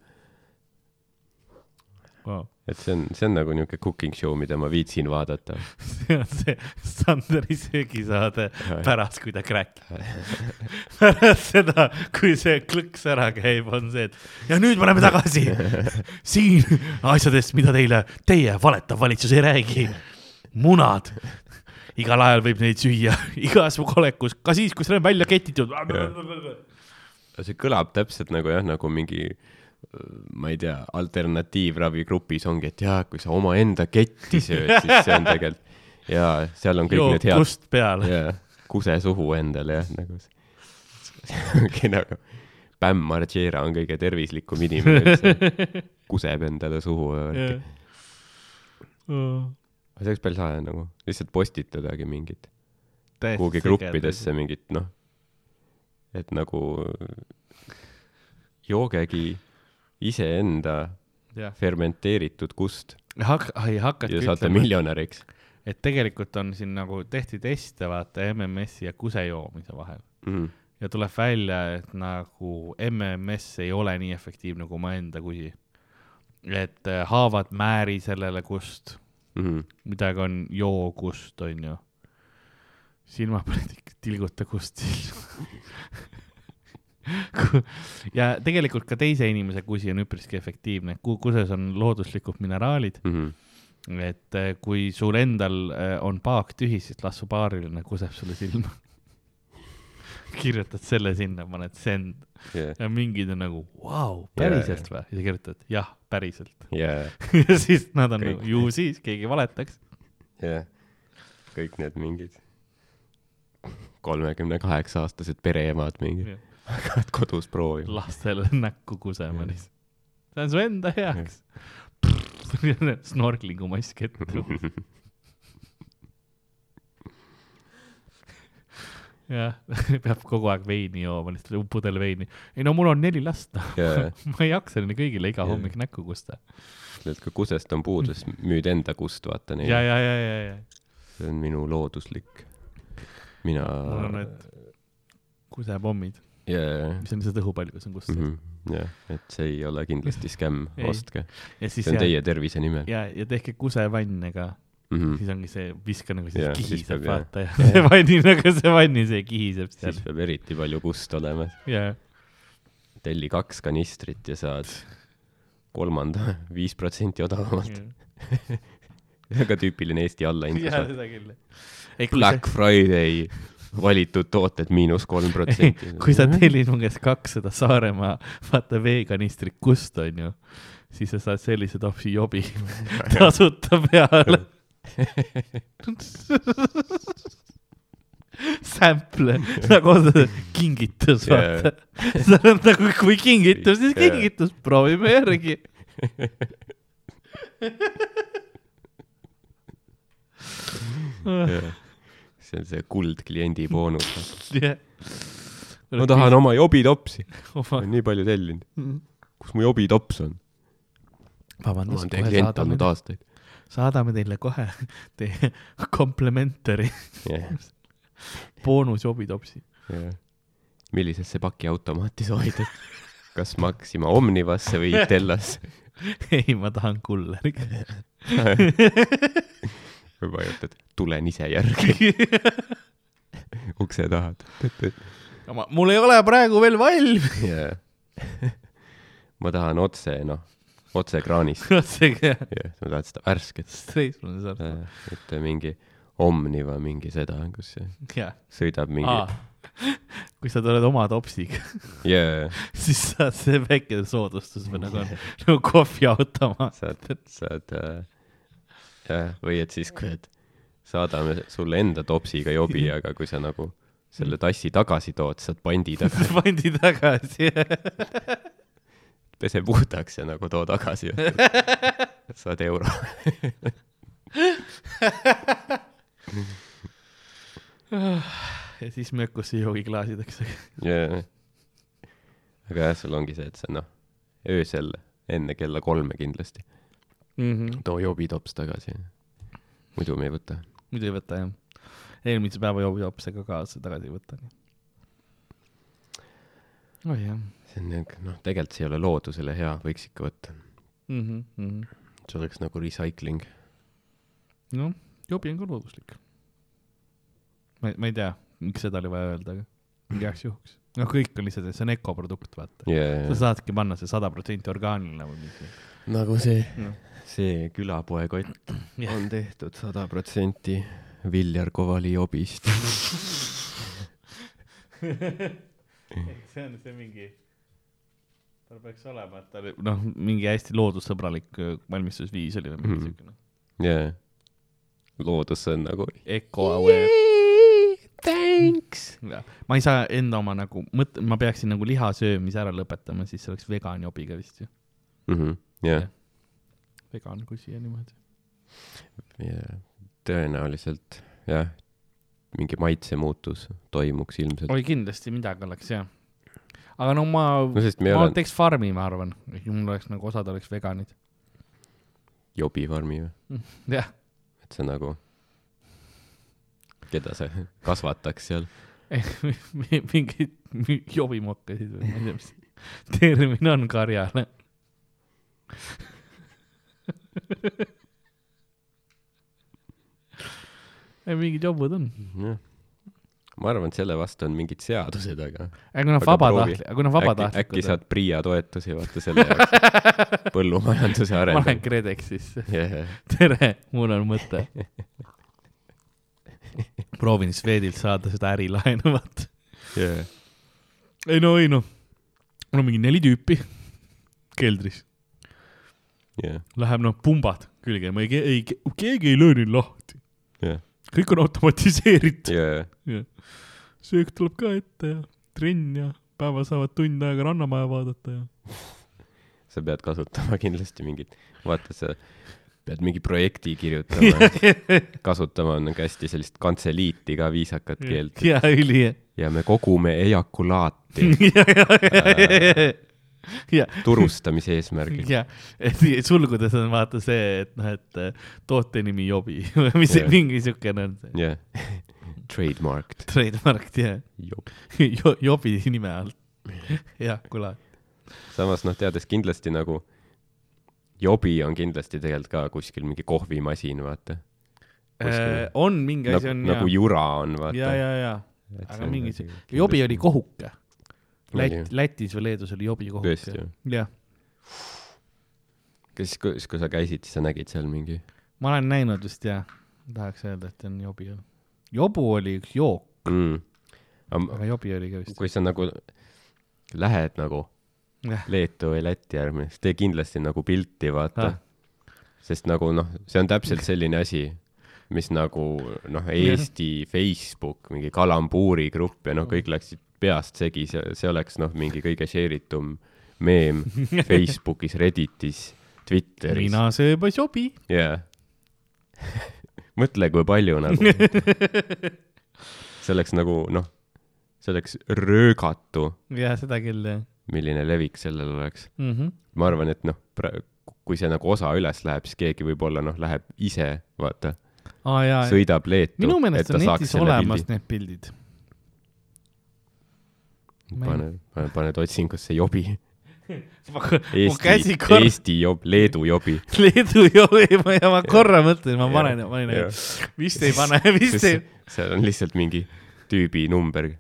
Wow. Et see on, see on nagu niisugune cooking show, mida ma viitsin vaadata. see on see Sanderi söögisaade pärast, kui ta kräkib. pärast seda, kui see klõks ära käib, on see, et ja nüüd me oleme tagasi siin asjadest, mida teile teie valetav valitsus ei räägi. munad, igal ajal võib neid süüa, igas olekus, ka siis, kui see on välja ketitud. see kõlab täpselt nagu jah, nagu mingi ma ei tea, alternatiivravigrupis ongi, et jaa, kui sa omaenda ketti sööd, siis see on tegelikult jaa, seal on kõik jook need head kust peale. kuse suhu endale jah, nagu ongi nagu Bam Margera on kõige tervislikum inimene üldse, kuseb endale suhu ja värki. see oleks päris lahe nagu, lihtsalt postitadagi mingit, kuhugi gruppidesse mingit noh, et nagu joogegi iseenda jah, fermenteeritud kust hak-, ei hakata ja saate. miljonäriks et tegelikult on siin nagu tehti teste vaata MMS-i ja kuse joomise vahel mm.. ja tuleb välja, et nagu MMS ei ole nii efektiivne kui omaenda kusi. et äh, haavad määri sellele kust, Mm. midagi on joo kust, onju. silmapõletik tilguta kust silma. ja tegelikult ka teise inimese kusi on üpriski efektiivne, kuses on looduslikud mineraalid, Mm. et äh, kui sul endal äh, on paak tühi, siis las su paariline kuseb sulle silma. kirjutad selle sinna, paned send Yeah. ja mingid on nagu vau, päriselt või? ja sa kirjutad jah, päriselt. Yeah. ja siis nad on Kõik. nagu ju siis keegi valetaks. jah, kõik need mingid kolmekümne kaheksa aastased pereemad mingi hakkavad kodus proovima. lastele näkku kusema lihtsalt. see on su enda heaks. snorklingu mask ette. jah, peab kogu aeg veini jooma, lihtsalt pudel veini. ei no mul on neli last, ja, ma ei jaksa neile kõigile iga Jah. hommik näkku kusta. et kui kusest on puudus, müüd enda kust, vaata ja, nii. ja, ja, ja, ja. see on minu looduslik. mina. mul on need kusepommid, jaa, mis on lihtsalt õhupalgus on kust mm. Mhm. jah, et see ei ole kindlasti skämm, ostke. ja see on ja, teie tervise nimel. ja, ja tehke kusevanne ka, Mhm. siis ongi see, viska nagu siis Jaa, siis kihiseb, vaata ja see vanni nagu see vanni see kihiseb seal siis peab eriti palju kust olema. ja, telli kaks kanistrit ja saad kolmanda viis protsenti odavamalt. väga tüüpiline Eesti ja allahind. seda küll. Black Friday, valitud tooted miinus kolm protsenti. kui sa tellid mu käest kaks seda Saaremaa vaata veekanistrit kust onju, siis sa saad sellise topsi jobi tasuta peale. Sample nagu kingitus vaata. see on nagu kui kingitus, siis kingitus, proovime järgi. See on see kuldkliendi boonus. jah, ma tahan oma jobitopsi, oma nii palju tellinud. kus mu jobitops on? ma vabandust klient olnud aastaid. saadame teile kohe teie complimentary jah, boonusjobitopsi. jah. millisesse pakiautomaati soovitad? kas Maxima Omnivasse või Itellasse? ei, ma tahan kulleriga. Või vajutad tulen ise järgi ukse taha. mul ei ole praegu veel valmis. jaa. ma tahan otse, noh, otse kraanist. see jah, ma tahan seda värsket. straight from the source. mitte mingi Omniva mingi seda, kus see jah, sõidab mingi kui sa tuled oma topsiga, jaa, siis saad see väike soodustus või nagu on, nagu kohviautomaat. saad, saad äh, jah, või et siis, kui, et saadame sulle enda topsiga jobi, aga kui sa nagu selle tassi tagasi tood, saad pandi tagasi, pandi tagasi. pese puhtaks ja nagu too tagasi. saad euro. ja siis mökusse joogiklaasideks. jaa. aga jah, sul ongi see, et sa noh, öösel enne kella kolme kindlasti too jobitops tagasi. muidu me ei võta. muidu ei võta jah. eelmise päeva joobijopsega kaasa tagasi ei võta. oi jah see on niuke, noh, tegelikult see ei ole loodusele hea, võiks ikka võtta. mm. -hmm, mm -hmm. see oleks nagu recycling. noh, jobi on ka looduslik. ma, ma ei tea, miks seda oli vaja öelda, aga igaks juhuks. noh, kõik on lihtsalt, see on ökoprodukt, vaata. sa jaa, saadki panna see sada protsenti orgaaniline või mingi. nagu see, noh, see külapoe kott Jah. on tehtud sada protsenti Viljar Kovali jobist. see on see mingi, tal peaks olema, et ta oli, noh, mingi hästi loodussõbralik äh, valmistusviis oli või mingi Mhm. siukene. jaa. loodus on nagu. Eco aware. Thanks. ma ei saa enda oma nagu mõt-, ma peaksin nagu liha söömise ära lõpetama, siis see oleks vegan jobiga vist ju. Mhm. jah, vegan kusi ja niimoodi. ja tõenäoliselt jah, mingi maitsemuutus toimuks ilmselt. oi, kindlasti midagi oleks jah. aga no ma, no ma ole teeks farmi, ma arvan. mul oleks nagu osad oleks veganid. jobifarmi või? jah, et see nagu, keda sa kasvataks seal? mingid mi- jobimokkasid või ma ei tea, mis termin on karjale. ei, mingid jobud on. jah. ma arvan, et selle vastu on mingid seadused, aga aga kui nad Aga vabatahtlik, aga kui nad äkki, äkki vabatahtlikud saad PRIA toetusi vaata selle jaoks, põllumajanduse ma lähen arendamine. KredExisse. Yeah. tere, mul on mõte. proovin Swedilt saada seda ärilaenu, vaata. Yeah. ei no, ei noh, mul on mingi neli tüüpi keldris, Yeah. läheb noh, pumbad külge, ma ei, ei, keegi ei löö neid lahti, Yeah. kõik on automatiseeritud. Yeah. söök tuleb ka ette ja trenn ja päeval saavad tund aega rannamaja vaadata ja. sa pead kasutama kindlasti mingit, vaata sa pead mingi projekti kirjutama, kasutama on nagu hästi sellist kantseliiti ka viisakat keelt ja üli. ja me kogume ejakulaati ja, turustamise eesmärgil. ja, et sulgudes on vaata see, et noh, et äh, toote nimi jobi või mis Jah. mingi siukene on jah, trademarked. trademark ja jo, jobi nime all. jah, kuule. samas noh, teades kindlasti nagu jobi on kindlasti tegelikult ka kuskil mingi kohvimasin, vaata. Kuskil- on mingi asi nagu, on nagu ja, jura on, vaata. ja, ja, ja, aga mingi see, jobi oli. kohuke. Läti, Lätis või Leedus oli jobi kohuke tõesti. ju. jah, kas, siis kui sa käisid, siis sa nägid seal mingi, ma olen näinud vist jah, tahaks öelda, et on jobi. jobu oli üks jook, mm.. aga jobi oli ka vist. kui sa nagu lähed nagu jah, Leetu või Läti äärme, siis tee kindlasti nagu pilti, vaata sest nagu noh, see on täpselt selline asi, mis nagu noh, Eesti Facebook, mingi kalambuuri grupp ja noh, kõik läksid peast segi, see, see oleks noh, mingi kõige share itum meem Facebookis, Redditis, Twitteris. mina sööbas jobi. jaa. mõtle, kui palju nagu, see oleks nagu noh, see oleks röögatu, jah, seda küll, jah milline levik sellel oleks. mm. -hmm. ma arvan, et noh, kui see nagu osa üles läheb, siis keegi võib-olla noh, läheb ise, vaata, aa jaa, sõidab Leetu. minu meelest on netis olemas need pildid. pane, pane, paned otsingusse jobi. Eesti Eesti job, Leedu jobi. Leedu jobi, ma, ja ma korra mõtlesin, ma panen, panin, jah. vist ei pane, vist ei, seal on lihtsalt mingi tüübi number,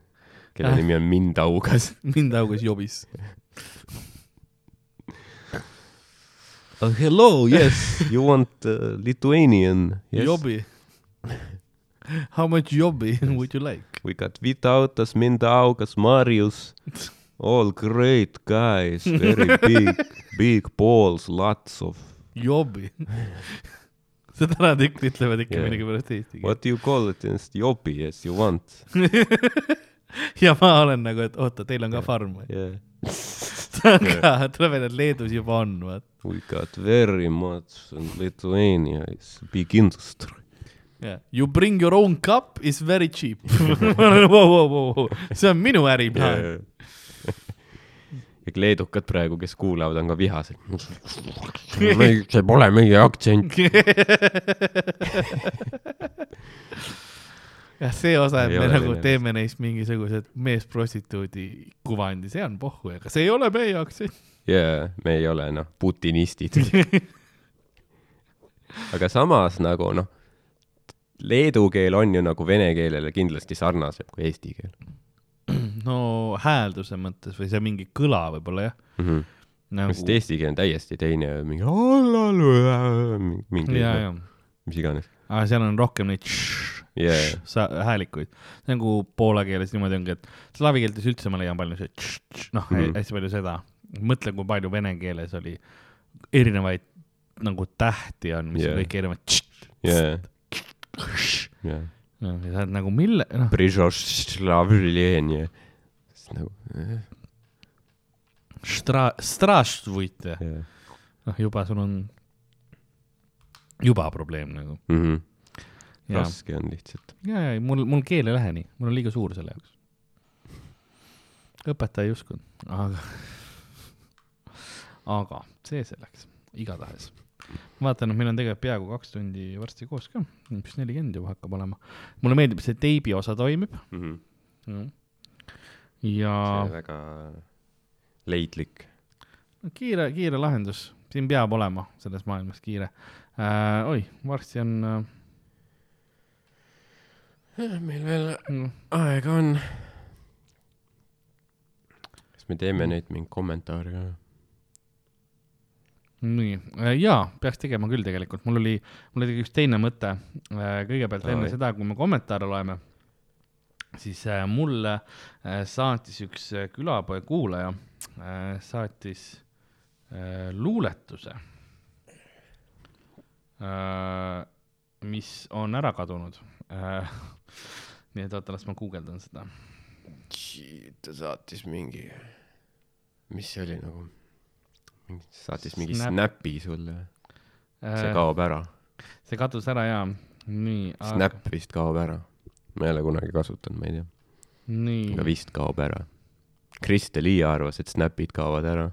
kelle Ah. nimi on Mindaugas. mind augas jobis. Uh, hello, yes, You want uh, Lithuanian jobi. How much jobi would you like? We got Vitautas, Mindaugas, Marius. All great guys, very big, big balls, lots of. jobi. seda nad ikka ütlevad ikka Yeah. millegipärast eesti keeles. What do you call it in jobi, yes you want ja ma olen nagu, et oota, teil on ka farm või? yeah.? ta on ka, tuleb välja, et Leedus juba on, vaat. We got very much in Lithuania is big industry. Yeah. You bring your own cup is very cheap. wow, wow, wow, see on minu äriplaan. kõik leedukad praegu, kes kuulavad, on ka vihased. see pole meie aktsent. jah, see osa, et me nagu teeme neist mingisugused meesprostituudi kuvandi, see on pohhu, aga see ei ole meie aktsent. jaa, me ei ole noh, putinistid. aga samas nagu noh, leedu keel on ju nagu vene keelele kindlasti sarnasem kui eesti keel no häälduse mõttes või see mingi kõla võib-olla jah mm. -hmm. nagu... sest. eesti keel on täiesti teine, mingi mingi ja, noh, ja, mis iganes. aga seal on rohkem neid š- jaa, sa- häälikuid. nagu poola keeles niimoodi ongi, et slaavi keeltes üldse ma leian palju see tš- tš- noh mm. -hmm., hästi palju seda. mõtle, kui palju vene keeles oli erinevaid nagu tähti on, mis yeah. On kõik erinevad. jaa, jaa. noh, ja sa oled nagu mille, noh, Prižošlavljenje. nagu, stra-, straštvujte, jah. noh juba sul on juba probleem nagu. Mhm. ja, raske on lihtsalt. ja, ja mul, mul keel ei lähe nii, mul on liiga suur selle jaoks. õpetaja ei uskunud, aga, aga see selleks, igatahes. vaatan, et meil on tegelikult peaaegu kaks tundi varsti koos ka, üks nelikümmend juba hakkab olema. mulle meeldib, see teibi osa toimib see ja on väga leidlik. kiire, kiire lahendus, siin peab olema selles maailmas kiire äh,. oi, varsti on meil veel äh, aega on. kas me teeme neid mingeid kommentaare ka? nii, jaa, peaks tegema küll tegelikult, mul oli, mul oli üks teine mõte. kõigepealt enne Davai. seda, kui me kommentaare loeme, siis äh, mulle äh, saatis üks äh, külapoe kuulaja, saatis äh, luuletuse, mis on ära kadunud. nii et oota, las ma guugeldan seda. ta saatis mingi, mis see oli nagu, saatis mingi Snap. Snapi sulle, see kaob ära. see kadus ära ja, nii, Snap vist kaob ära. ma ei ole kunagi kasutanud, ma ei tea, aga vist kaob ära. Kristel Liia arvas, et Snapid kaovad ära.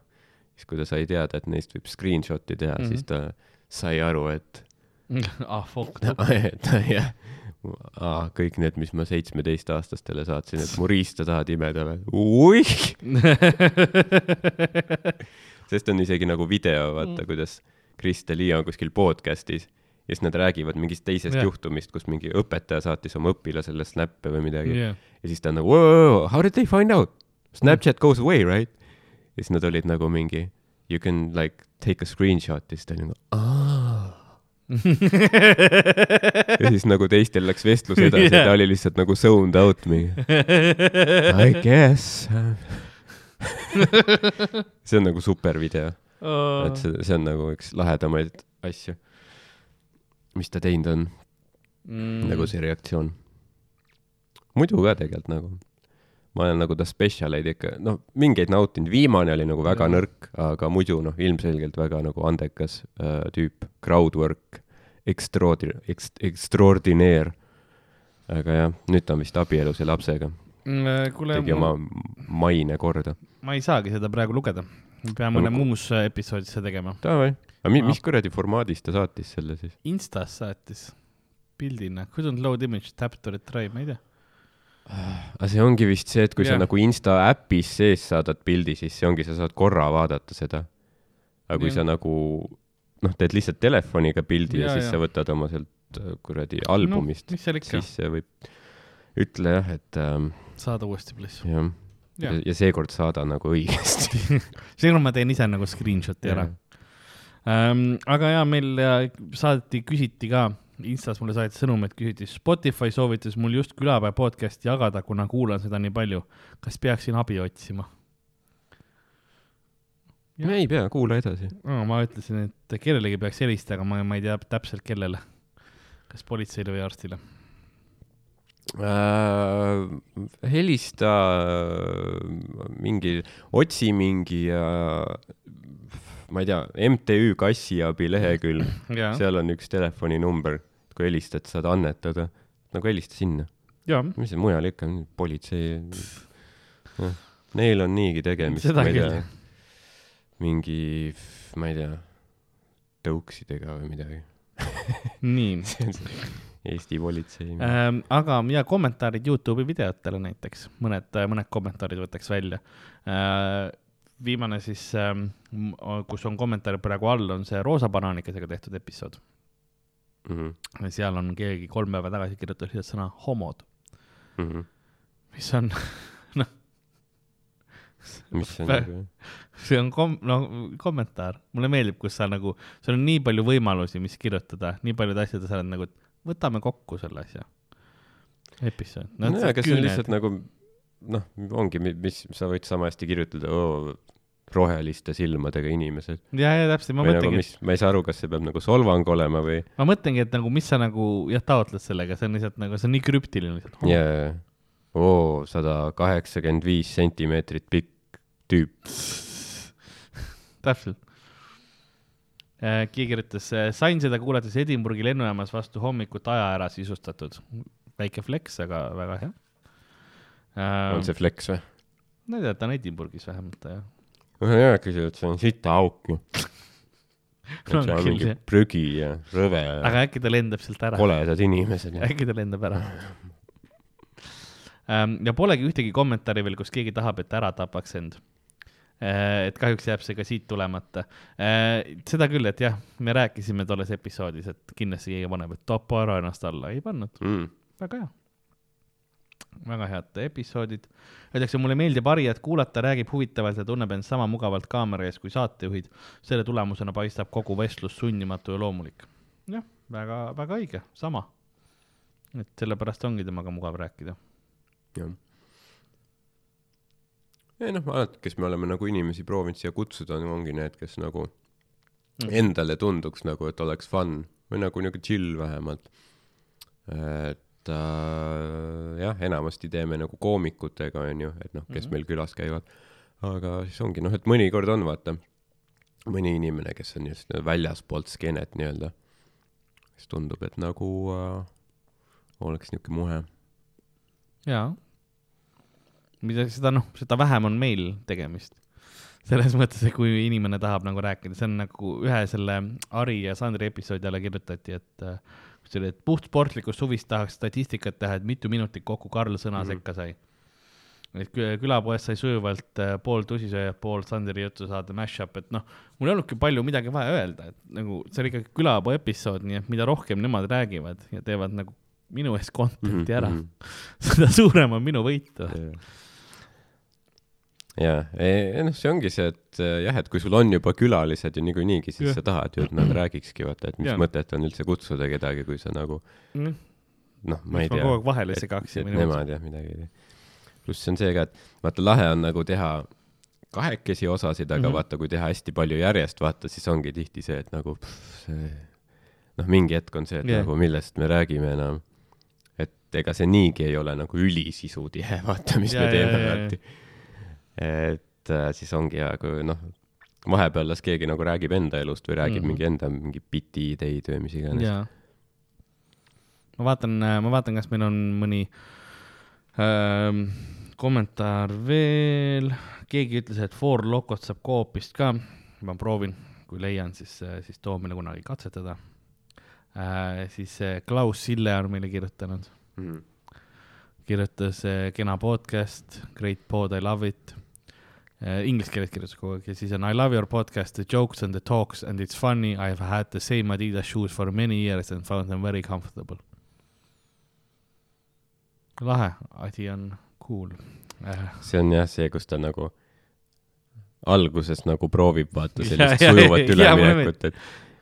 siis, kui ta sai teada, et neist võib screenshot'i teha mm. -hmm. siis ta sai aru, et ah, fuck, et jah, kõik need, mis ma seitsmeteistaastastele saatsin, et mu riista tahad imeda või? oih, sest on isegi nagu video, vaata, kuidas Kristel Liia on kuskil podcast'is ja siis nad räägivad mingist teisest yeah. juhtumist, kus mingi õpetaja saatis oma õpilasele snap'e või midagi yeah. ja siis ta on nagu how did they find out? Snapchat goes away, right? ja siis nad olid nagu mingi you can like take a screenshot ja siis ta oli nagu aa ja siis nagu teistel läks vestlus edasi yeah. ta oli lihtsalt nagu zoned out mingi I guess see on nagu super video, et see, see on nagu üks lahedamaid asju, mis ta teinud on mm., nagu see reaktsioon. muidu ka tegelikult nagu, ma olen nagu ta spetsialeid ikka, noh, mingeid nautinud, viimane oli nagu väga Jaa. nõrk, aga muidu noh, ilmselgelt väga nagu andekas äh, tüüp, crowdwork, extraordi-, ex-, extraordinaire. aga jah, nüüd ta on vist abielus ja lapsega, kuule, tegi oma maine korda. ma ei saagi seda praegu lugeda. me peame mõne muus äh, episoodis seda tegema. Davai, aga mi- Ah. mis kuradi formaadis ta saatis selle siis? Instas saatis pildina, couldn't load image, tap to retry, ma ei tea. aga see ongi vist see, et kui Jah. sa nagu Insta äpis sees saadad pildi, siis see ongi, sa saad korra vaadata seda. aga kui Jah. sa nagu noh, teed lihtsalt telefoniga pildi ja, ja siis jaa. sa võtad oma sealt äh, kuradi albumist mis no,, see võib, ütle jah, et ähm, saada uuesti please. jah ja. Jah., ja seekord saada nagu õigesti. seekord ma teen ise nagu screenshot'i ära. Ähm, aga jaa, meil saati, küsiti ka, Instas mulle saati sõnum, et küsiti, Spotify soovitas mul just külapäeva podcast'i jagada, kuna kuulan seda nii palju. kas peaksin abi otsima? Jah. ei pea, kuula edasi. no,. ma ütlesin, et kellelegi peaks helistama, aga ma, ma ei tea täpselt, kellele. kas politseile või arstile? äh,. helista äh, mingi, otsi mingi äh,, ma ei tea, MTÜ Kassiabi lehekülg, jaa, seal on üks telefoninumber, kui helistad, saad annetada, nagu helista sinna, jaa, mis see mujal ikka, politsei, neil on niigi tegemist, ma ei tea, mingi, ma ei tea, tõuksidega või midagi, nii Eesti politsei äh,. ähm,. aga ja kommentaarid Youtube'i videotele näiteks, mõned, mõned kommentaarid võtaks välja äh,. viimane siis ähm,, kus on kommentaar praegu all, on see roosa banaanikesega tehtud episood. Mm -hmm. seal on keegi kolm päeva tagasi kirjutas lihtsalt sõna homod, Mm -hmm. mis on, mis see on nagu, see on kom-, no kommentaar, mulle meeldib, kus sa nagu, sul on nii palju võimalusi, mis kirjutada, nii paljude asjade, sa oled nagu, et võtame kokku selle asja. episood. nojah, aga see on lihtsalt nagu noh, ongi, mis sa võid sama hästi kirjutada oo, roheliste silmadega inimesed. ja, ja täpselt, ma või nagu mõtlengi, mis, ma ei saa aru, kas see peab nagu solvang olema või ma mõtlengi, et nagu, mis sa nagu jah, taotled sellega, see on lihtsalt nagu, see on nii krüptiline lihtsalt. jaa, oo, sada kaheksakümmend viis sentimeetrit pikk tüüp. täpselt. Keegi kirjutas, sain seda kuulates Edinburghi lennujaamas vastu hommikut aja ära sisustatud. väike flex, aga väga hea. on see flex või? ma ei tea, ta on Edinburghis vähemalt jah. jaa, küsid, et see on sita auk ju. et seal on mingi prügi ja rõve ja aga äkki ta lendab sealt ära. koledad inimesed äkki ta lendab ära. ja polegi ühtegi kommentaari veel, kus keegi tahab, et ära tapaks end. Et kahjuks jääb see ka siit tulemata. seda küll, et jah, me rääkisime tolles episoodis, et kindlasti keegi paneb, et tapa ära ennast alla, ei pannud, mm.. väga hea. väga head episoodid. Öeldakse, mulle meeldib Harjat kuulata, räägib huvitavalt ja tunneb end sama mugavalt kaamera ees kui saatejuhid. selle tulemusena paistab kogu vestlus sundimatu ja loomulik. jah, väga, väga õige, sama. et sellepärast ongi temaga mugav rääkida. jah. Ei noh, alati, kes me oleme nagu inimesi proovinud siia kutsuda, ongi need, kes nagu Mm. endale tunduks nagu, et oleks fun või nagu niuke chill vähemalt. et äh, jah, enamasti teeme nagu koomikutega, onju, et noh, kes Mhm. meil külas käivad. aga siis ongi noh, et mõnikord on vaata mõni inimene, kes on just väljaspoolt skeenet nii-öelda, siis tundub, et nagu äh, oleks niuke muhe. jaa. Mida seda noh, seda vähem on meil tegemist. selles mõttes, et kui inimene tahab nagu rääkida, see on nagu ühe selle Ari ja Sandri episoodi alla kirjutati, et äh, kus oli, et puhtsportlikust huvist tahaks statistikat teha, et mitu minutit kokku Karl sõna Mhm. sekka sai. et kü- külapoes sai sujuvalt äh, pool tusisööjat, pool Sandri juttu saada mash-up, et noh, mul ei olnudki palju midagi vaja öelda, et nagu see oli ikkagi külapoe episood, nii et mida rohkem nemad räägivad ja teevad nagu minu eest content'i ära, seda suurem on minu võit. jaa, noh, see ongi see, et äh, jah, et kui sul on juba külalised ju niikuinii, siis Jah. sa tahad ju, et nad räägikski, vaata, et mis Jaa. mõtet on üldse kutsuda kedagi, kui sa nagu Mm. noh, ma ei miks tea kogu aeg vahele segaksin nemad jah, midagi ei tea. pluss see on see ka, et vaata, lahe on nagu teha kahekesi osasid, aga mm. -hmm. vaata, kui teha hästi palju järjest, vaata, siis ongi tihti see, et nagu pff, see noh, mingi hetk on see, et yeah. nagu millest me räägime enam. et ega see niigi ei ole nagu ülisisutihe, vaata, mis Ja, me ja, teeme ja, ja. alati. Et äh, siis ongi hea, kui noh, vahepeal las keegi nagu räägib enda elust või räägib mm mingi enda mingi biti ideid või mis iganes. ma vaatan, ma vaatan, kas meil on mõni ähm,. kommentaar veel, keegi ütles, et Four Locot saab Coopist ka, ma proovin, kui leian, siis, siis too meile kunagi katsetada äh,. siis äh, Klaus Sille on meile kirjutanud, mm.. kirjutas äh, kena podcast, great pod, I love it äh,. Inglise keeles kirjutas kogu aeg ja siis on I love your podcast, the jokes and the talks and it's funny, I have had the same Adidas shoes for many years and found them very comfortable. lahe, asi on cool äh,. see on jah see, kus ta nagu alguses nagu proovib vaata Ja, sellist ja, sujuvat ja, üleminekut, et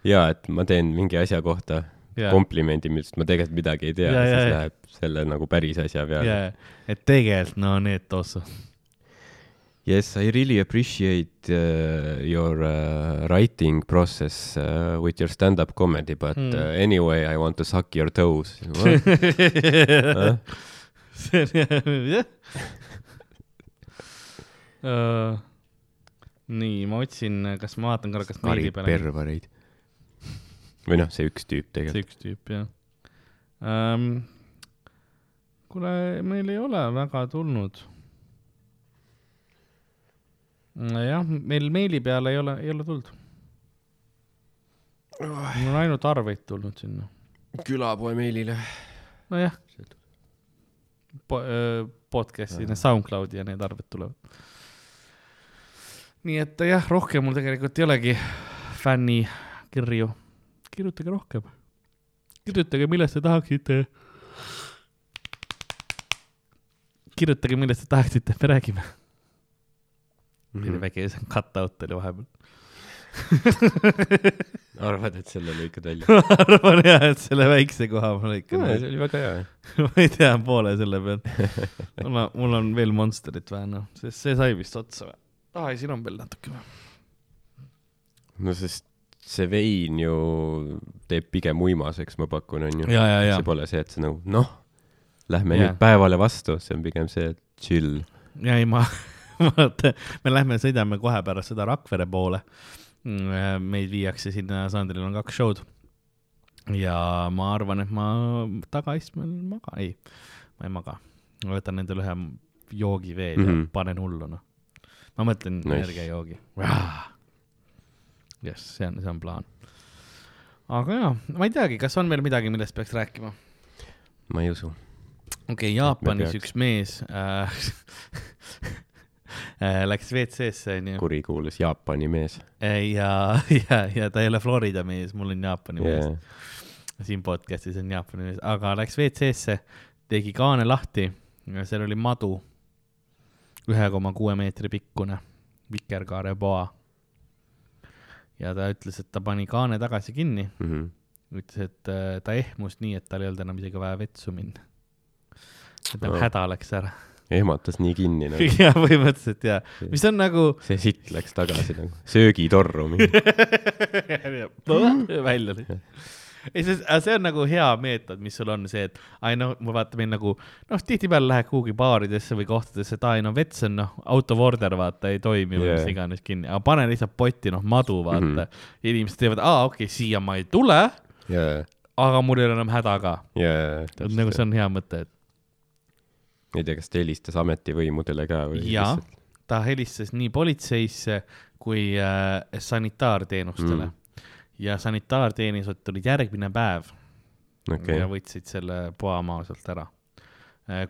ja et ma teen mingi asja kohta Yeah. komplimendi, millest ma tegelikult midagi ei tea Ja, ja,, ja, siis ja. läheb selle nagu päris asja peale et tegelikult no need also. Yes, I really appreciate uh, your uh, writing process uh, with your stand-up comedy, but Mm. uh, anyway I want to suck your toes. see on jah. nii, ma otsin, kas ma vaatan korra, kas meili peale. pervereid. või noh, see üks tüüp see tegelikult. üks tüüp jah um,. kuule, meil ei ole väga tulnud. jah, meil meili peale ei ole, ei ole tulnud. mul on ainult arveid tulnud sinna. külapoe meilile. nojah po,. podcast'i, need SoundCloudi ja need arved tulevad. nii et jah, rohkem mul tegelikult ei olegi fännikirju. kirjutage rohkem. kirjutage, millest te tahaksite. kirjutage, millest te tahaksite, me räägime mm. -hmm. väike cut-out oli vahepeal. arvad, et selle lõikad välja? arvan jah, et selle väikse koha ma lõikan see oli väga hea. ma ei tea poole selle pealt. mul on, mul on veel Monsterit vaja, noh, sest see sai vist otsa või? aa, ei, siin on veel natuke või? no sest see vein ju teeb pigem uimaseks, ma pakun, onju. ja, ja, ja see, pole see, et see nagu noh, lähme Jaa. nüüd päevale vastu, see on pigem see, chill. ja ei, ma, vaata, me lähme sõidame kohe pärast seda Rakvere poole. meid viiakse sinna, Sandril on kaks show'd. ja ma arvan, et ma tagaistmel maga, ei, ma ei maga. ma võtan endale ühe joogi veel mm -hmm. ja Mhm. panen hullu, noh. ma mõtlen Nice. energiajoogi. jess, see on, see on plaan. aga jaa, ma ei teagi, kas on veel midagi, millest peaks rääkima? ma ei usu. okei okay,, Jaapanis üks mees äh, äh, läks WC-sse onju kurikuulus Jaapani mees ja, ja, ja ta ei ole Florida mees, mul on Jaapani mees yeah.. siin podcast'is on Jaapani mees, aga läks WC-sse, tegi kaane lahti ja seal oli madu, ühe koma kuue meetri pikkune vikerkaarepoa. ja ta ütles, et ta pani kaane tagasi kinni, Mm -hmm. ütles, et äh, ta ehmus nii, et tal ei olnud enam isegi vaja vetsu minna. et tal Oh. häda läks ära. Ehmatas nii kinni nagu. ja põhimõtteliselt ja, mis on nagu see sitt läks tagasi nagu söögitorru mingi. välja nüüd. ei, see, see on nagu hea meetod, mis sul on see, et ai noh, ma vaatan meil nagu noh, tihtipeale lähed kuhugi baaridesse või kohtadesse, et ai no vets on noh, out of order vaata ei toimi või Yeah. mis iganes kinni, aga pane lihtsalt potti noh madu vaata mm. -hmm. inimesed teevad, aa okei okay,, siia ma ei tule, ja, aga mul ei ole enam häda ka. ja, nagu see on hea mõte, et ei tea, kas ta helistas ametivõimudele ka või? Jaa. ta helistas nii politseisse kui äh, sanitaarteenustele Mm. ja sanitaarteenused tulid järgmine päev okay. ja võtsid selle poa maa sealt ära.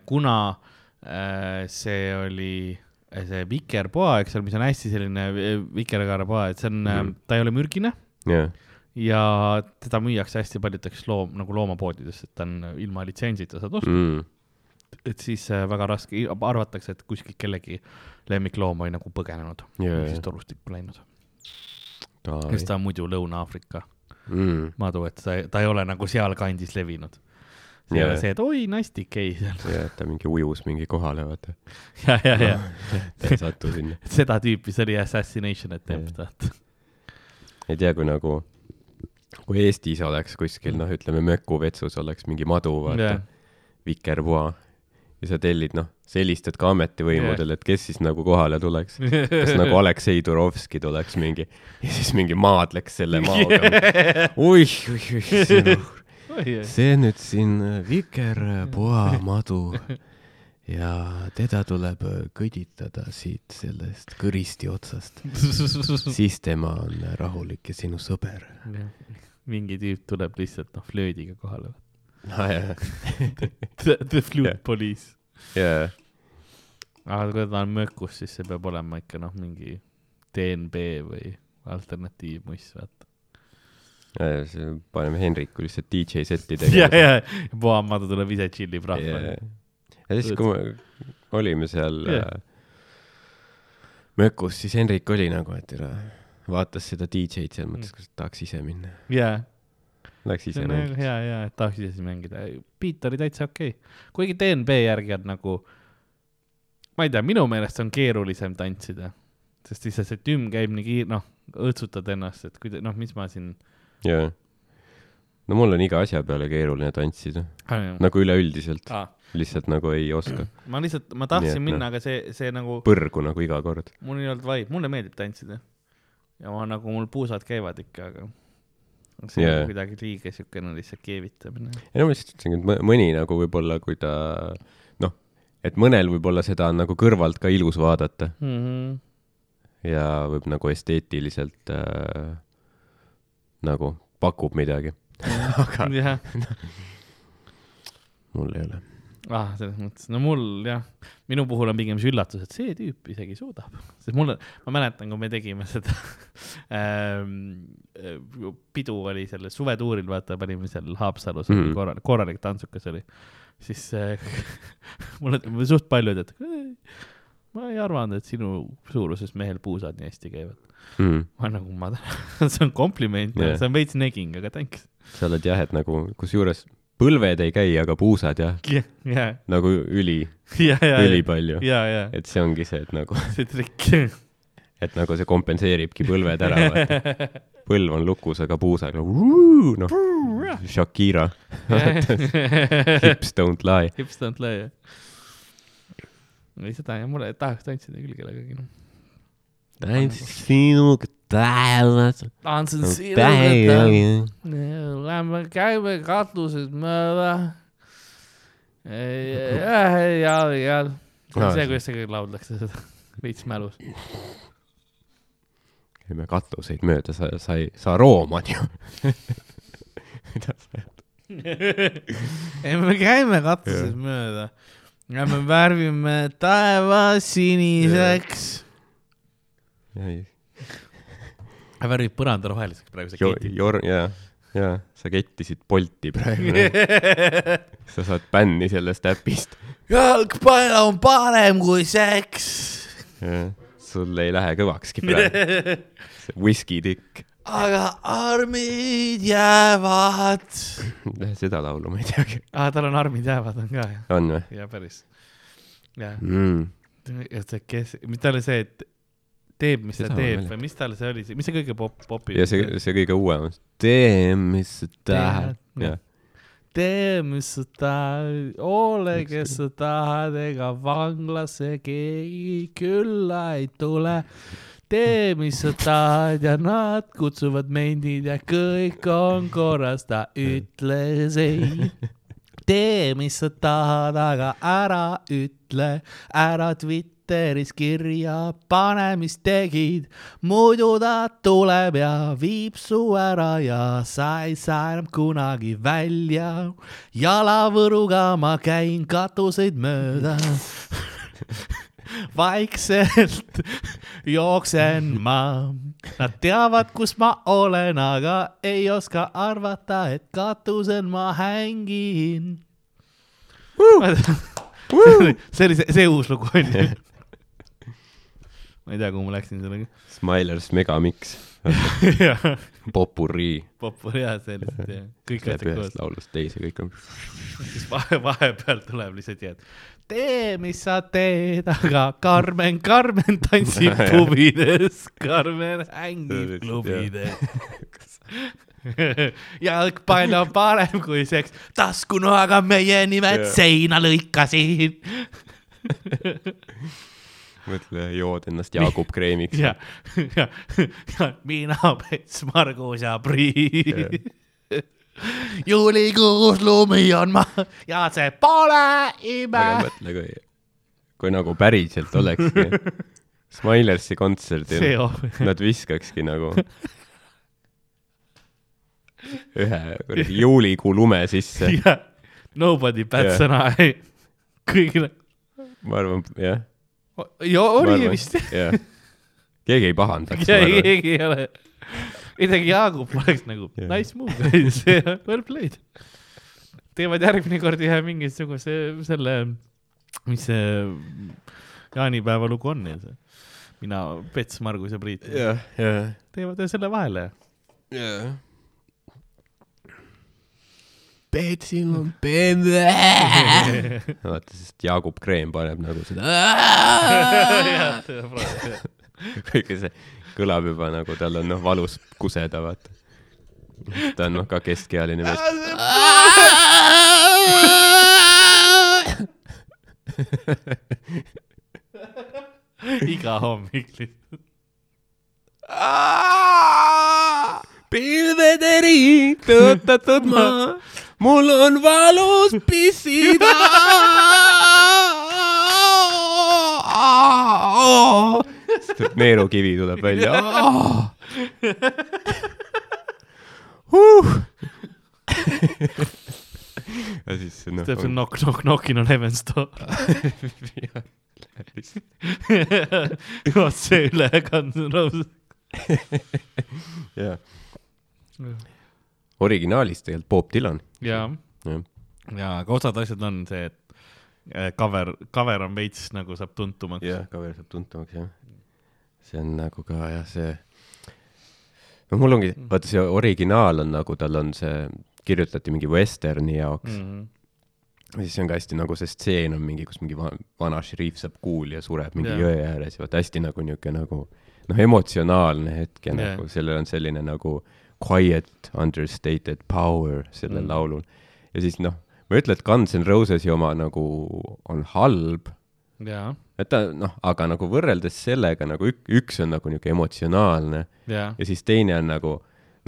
kuna äh, see oli äh, see vikerpoa, eks ole, mis on hästi selline äh, vikerkaarepoa, et see on mm, ta ei ole mürgine jah, ja teda müüakse hästi paljudeks loom, nagu loomapoodides, et ta on ilma litsentsita saad osta mm. Et siis äh, väga raske, arvatakse, et kuskilt kellegi lemmikloom oli nagu põgenenud yeah., siis jaa. torustikku läinud, kes ta on muidu Lõuna-Aafrika mm.. madu, et ta, ta ei ole nagu sealkandis levinud. see ei Jaa. ole see, et oi, nastik, ei, ja, et ta mingi ujus mingi kohale, vaata. ja, ja, ja ta ei satu sinna. seda tüüpi, see oli assassination attempt, vaata. ei tea, kui nagu, kui Eestis oleks kuskil, noh, ütleme Mökuvetsus oleks mingi madu, vaata Jah. vikerpoa ja sa tellid, noh, sa helistad ka ametivõimudele, et kes siis nagu kohale tuleks. kas nagu Aleksei Turovski tuleks mingi ja siis mingi maadleks selle maaga. oih, oih, oih, see nüüd siin vikerpoa madu ja teda tuleb kõditada siit sellest kõristi otsast, siis tema on rahulik ja sinu sõber. mingi tüüp tuleb lihtsalt noh, flöödiga kohale. jaa, The, the flute Jah. police. jaa, aga kui ta on mökus, siis see peab olema ikka noh, mingi DNB või alternatiivmuss, vaata. paneme Henriku lihtsalt DJ seti ja, tegema. ja, Puhamadu tuleb ise tšillib rahva. ja siis, kui me olime seal yeah. mökus, siis Henrik oli nagu, et tere, vaatas seda DJ-d seal, mõtles, kas tahaks ise minna. jaa, Läks ise mängima. hea, hea, et tahaks ise mängida. beat oli täitsa okei okay.. kuigi DNB järgi on nagu, ma ei tea, minu meelest on keerulisem tantsida, sest lihtsalt see tümm käib nii kiir-, noh, õõtsutad ennast, et kuida-, noh, mis ma siin jaa. no mul on iga asja peale keeruline tantsida, nagu üleüldiselt, ah,. lihtsalt nagu ei oska. ma lihtsalt, ma tahtsin et minna, noh. aga see, see nagu, põrgu nagu iga kord. mul ei olnud vibe, mulle meeldib tantsida. ja ma nagu, mul puusad käivad ikka, aga see yeah. kuidagi liiga siukene lihtsalt keevitamine. ei no ma lihtsalt ütlesingi, et mõ- mõni nagu võib-olla, kui ta noh, et mõnel võib-olla seda on nagu kõrvalt ka ilus vaadata Mm -hmm. ja võib nagu esteetiliselt äh, nagu pakub midagi. aga jah, mul ei ole. ah, selles mõttes, no mul jah, minu puhul on pigem see üllatus, et see tüüp isegi suudab, sest mul, ma mäletan, kui me tegime seda ähm, pidu oli sellel suvetuuril, vaata, panime seal Haapsalus mm. -hmm. korralik, korralik tantsukas oli, siis äh, mulle suht paljud, et "Ei, ma ei arvanud, et sinu suuruses mehel puusad nii hästi käivad. Mm. ma nagu, ma tänan, see on kompliment yeah., see on veits negging, aga thanks. sa oled jah, et nagu kusjuures põlved ei käi, aga puusad jah, ja, ja, nagu üli, ja, ja, ülipalju. ja, ja et see ongi see, et nagu, see trikk. et nagu see kompenseeribki põlved ära, vaata. põlv on lukus, aga puusaga noh, Shakira, hips don't lie. Hips don't lie, jah. ei, seda ja mulle tahaks tantsida küll kellegagi, noh. sinuga taevas. tantsin Päev- Lähme käime katuses mööda. ja, ja, on see, kuidas see kõik lauldakse seda, veits mälus. käime katuseid mööda, sa, sa ei, sa roomad ju. mida sa, ei, me käime katuses mööda ja me värvime taeva siniseks. Värvib põranda roheliseks praegu see keti. jor-, jaa, jaa, sa kettisid Bolti praegu. sa saad bänni sellest äpist. jalgpall on parem kui seks. sul ei lähe kõvakski praegu. see whiskey-tikk. aga armid jäävad. seda laulu ma ei teagi. aa, tal on armid jäävad on ka jah, on või ja päris. jah, mm.? ja see, kes, mis tal oli see, et teeb, mis ta Seda ma teeb või mis tal see oli, mis see kõige pop, popim? ja see, see kõige uuem tee, mis sa tahad. jah. tee, mis sa tahad, ole, kes sa tahad, ega vanglasse keegi külla ei tule. tee, mis sa tahad ja nad kutsuvad mendid ja kõik on korras, ta ütles ei. tee, mis sa tahad, aga ära ütle, ära Twitteris kirja pane, mis tegid, muidu ta tuleb ja viib su ära ja sa ei saa enam kunagi välja. jalavõruga ma käin katuseid mööda. vaikselt jooksen ma, nad teavad, kus ma olen, aga ei oska arvata, et katusel ma hängin. see oli see, see uus lugu onju. Ma ei tea, kuhu ma läksin sellega. Smilers Megamix, Popurrii. popur ja see lihtsalt jah, kõik asjad ühest koos. laulust teise, kõik on. siis vahe, vahepeal tuleb lihtsalt nii, et tee, mis sa teed, aga Karmen, Karmen tantsib klubides, Karmen hängib klubides. jalgpall on parem kui seks, taskunoaga meie nimed Jah. seina lõikasin. mõtle, jood ennast Jaagup kreemiks. ja, ja, ja mina, Pets, Margus ja Priit. juulikuus lumi on ma ja see pole ime aga. mõtle, kui kui nagu päriselt olekski Smilersi kontserdil nad viskakski nagu ühe kuradi juulikuu lume sisse. yeah. Nobody Jah. an eye. kõigile. ma arvan, jah. Ja oli vist. keegi ei pahandaks, keegi ei ole. isegi Jaagup oleks nagu Jah. nice move well played. teevad järgmine kord ühe mingisuguse selle, mis see jaanipäeva lugu on ja see, mina, Pets, Margus ja Priit jah, jah, teevad selle vahele. jah. Petsil on pemme. vaata, sest Jaagup Kreem paneb nagu seda. kõike see kõlab juba nagu tal on noh valus kuseda, vaata. ta on noh ka keskealine mees. iga hommik lihtsalt. pilvederi tõotatud maa, mul on valus pissida. neerukivi tuleb välja. ja siis noh. teeb see knock, knock, knockin on heaven's door. vot see ülekand on rõõmus. jah. originaalis tegelikult Bob Dylan. ja, jah, ja aga osad asjad on see, et äh, cover, cover on veits nagu saab tuntumaks. jah, cover saab tuntumaks jah. see on nagu ka jah, see, no mul ongi, vaata see originaal on nagu tal on see, kirjutati mingi vesterni jaoks mm.. -hmm. ja siis on ka hästi nagu see stseen on mingi, kus mingi va vana šeriif saab kuuli ja sureb mingi yeah. jõe ääres ja vaata hästi nagu niisugune nagu noh, emotsionaalne hetk ja yeah. nagu sellel on selline nagu quiet understated power sellel Mm. laulul. ja siis noh, ma ei ütle, et Guns N Rosesi oma nagu on halb ja, et ta noh, aga nagu võrreldes sellega nagu ük, üks on nagu niisugune emotsionaalne ja. ja siis teine on nagu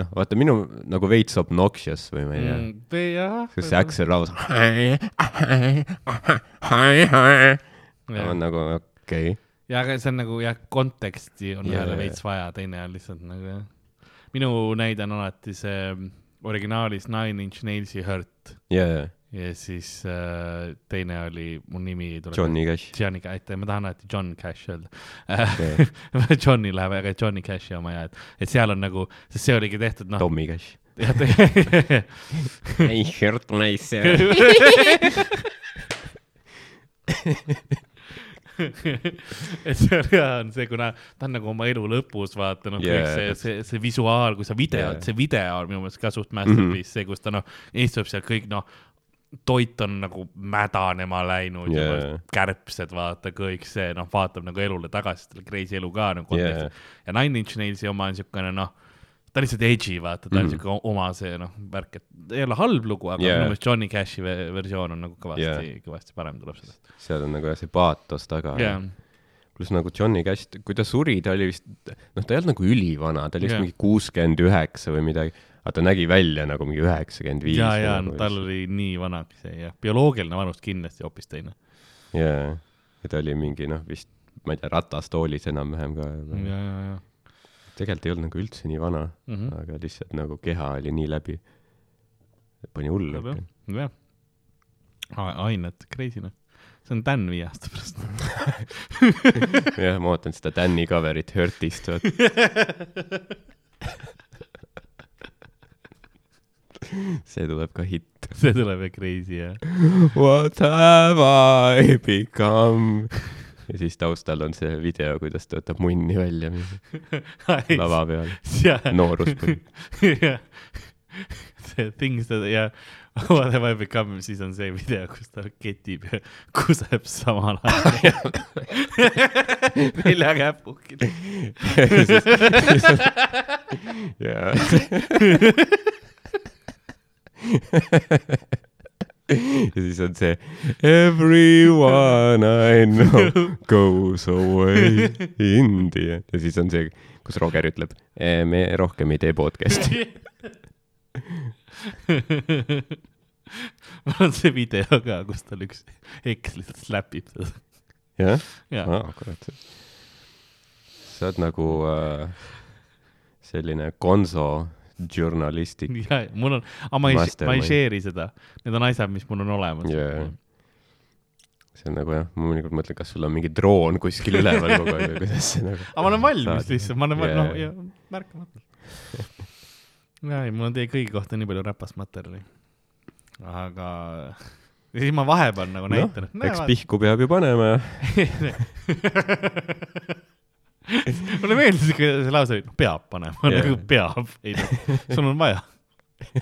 noh, vaata minu nagu veits obnoxious või ma ei tea mm., jah. kas see Axel Rose on nagu okei okay., ja, aga see on nagu jah, konteksti on ühele veits vaja, teine on lihtsalt nagu jah. Minu näide on alati see originaalis Nine Inch Nailsi Hurt ja, ja ja siis äh, teine oli, mu nimi ei tule. Johnny Cash, Johnny Cash, aitäh, ma tahan alati John Cash öelda Okei. Johnny läheb, aga Johnny Cashi oma ja, et, et seal on nagu, sest see oligi tehtud noh. Tommy Cash. ei, shirt nice. et see on hea, on see, kuna ta on nagu oma elu lõpus, vaata noh yeah,, see, see, see visuaal, kui sa videot Jaa. yeah., see video on minu meelest ka suht masterpiece mm, -hmm. see, kus ta noh, istub seal kõik noh, toit on nagu mädanema läinud yeah., kärbsed, vaata kõik see noh, vaatab nagu elule tagasi, tal crazy elu ka nagu yeah. ja Nine Inch Nailsi oma on siukene noh, ta on lihtsalt edgy, vaata, ta on Mhm. siuke oma see noh, värk, et ei ole halb lugu, aga yeah. minu meelest Johnny Cashi ve- versioon on nagu kõvasti yeah., kõvasti parem tuleb sellest. seal on nagu jah see paatos taga jaa, pluss nagu Johnny Cash, kui ta suri, ta oli vist, noh, ta ei olnud nagu ülivana, ta oli vist Jah. mingi kuuskümmend üheksa või midagi, aga ta nägi välja nagu mingi üheksakümmend viis. ja, ja no, tal oli nii vanaks see jah, bioloogiline vanus kindlasti hoopis teine. jaa, ja ta oli mingi noh, vist ma ei tea, ratastoolis enam-vähem ka ja, ja, ja tegelikult ei olnud nagu üldse nii vana mm. mm., aga lihtsalt nagu keha oli nii läbi. pani hullu -hmm. ikka. jah, ained, crazy noh. see on Dan viie aasta pärast. jah, ma ootan seda Danny cover'it Hurtist, vaata. see tuleb ka hitt. see tuleb jah crazy jah. What have I become? ja siis taustal on see video, kuidas ta võtab munni välja lava peal, nooruspõlv. jah, see things that ja what have I become, siis on see video, kus ta ketib ja kuseb samal ajal. nelja käpuga. jaa. Ja siis on see Everyone I know goes away India ja siis on see, kus Roger ütleb, me rohkem ei tee podcast'i. mul on see video ka, kus tal üks eks lihtsalt slapib teda. jah? aa, kurat. sa oled nagu äh, selline konso žurnalistik. ja, mul on, aga ma ei, ma ei share'i seda, need on asjad, mis mul on olemas Jaa. see on nagu jah, ma mõnikord mõtlen, kas sul on mingi droon kuskil üleval kogu aeg või kuidas see nagu. aga ma olen valmis lihtsalt, ma olen yeah. Noh, märkamatult. ja ei, mul on teie kõigi kohta nii palju räpast materjali. aga ja siis ma vahepeal nagu noh näitan, et, eks pihku peab ju panema ja mulle meeldis ikka see lause, peab panema yeah., nagu peab, ei noh, sul on vaja.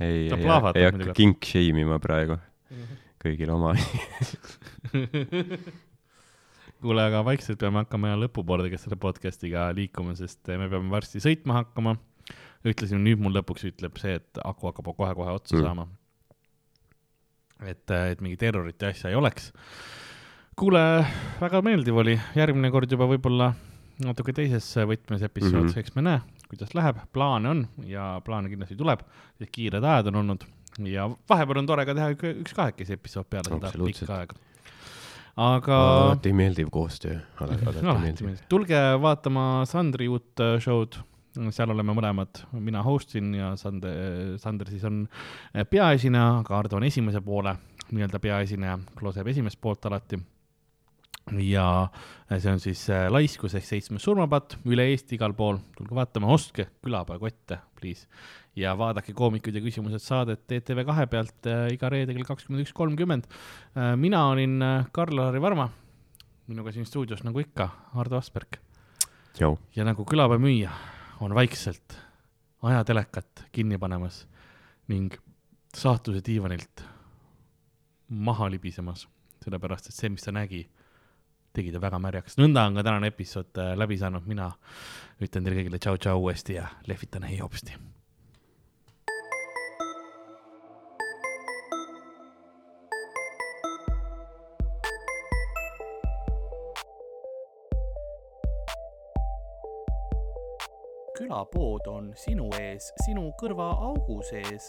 ei, ei, ei hakka kink shame ima praegu kõigile oma. kuule, aga vaikselt peame hakkama ja lõpupoole selle podcast'iga liikuma, sest me peame varsti sõitma hakkama. ütlesime, nüüd mul lõpuks ütleb see, et aku hakkab kohe-kohe otsa Mm. saama. et, et mingi terrorit ja asja ei oleks. kuule, väga meeldiv oli, järgmine kord juba võib-olla natuke teises võtmes episood mm, Mhm. -hmm. eks me näe, kuidas läheb, plaane on ja plaane kindlasti tuleb, kiired ajad on olnud. Ja vahepeal on tore ka teha ük- üks kahekesi episood peale seda pikka aega. aga alati meeldiv koostöö, alati no, alati meeldiv. tulge vaatama Sandri uut äh, show'd, seal oleme mõlemad, mina host in ja Sander, Sander siis on äh, peaesineja, aga Ardo on esimese poole. Nii-öelda peaesineja, looseb esimest poolt alati. Ja äh, see on siis äh, laiskus ehk seitsmes surmapatt üle Eesti igal pool, tulge vaatama, ostke külapäevakotte, please. ja vaadake koomikud ja küsimused saadet ETV kahe pealt äh, iga reede kell kakskümmend üks kolmkümmend. mina olin Karl-Lari Varma minuga siin stuudios nagu ikka, Ardo Asperg ja nagu külapäevamüüja on vaikselt ajatelekat kinni panemas ning saatuse diivanilt maha libisemas, sellepärast et see, mis ta nägi, tegi ta väga märjaks. nõnda on ka tänane episood äh, läbi saanud, mina ütlen teile kõigile tšau-tšau uuesti ja lehvitan hei hopsti. külapood on sinu ees, sinu kõrvaaugu sees